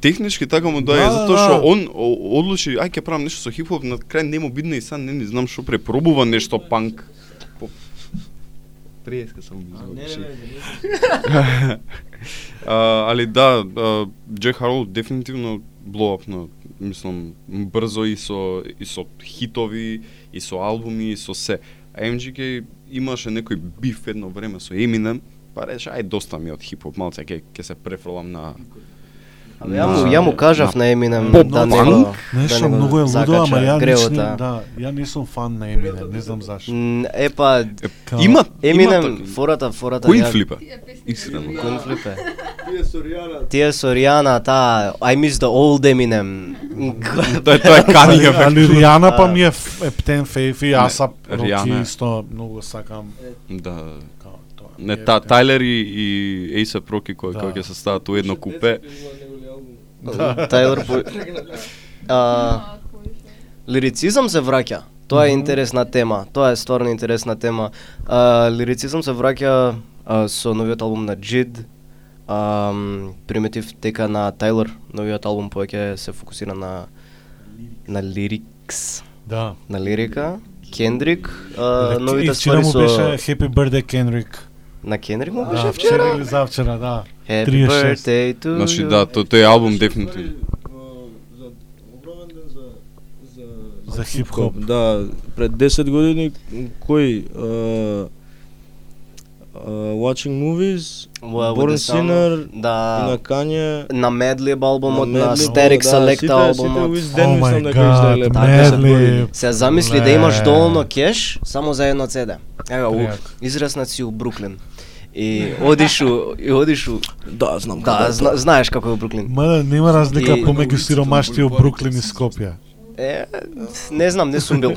Технички така му Да, даje, да, затоа што да. он о- одлучи, ај ќе правам нешто со хип-хоп, на крај не му бидне и сам не ни знам што препробува нешто панк. По... Приеска сам не, а, али да, Джек Харлоу дефинитивно блоапно, мислам, брзо и со и со хитови, и со албуми, и со се. А MGK имаше некој биф едно време со Eminem, па рече, ај доста ми од хип-хоп, малце ќе ќе се префрлам на Абе, ја му, ја му кажав на Eminem Поп да не го Нешто да не го многу е лудо, ама ја да, ја не сум фан на Eminem, не знам зашто. М, Е па Има Eminem има фората фората Коин ја- флипа? Искрено. Коин флипе? Тие со Ријана, таа I miss the old Eminem. Тоа е тоа е Kanye Али. Ријана па ми е птен фейф и Асап Не, Роки Ријана е- исто многу сакам. Да. Не, та. Тайлер и, и A$AP Rocky кој Да. кој ќе се стават у едно купе. Тајлор по... А, лирицизам се враќа. Тоа е интересна тема. Тоа е стварно интересна тема. А, лирицизам се враќа а, со новиот албум на. А, приметив дека на Тајлор новиот албум повеќе се фокусира на на лирикс, Да. на лирика. Кендрик, а, новите ствари му со беше Happy Birthday Kendrick. на Кендрик му Да, беше вчера вчера. или завчера, да. Happy 36. birthday to Значи да, то, тој албум дефинитивно. За хип-хоп. Да, пред 10 години кој а, а, Watching Movies, Well, Born Summer, Sinner да, на Kanye на Madlib албумот, на, Madlib, Static да, Selecta албумот. Сите Oh my God, издаеле пред 10 години. Madlib. Се замисли да имаш доволно кеш само за едно CD. Ева, израснат си у Бруклин. И одиш у, и одиш у, Да, знам да, зна, знаеш како е Бруклин. Мада нема разлика И- помеѓу сиромашти од Бруклин и Скопје. Е, не знам, не сум бил.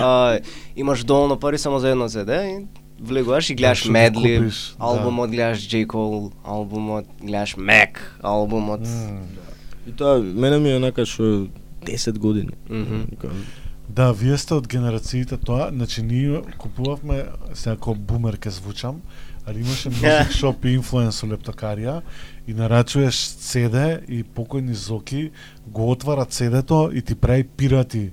а, имаш доволно пари само за едно CD и влегуваш и гледаш Медли, купиш, да. албумот, гледаш J. Cole, албумот, гледаш Mac, албумот. И тоа мене ми е онака што 10 години. Мгм. Вика, Да, вие сте од генерациите тоа, значи ние купувавме, сега како бумер ке звучам, али имаше Music Shop и Influence у Лептокарија и нарачуваш CD и покојни Зоки го отвара CD-то и ти прави пирати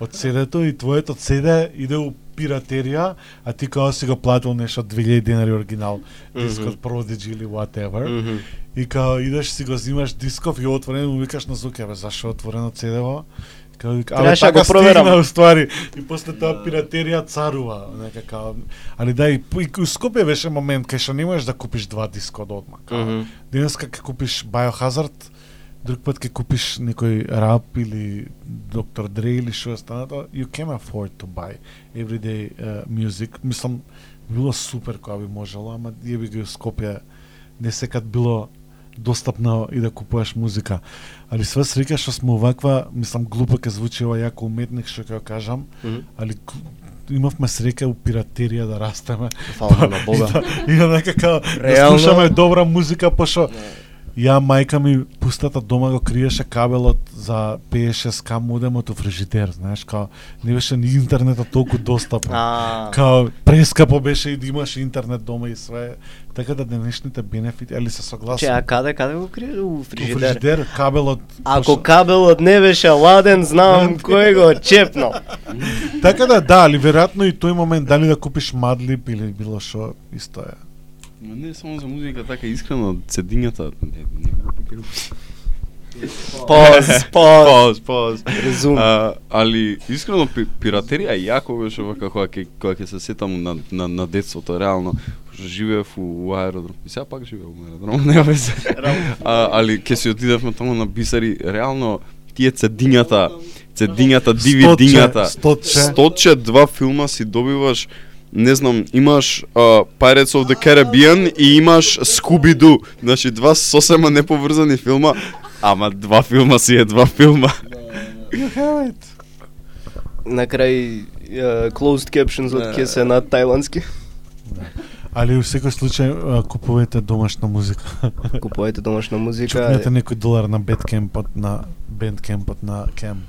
од CD-то и твоето CD иде у пиратерија, а ти као си го платил нешто 2000 денари оригинал, дискот Prodigy или whatever. Мгм. И као идеш си го взимаш дисков и отворен му викаш на Зуке, бе, зашо отворено CD-во? Вика, абе Требаше да така го проверам. стигна уствари. И после тоа пиратерија царува, нека као. Али да и, и Скопје беше момент кај што не можеш да купиш два диска од одма. Као. Мгм. Денеска ќе купиш Biohazard, друг пат ќе купиш некој рап или Dr. Dre или што е станато, you can afford to buy everyday uh, music. Мислам, било супер кога би можело, ама јеби у Скопје не секад било достапно и да купуваш музика. Али све среќа што сме оваква, мислам глупо ќе звучи ова јако уметник што ќе кажам, Мгм. али гл- имавме среќа у пиратерија да растеме. Фала на Бога. И да нека као да Реално? слушаме добра музика, пошто ја мајка ми пустата дома го криеше кабелот за 56 к модемот у фрижидер, знаеш, као не беше ни интернетот толку достапен. Као прескапо беше и да имаш интернет дома и све, така да денешните бенефити, али се согласувам. че, а каде, каде го крие? У У фрижидер. фрижидер кабелот Ако пошто- кабелот не беше ладен, знам кој го чепнал. Така да, да, али веројатно и тој момент дали да купиш мадлип или било што, исто е. Ма не само за музика, така искрено цедињата не не го пикирам. Поз, поз. Поз, поз. А, али искрено пи, пиратерија јако беше вака кога ќе кога ќе се сетам на на на детството реално живеев у, у аеродром. И сега пак живеев у аеродром, нема везе. а, али ќе си отидевме таму на Бисари, реално тие цедињата, цедињата, DVD-дињата. Стотче. Стотче два филма си добиваш не знам, имаш uh, Pirates of the Caribbean и имаш Scooby-Doo. Значи два сосема неповрзани филма, ама два филма си е два филма. You have it. На крај uh, closed captions од ќе се на тајландски. Али у секој случај а, купувате домашна музика. Купувајте домашна музика. Чукнете некој долар на Bandcampот на Bandcampот на Cam.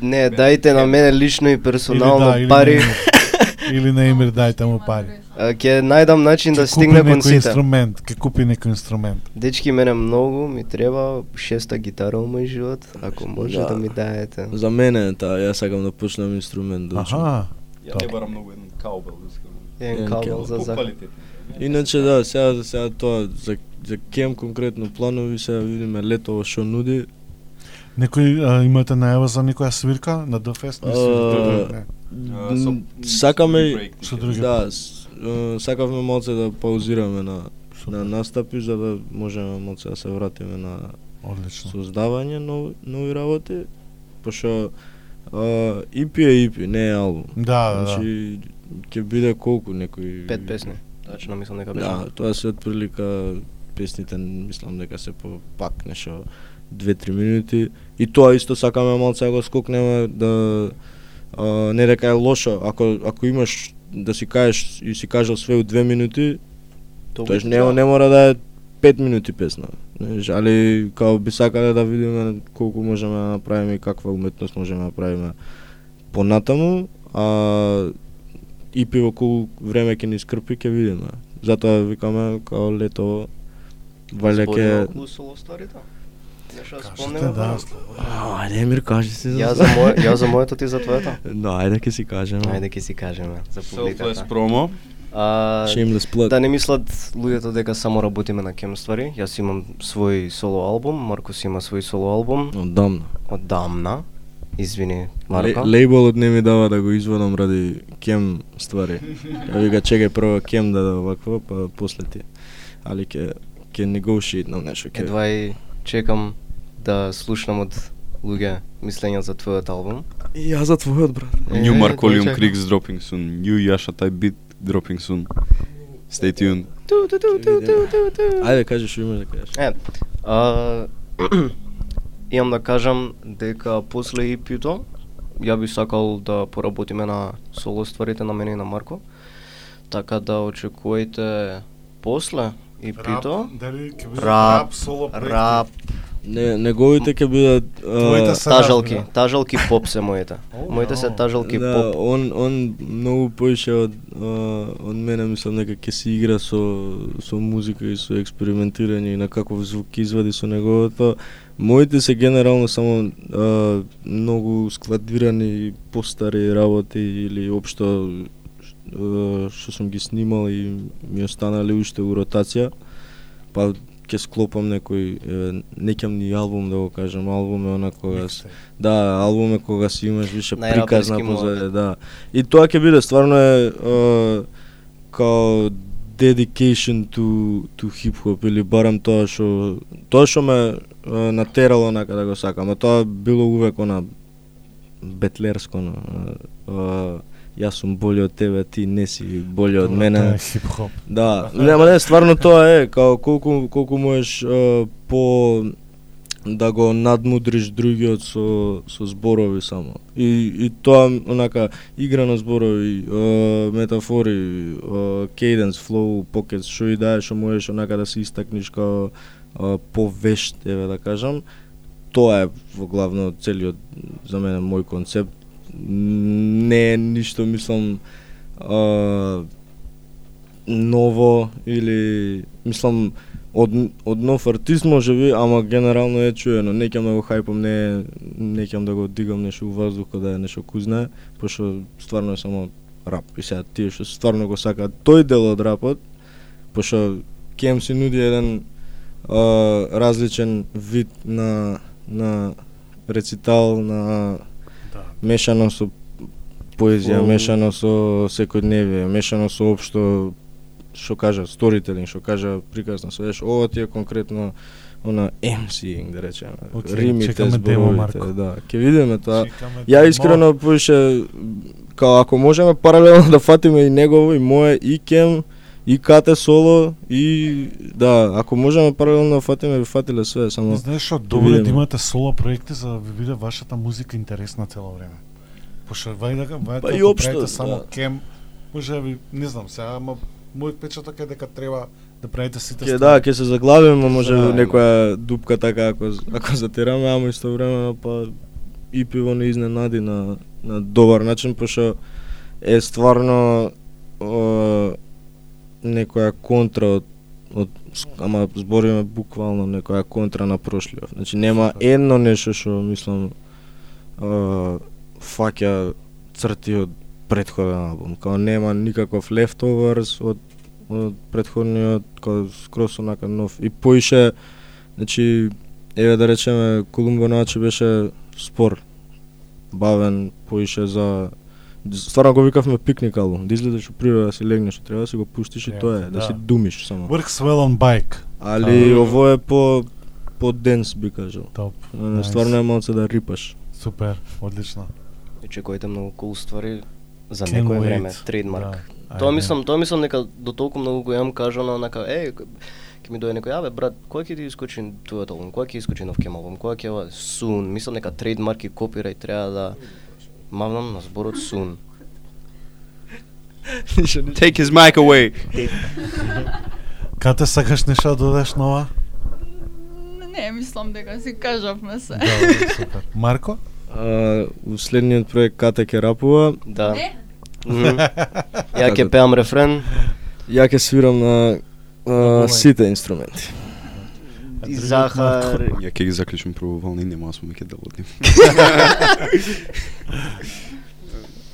Не, дајте на мене лично и персонално или да, пари. Или или на Емир дајте му пари. Ќе најдам начин да стигне купи кон некој сите. инструмент, ќе купи некој инструмент. Дечки, мене многу ми треба шеста гитара во мој живот, ако може да, Да. ми даете. За мене е таа, јас сакам да почнем инструмент да. Аха. Ја не барам многу еден каубел, искам. Еден кел. за за. Иначе да, сега сега тоа за за кем конкретно планови сега видиме летово што нуди. Некој а, имате најава за некоја свирка на Дофест? А, Не. М, Сакаме Со други да, сакавме малце да паузираме на на настапи за да можеме малце да се вратиме на Одлично. создавање нови, нови работи, пошто а, EP е EP, не е албум. Да, да, да. Значи ќе биде колку некои Пет песни. Тачно мислам дека беше. Да, тоа се отприлика песните мислам дека се по пак нешто 2-3 минути и тоа исто сакаме малце да го скокнеме да а, не дека е лошо, ако ако имаш да си кажеш и си кажал све у 2 минути, тоа не, не мора да е 5 минути песна. Знаеш, али као би сакале да видиме колку можеме да направиме и каква уметност можеме да направиме понатаму, а EP во колку време ќе ни скрпи ќе видиме. Затоа викаме као лето Збориме ќе. Нешто да Кажете, спомнеме. да, Ајде Емир кажи се Ја за мој, ја за моето ти за твоето. Да, ајде ќе си кажеме. Ајде ќе си кажеме за Selfless публиката. промо. А, Shameless plug. Да не мислат луѓето дека само работиме на кем ствари. Јас имам свој соло албум, Маркус има свој соло албум Одамна. одамна. Извини, Ле, Марко. лейболот не ми дава да го извадам ради кем ствари. Ја вика чекај прво кем да да вакво, па после ти. Али ќе ќе negotiate нешто ќе. Едва и чекам да слушнам од луѓе мислења за твојот албум. И јас за твојот брат. New Marcolium чекам. Creeks dropping soon. New Yasha type beat dropping soon. Stay tuned. Ајде кажи што имаш да кажеш. Е, а, имам да кажам дека после EP-то ја би сакал да поработиме на соло стварите на мене и на Марко. Така да очекувајте после EP-то Рап, дали ќе биде Рап, рап, соло рап, Не, неговите ќе бидат а, тажалки, да? тажалки поп се моите. Моите се тажалки да, поп. он он многу поише од од мене мислам дека ќе се игра со со музика и со експериментирање и на каков звук извади со неговото. Моите се генерално само а, многу складирани постари работи или општо што сум ги снимал и ми останале уште у ротација. Па ќе склопам некој е, неќам ни албум да го кажам, албум е она кога с- Да, албум е кога си имаш више приказна позади, е. да. И тоа ќе биде стварно е а, као dedication to to hip hop или барем тоа што тоа што ме а, натерало онака да го сакам, а тоа било увек она бетлерско, она, а, а, јас сум бољи од тебе, ти не си бољи од Тоа мене. е хип-хоп. Да, нема не, стварно тоа е, као колку колку можеш а, по да го надмудриш другиот со со зборови само. И и тоа онака игра на зборови, а, метафори, а, cadence, flow, pockets, што и да е што можеш онака да се истакниш као повешт, еве да кажам. Тоа е во главно целиот за мене мој концепт. Не е ништо мислам а, ново или мислам од од нов артист може би, ама генерално е чуено. Не ќе да го хајпам, не не ќе да го дигам нешто у воздухот да е нешто кузне, пошто стварно е само рап. И сега тие што стварно го сакаат тој дел од рапот, пошто Кем си нуди еден а, различен вид на на рецитал на мешано со поезија, мешано со секојдневие, мешано со општо што кажа сторителинг, што кажа приказна со еш, ова ти е конкретно она MCing да речеме. Океј, римите, зборовите, да. Ќе видиме тоа. Ја искрено поише као ако можеме паралелно да фатиме и негово и мое и кем и кате соло и да, ако можеме паралелно да фатиме би фатиле све, само Знаеш што, ќе добро е да имате соло проекти за да ви биде вашата музика интересна цело време. Пошто вајде вајде Па и ако општо, само да. кем, може да ви не знам сега, ама мојот печаток е дека треба да правите сите Ке да, ќе се заглавиме, може Да, некоја дупка така ако ако затераме, ама истовремено па и пиво не изненади на на добар начин, пошто е стварно некоја контра од од ама збориме буквално некоја контра на прошлиот. Значи нема едно нешто што мислам о, фаќа црти од претходен албум. Као нема никаков leftovers од од претходниот као скрос онака нов и поише значи еве да речеме Колумбо Начи беше спор бавен поише за стварно го викавме пикник албум да излезеш у природа да си легнеш треба да си го пуштиш и тоа е да, да. си думиш само Works well on bike. али А. ово е по по денс би кажал Топ. Nice. стварно е малце да рипаш Супер, одлично. И чекојте многу cool ствари за Can't некое wait. време, трейдмарк. Да. Тоа мислам, тоа мислам дека до толку многу го имам кажано, онака, е, ќе ми дојде некој, абе брат, кога ќе ти искочи твојот албум, кога ќе искочи нов кем албум, кога ќе ова soon, мислам дека трейдмарк и копирајт треба да мавнам на зборот soon. Take his mic away. Кате сакаш нешто да додаш нова? Не, мислам дека си кажавме се. Добро, супер. Марко? а, у следниот проект Кате ќе рапува Да. Ја ќе пеам рефрен, ја ќе свирам на сите инструменти и Захар, Ја ќе ги заклучам прво волни, нема да сме ќе да водим.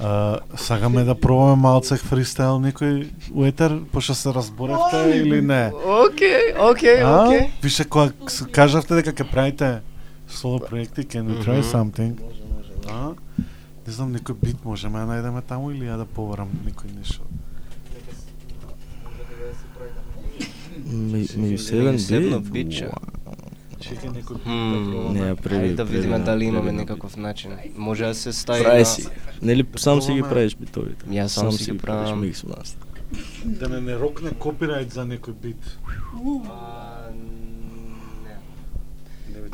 А, сакаме да пробаме малце фристайл некој у етер, пошто се разборевте или не? Океј, океј, океј. Више кога кажавте дека ќе правите соло проекти, can we try something? А? Не знам, некој бит можеме да најдеме таму или ја да поварам некој нешто? Ми- Меѓу Или седен седно бит? биче. Чекај некој да. Не, ја. Ајде да видиме дали имаме некаков начин. Може да се стави Прави на... си. Нели сам си ги правиш битовите? Ја сам си ги правиш правам. микс мастер. Да не не рокне копирајт за некој бит.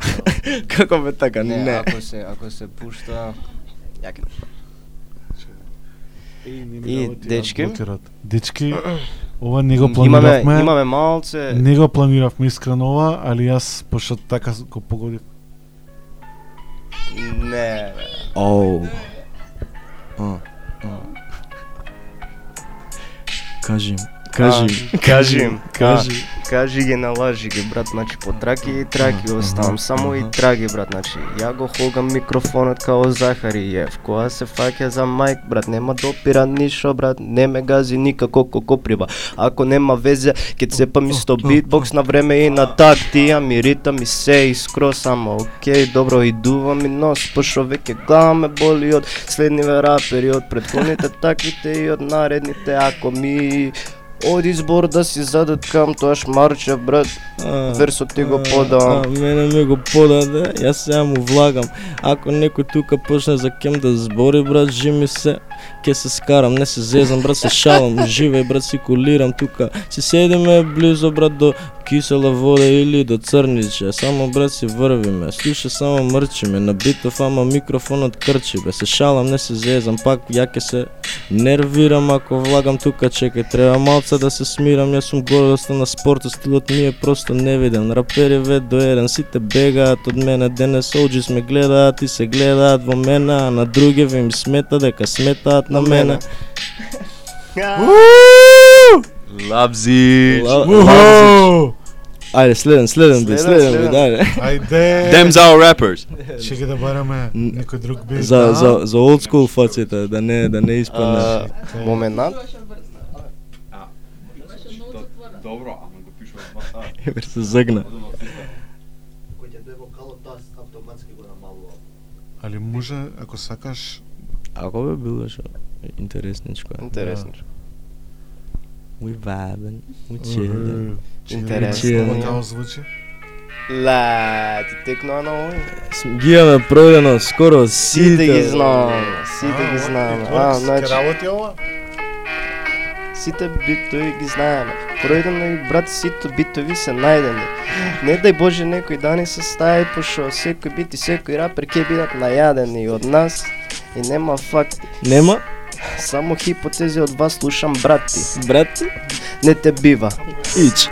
Како бе така? не, Не. ако се ако се пушта ја И, дечки? Дечки, ова не го имаме планиравме. имаме малце Не го планиравме искрено ова, али јас пошто така го погодив. не. Оу. Кажи им. Кажи. А, кажи им. Кажи. Кажи ги налажи ги брат, значи по траки и траки оставам само и траги брат, значи ја го хогам микрофонот као Захариев, кога се фаќа за мајк брат, нема допира ништо брат, не ме гази никако коко прива. Ако нема везе, ќе цепам исто битбокс на време и на такти, ја ми ритам и се искро само окей, добро идува ми нос, пошо веќе глава ме боли од следниве рапери, од претходните таквите и од наредните, ако ми Од избор да си задеткам тоаш марче брат А, Версот ти го подавам. а, Мене ми го подаде, јас сега му влагам. Ако некој тука почне за кем да збори, брат, жими се, ке се скарам, не се зезам, брат, се шалам, живеј, брат, си колирам тука. Си седиме близо, брат, до кисела вода или до црниче. Само, брат, си врвиме, слуша само мрчиме, на битов, ама микрофонот крчи, бе, се шалам, не се зезам, пак ја ке се нервирам. Ако влагам тука, чекај, треба малца да се смирам, јас сум гордоста да на спортот, стилот ми е просто невиден, рапери ве до еден, сите бегаат од мене, денес оджи сме гледаат и се гледаат во мене, а на другиве им смета дека смета сметаат на мене. Лабзи. Ајде, следен, следен би, Следен, би, дајде. Ајде! Them's our rappers. Чекај да бараме некој друг бит. За да? за за old school фаците, да не да не испадне. А, Моментнат Добро, ама го пишува два сата. Еве се загна. кој ќе даде вокалот, тоа автоматски го намалува. Али може, ако сакаш, Ако бе било што интересничко. е. интересно. We vibing, we chilling. Интересно. Како звучи? Ла, ти текнува на овој. Ги имаме проведено скоро сите. Сите ги знам, сите ги знам. А, значи, работи ова? сите битови ги знаеме. Пројдено и брат сите битови се најдени. Не дај Боже некој да ни се стави, пошто секој бит и секој рапер ќе бидат најадени од нас и нема факти. Нема? Само хипотези од вас слушам, брати. Брат, Не те бива. ич.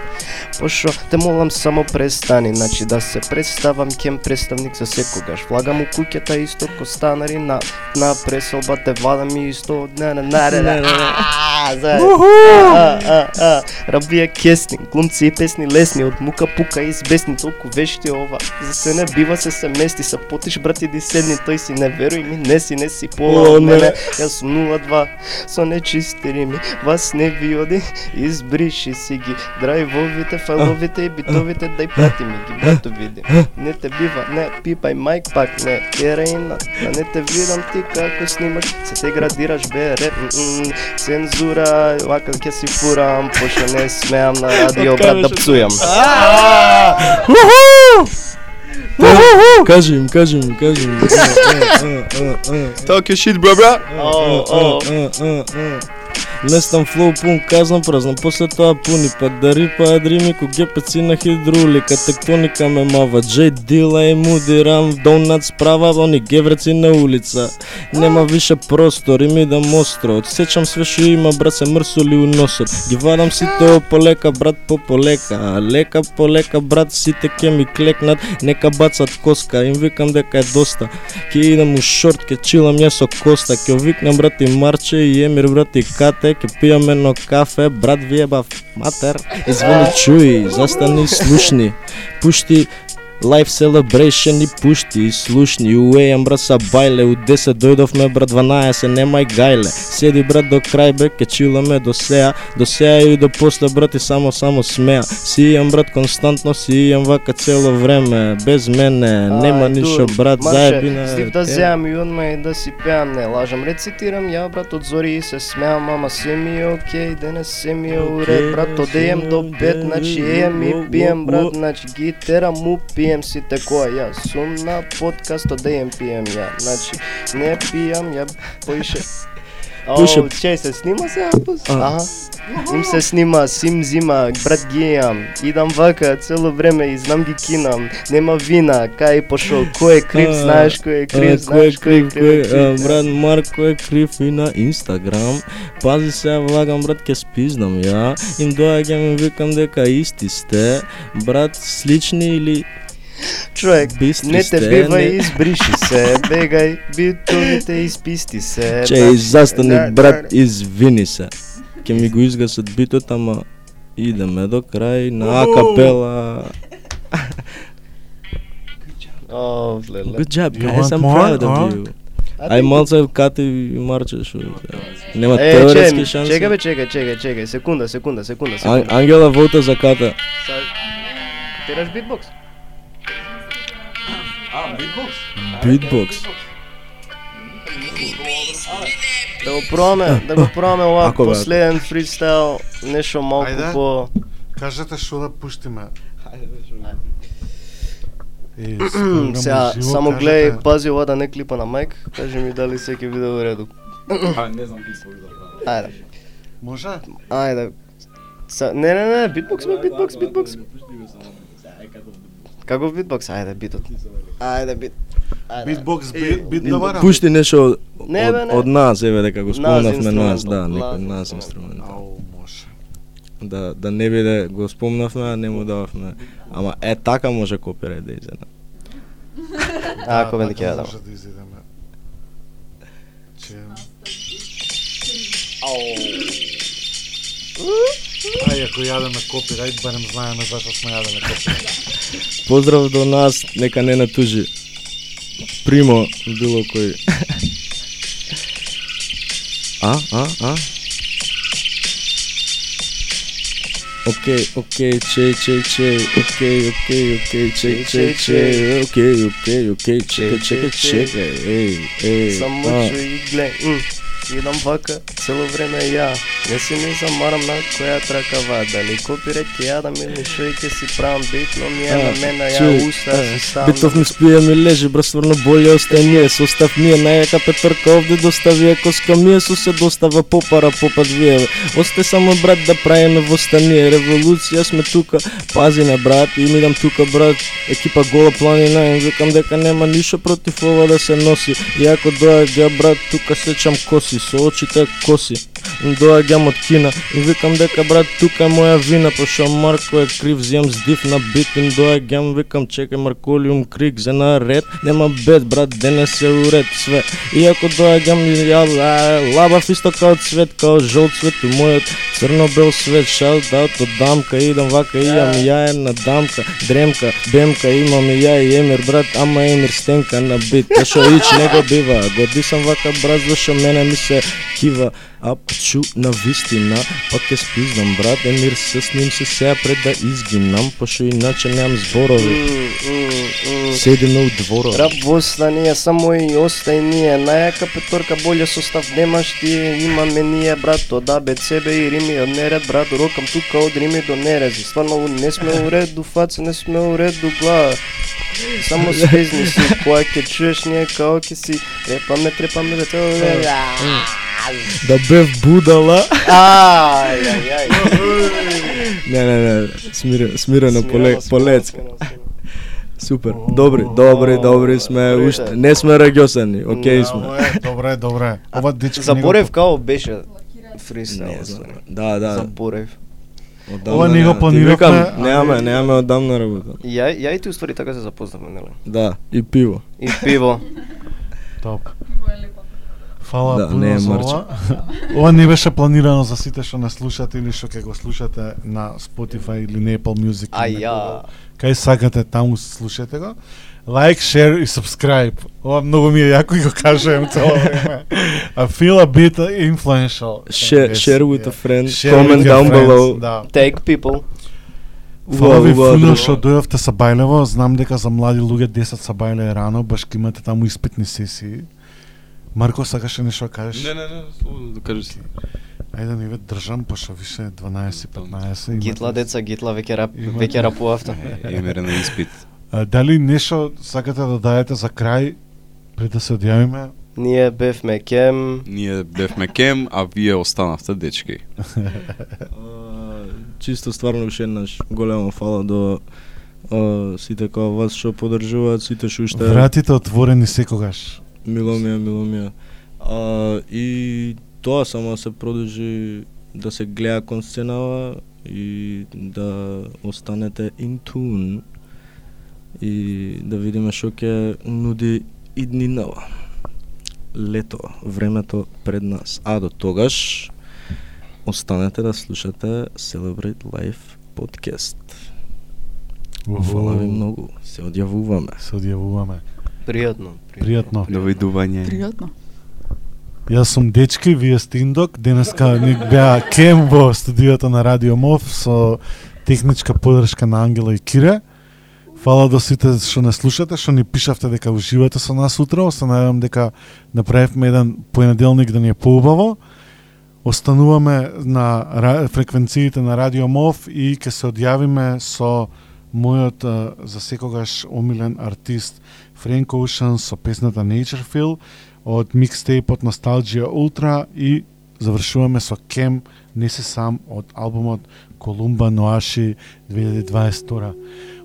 Пошо, те молам само престани, значи да се представам кем представник за секогаш. Влагам у куќата исто ко станари на на преселба те вадам и исто од не не не не не а а а Рабија кесни, глумци и песни лесни од мука пука избесни толку вешти ова. За се не бива се се мести са потиш брати ди седни тој си не веруј ми не си не си пола од не. мене. Јас сум 02 со нечисти рими. Вас не ви оди, избриши си ги. Драйвовите, файловите и битовите дај прати ми ги, брато види. Не те бива, не пипај майк пак, не тераина. Да не те видам ти како снимаш, се те градираш бе реп, м, м, цензура, вака ќе си фурам, пошто не смеам на радио брат да пцујам. Кажи им, кажи им, кажи им. Talk your shit, bro, bro. О, о, Местам флоу пун казна празна, после тоа пуни пак да рипа дрими ко гепеци на хидрулика, тектоника ме мава, Джей Дила и Муди Рам, Донат справа, они гевреци на улица. Нема више простор и ми да мостро, отсечам све што има, брат се мрсоли у носот. Ги вадам сите полека, брат по полека, лека полека брат сите ке ми клекнат, нека бацат коска, им викам дека е доста. Ке идам у шорт, ке чилам ја со Коста, ке викнам брат и Марче и Емир брат и Кате, ке пијам едно кафе, брат ви ебав матер. Извони чуи, застани слушни, пушти Life celebration и пушти и слушни Уејам брат са бајле. У 10 дојдовме брат 12 Немај гајле. Седи брат до крај бе Ке чиламе до сеа. До сеа и до после брат и само само смеа. Си ијам брат константно Си ијам вака цело време Без мене Нема ништо брат Заебина Стив да е. земам и одма и да си пеам, не лажам, рецитирам ја брат од зори и се смеам, ама се ми е окей, денес се ми е уред, брат, одеjem до пет, значи еем и пием, брат, значи ги терам му пием сите која ја сум на подкаст, одеjem пием ја, значи не пијам, ја поише Пуше- чеј се снима се апус? Аха. Им се снима, сим зима, брат ги јам. Идам вака цело време и знам ги кинам. Нема вина, кај пошо, кој е крив, знаеш кој е крив, кој знаеш кој е крив, кој е брат Марко е крив и на Инстаграм. Пази се, влагам брат ке спизнам ја. Им доаѓам и викам дека исти сте. Брат слични или Човек, бистри не те бива и избриши се, бегај, битовите изписти се. Че брат. застани Да, брат, да. извини се. Ке ми го изгасат битот, ама идеме до крај на акапела. Good job, guys, I'm proud of you. Ај малце кати и марче шо. Нема Е, теоретски чекај, шанси. чекај бе, чекај, чекај, чекај, секунда, секунда, секунда, Ан-. Ангела вота за ката. Тераш битбокс? Битбокс. Да го пробаме, да го пробаме ова бе. последен фристайл, нешто малку по... Кажете што да пуштиме. Е, Сега, живо, само гледај, пази ова да не клипа на майк, кажи ми дали се ќе биде во реду. не знам Ајде, Може? ајде. Са, не, не, не, битбокс, бе, битбокс, битбокс. Каков битбокс? Ајде, битот. Ајде, бит. Ајде. Битбокс, бит, бит добар. Пушти нешто Не, од, бе, не. од нас, еве дека го спомнавме нас, да, некој нас инструментал. Ау, може. Да, да не биде го спомнавме, не му дававме. Ама е така може копирајт да изеде. А, ако ме така ќе ја дам. Може да изидеме. Че... Ај, ако јадеме копирајт, барем знаеме зашто сме јадеме копирајт. Поздрав до нас, нека не натужи. Примо, било кој. а, а, а? Океј, океј, чеј, чеј, чеј, океј, океј, океј, чеј, чеј, чеј, океј, океј, океј, чекај, чекај, чекај, еј, еј, Само чуј м, Идам вака, цело време ја. Не си не замарам на која трака вада, ни копирет ќе јадам или шој ќе си правам бит, но ми е на мене ја уста си сам. Битов ми спија ми лежи, бра стварно болje остаje ние, состав ми е најака петорка овде достави коска ми е со се достава попара попад вие. Осте само брат да правиме во стание, револуција сме тука, пази на брат, и ми дам тука брат, екипа гола планина, им викам дека нема ништо против ова да се носи. И ако доаѓа брат, тука сечам коси, со очите коси. Доаѓам од Кина. И викам дека брат тука е моја вина Пошто Марко е крив, зијам здив на бит Им доаѓам, викам чекај Марколиум крик за на ред Нема бед брат, денес е уред све Иако доаѓам и ја лабав исто као цвет, као жолт цвет У мојот црно-бел свет, шаут аут од дамка Идам вака, имам ја една дамка Дремка, бемка, имам и ја и Емир брат Ама Емир стенка на бит. Пошо ич не го бива. Годи сам вака брат, зашо мене ми се кива А пчу на вистина, пак ќе спиздам брат Емир се с ним се сеја пред да изгинам Пошо иначе немам зборови. Седиме у дворови Рап во станија, само и остај ние. Најака петорка, болje состав немаш ти Имаме ние, брат, од А, Б, С, Б и Рими Од неред, брат, рокам тука од Рими до нерези Стварно, не сме у ред до фаца, не сме у ред до глава Само свезни си, која ќе чуеш ние као ќе си. Репаме, трепаме, да цело време Да бев будала Ај, ај, ај Не, не, не, смирено, смирено, поле, полецка. Супер, добри, добри, добри сме, уште не сме рагјосани, окей сме Добре, добре. Ова дечко Заборев као беше фристайл. Не знам, да, да, Заборев. одамна Ова не го а немаме, не- немаме одамна работа Ја, ја и ти уствари така се запознавме, нели? Да, и пиво И пиво. Топ. Фала Да, пуно не е за мрче. ова. не беше планирано за сите што не слушате или што ќе го слушате на Spotify или на Apple Music. А или на ја. Кај сакате таму слушате го. Like, share и subscribe. Ова многу ми е јако и го кажувам цело време. I feel a bit influential. Share, share with yeah. a friend, Share comment down friends, below Да. Take people. Фала ви фуно што дојавте са Бајлево. Знам дека за млади луѓе 10 са Бајле е рано, баш имате таму испитни сесии. Марко, сакаше нешто да кажеш? Не, не, не, слободно да кажеш. Ајде не ве држам, пошто више 12-15. Гитла деца, гитла веќе рап, веќе рапувавте. Емере на испит. А, дали нешто сакате да дајете за крај пред да се одјавиме? Ние бевме кем, Ние бевме кем, а вие останавте дечки. А, Чисто стварно уште еднаш голема фала до сите као вас што поддржуваат, сите што уште Вратите отворени секогаш. Мило ми е, мило ми е. А, и тоа само да се продолжи да се гледа кон сценава и да останете in tune и да видиме што ќе нуди иднинава. Лето, времето пред нас. А до тогаш останете да слушате Celebrate Life podcast. Фала ви многу. Се одјавуваме. Се одјавуваме. Пријатно. Пријатно. Довидување. Пријатно. Јас сум Дечки, вие сте Индок. Денеска ни беа Кем во студиото на Радио МОВ со техничка поддршка на Ангела и Кире. Фала до сите што не слушате, што ни пишавте дека уживате со нас утро. Се надевам дека направивме еден понеделник да ни е поубаво. Остануваме на фреквенциите на Радио МОВ и ќе се одјавиме со мојот за секогаш омилен артист Frank Ocean со песната Nature Feel од микстейпот Nostalgia Ultra и завршуваме со Кем Не се сам од албумот Колумба Ноаши 2022.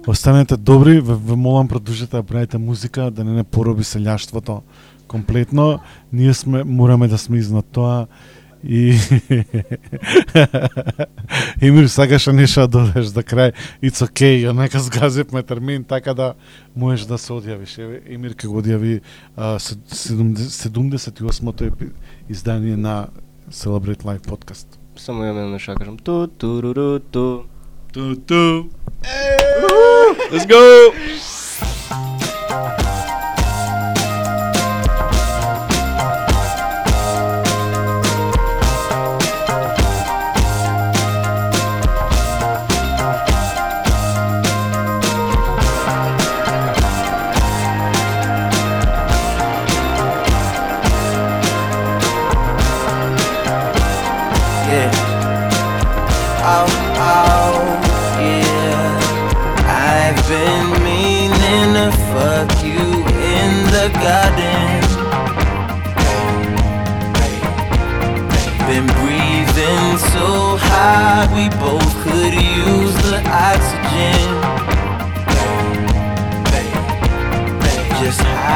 Останете добри, ве, ве молам продолжете да правите музика, да не не пороби селјаштвото комплетно. Ние сме мораме да сме изнад тоа и Емир сакаше нешто да додеш за крај. It's okay, нека сгазивме термин така да можеш да се одјавиш. Еве Емир ќе го одјави а, се- седумде- 78-то епи- издание на Celebrate Live podcast. Само ја не шо кажам. Ту туруру ту. Ту ту. Let's go.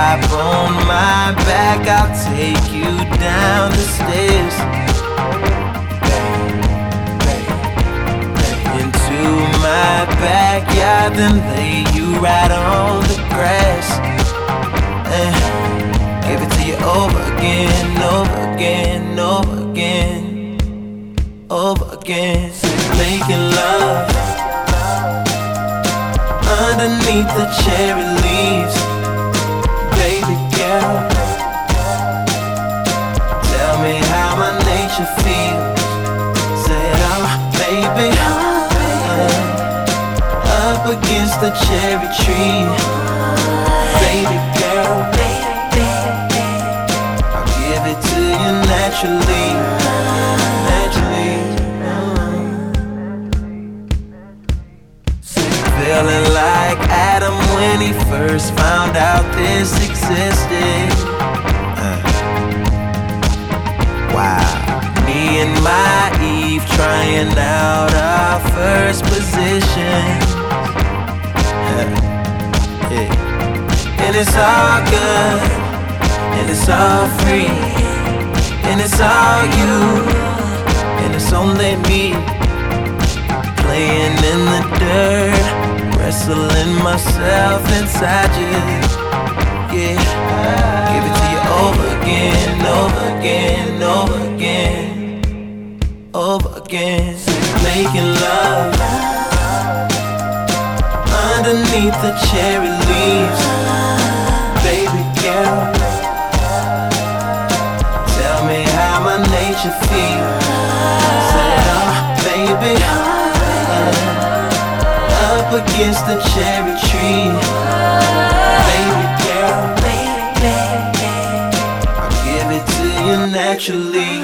Hop on my back, I'll take you down the stairs. Into my backyard, then lay you right on the grass. And give it to you over again, over again, over again, over again. Making love underneath the cherry leaves, Ah. against the cherry tree, baby when he first found out this existed. Uh. Wow. Me and my Eve trying out our first position. Yeah. And it's all good, and it's all free, and it's all you, and it's only me playing in the dirt, wrestling myself inside you. Yeah, give it to you over again, over again, over again, over again. Making love underneath the cherry leaves, baby girl. Tell me how my nature feels. Against the cherry tree. Baby girl, baby, I'll give it to you naturally.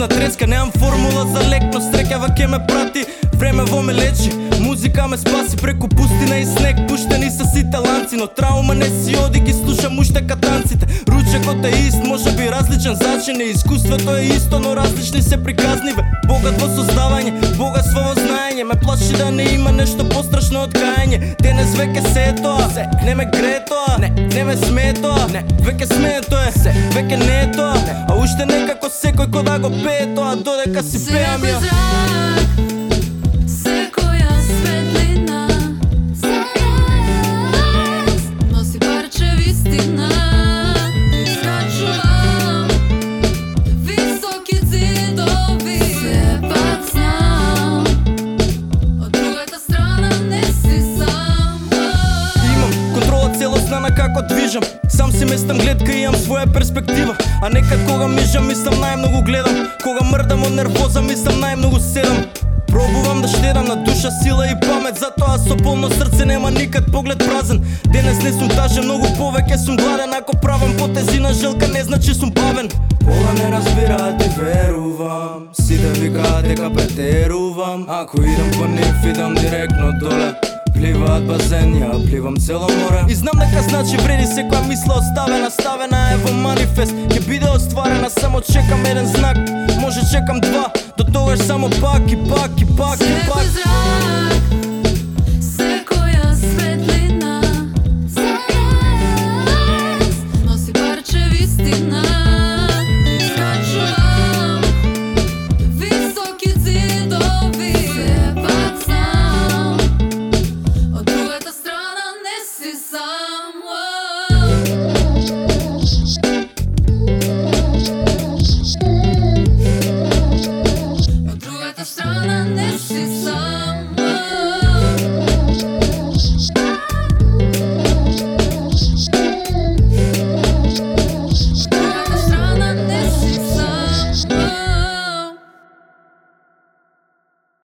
На треска Немам формула за лек, но стрекава ке ме прати. Време во ме лечи, музика ме спаси Преку пустина и снег, пуштени са сите ланци Но траума не си оди, ги слушам уште катанците Ручекот е ист, може би различен зачин е Искуството е исто, но различни се приказниве Богат во создавање, богатство во знаење Ме плаши да не има нешто пострашно од кајање Денес веќе се е тоа, се, не ме гре тоа Не, не ме смее тоа, не, веќе смее тоа Се, веќе не е тоа, а уште некако секој кој да го пее тоа Додека си пеам дека значи вреди секоја мисла оставена Ставена е во манифест, ќе биде остварена Само чекам еден знак, може чекам два До тогаш само пак и пак и пак и пак.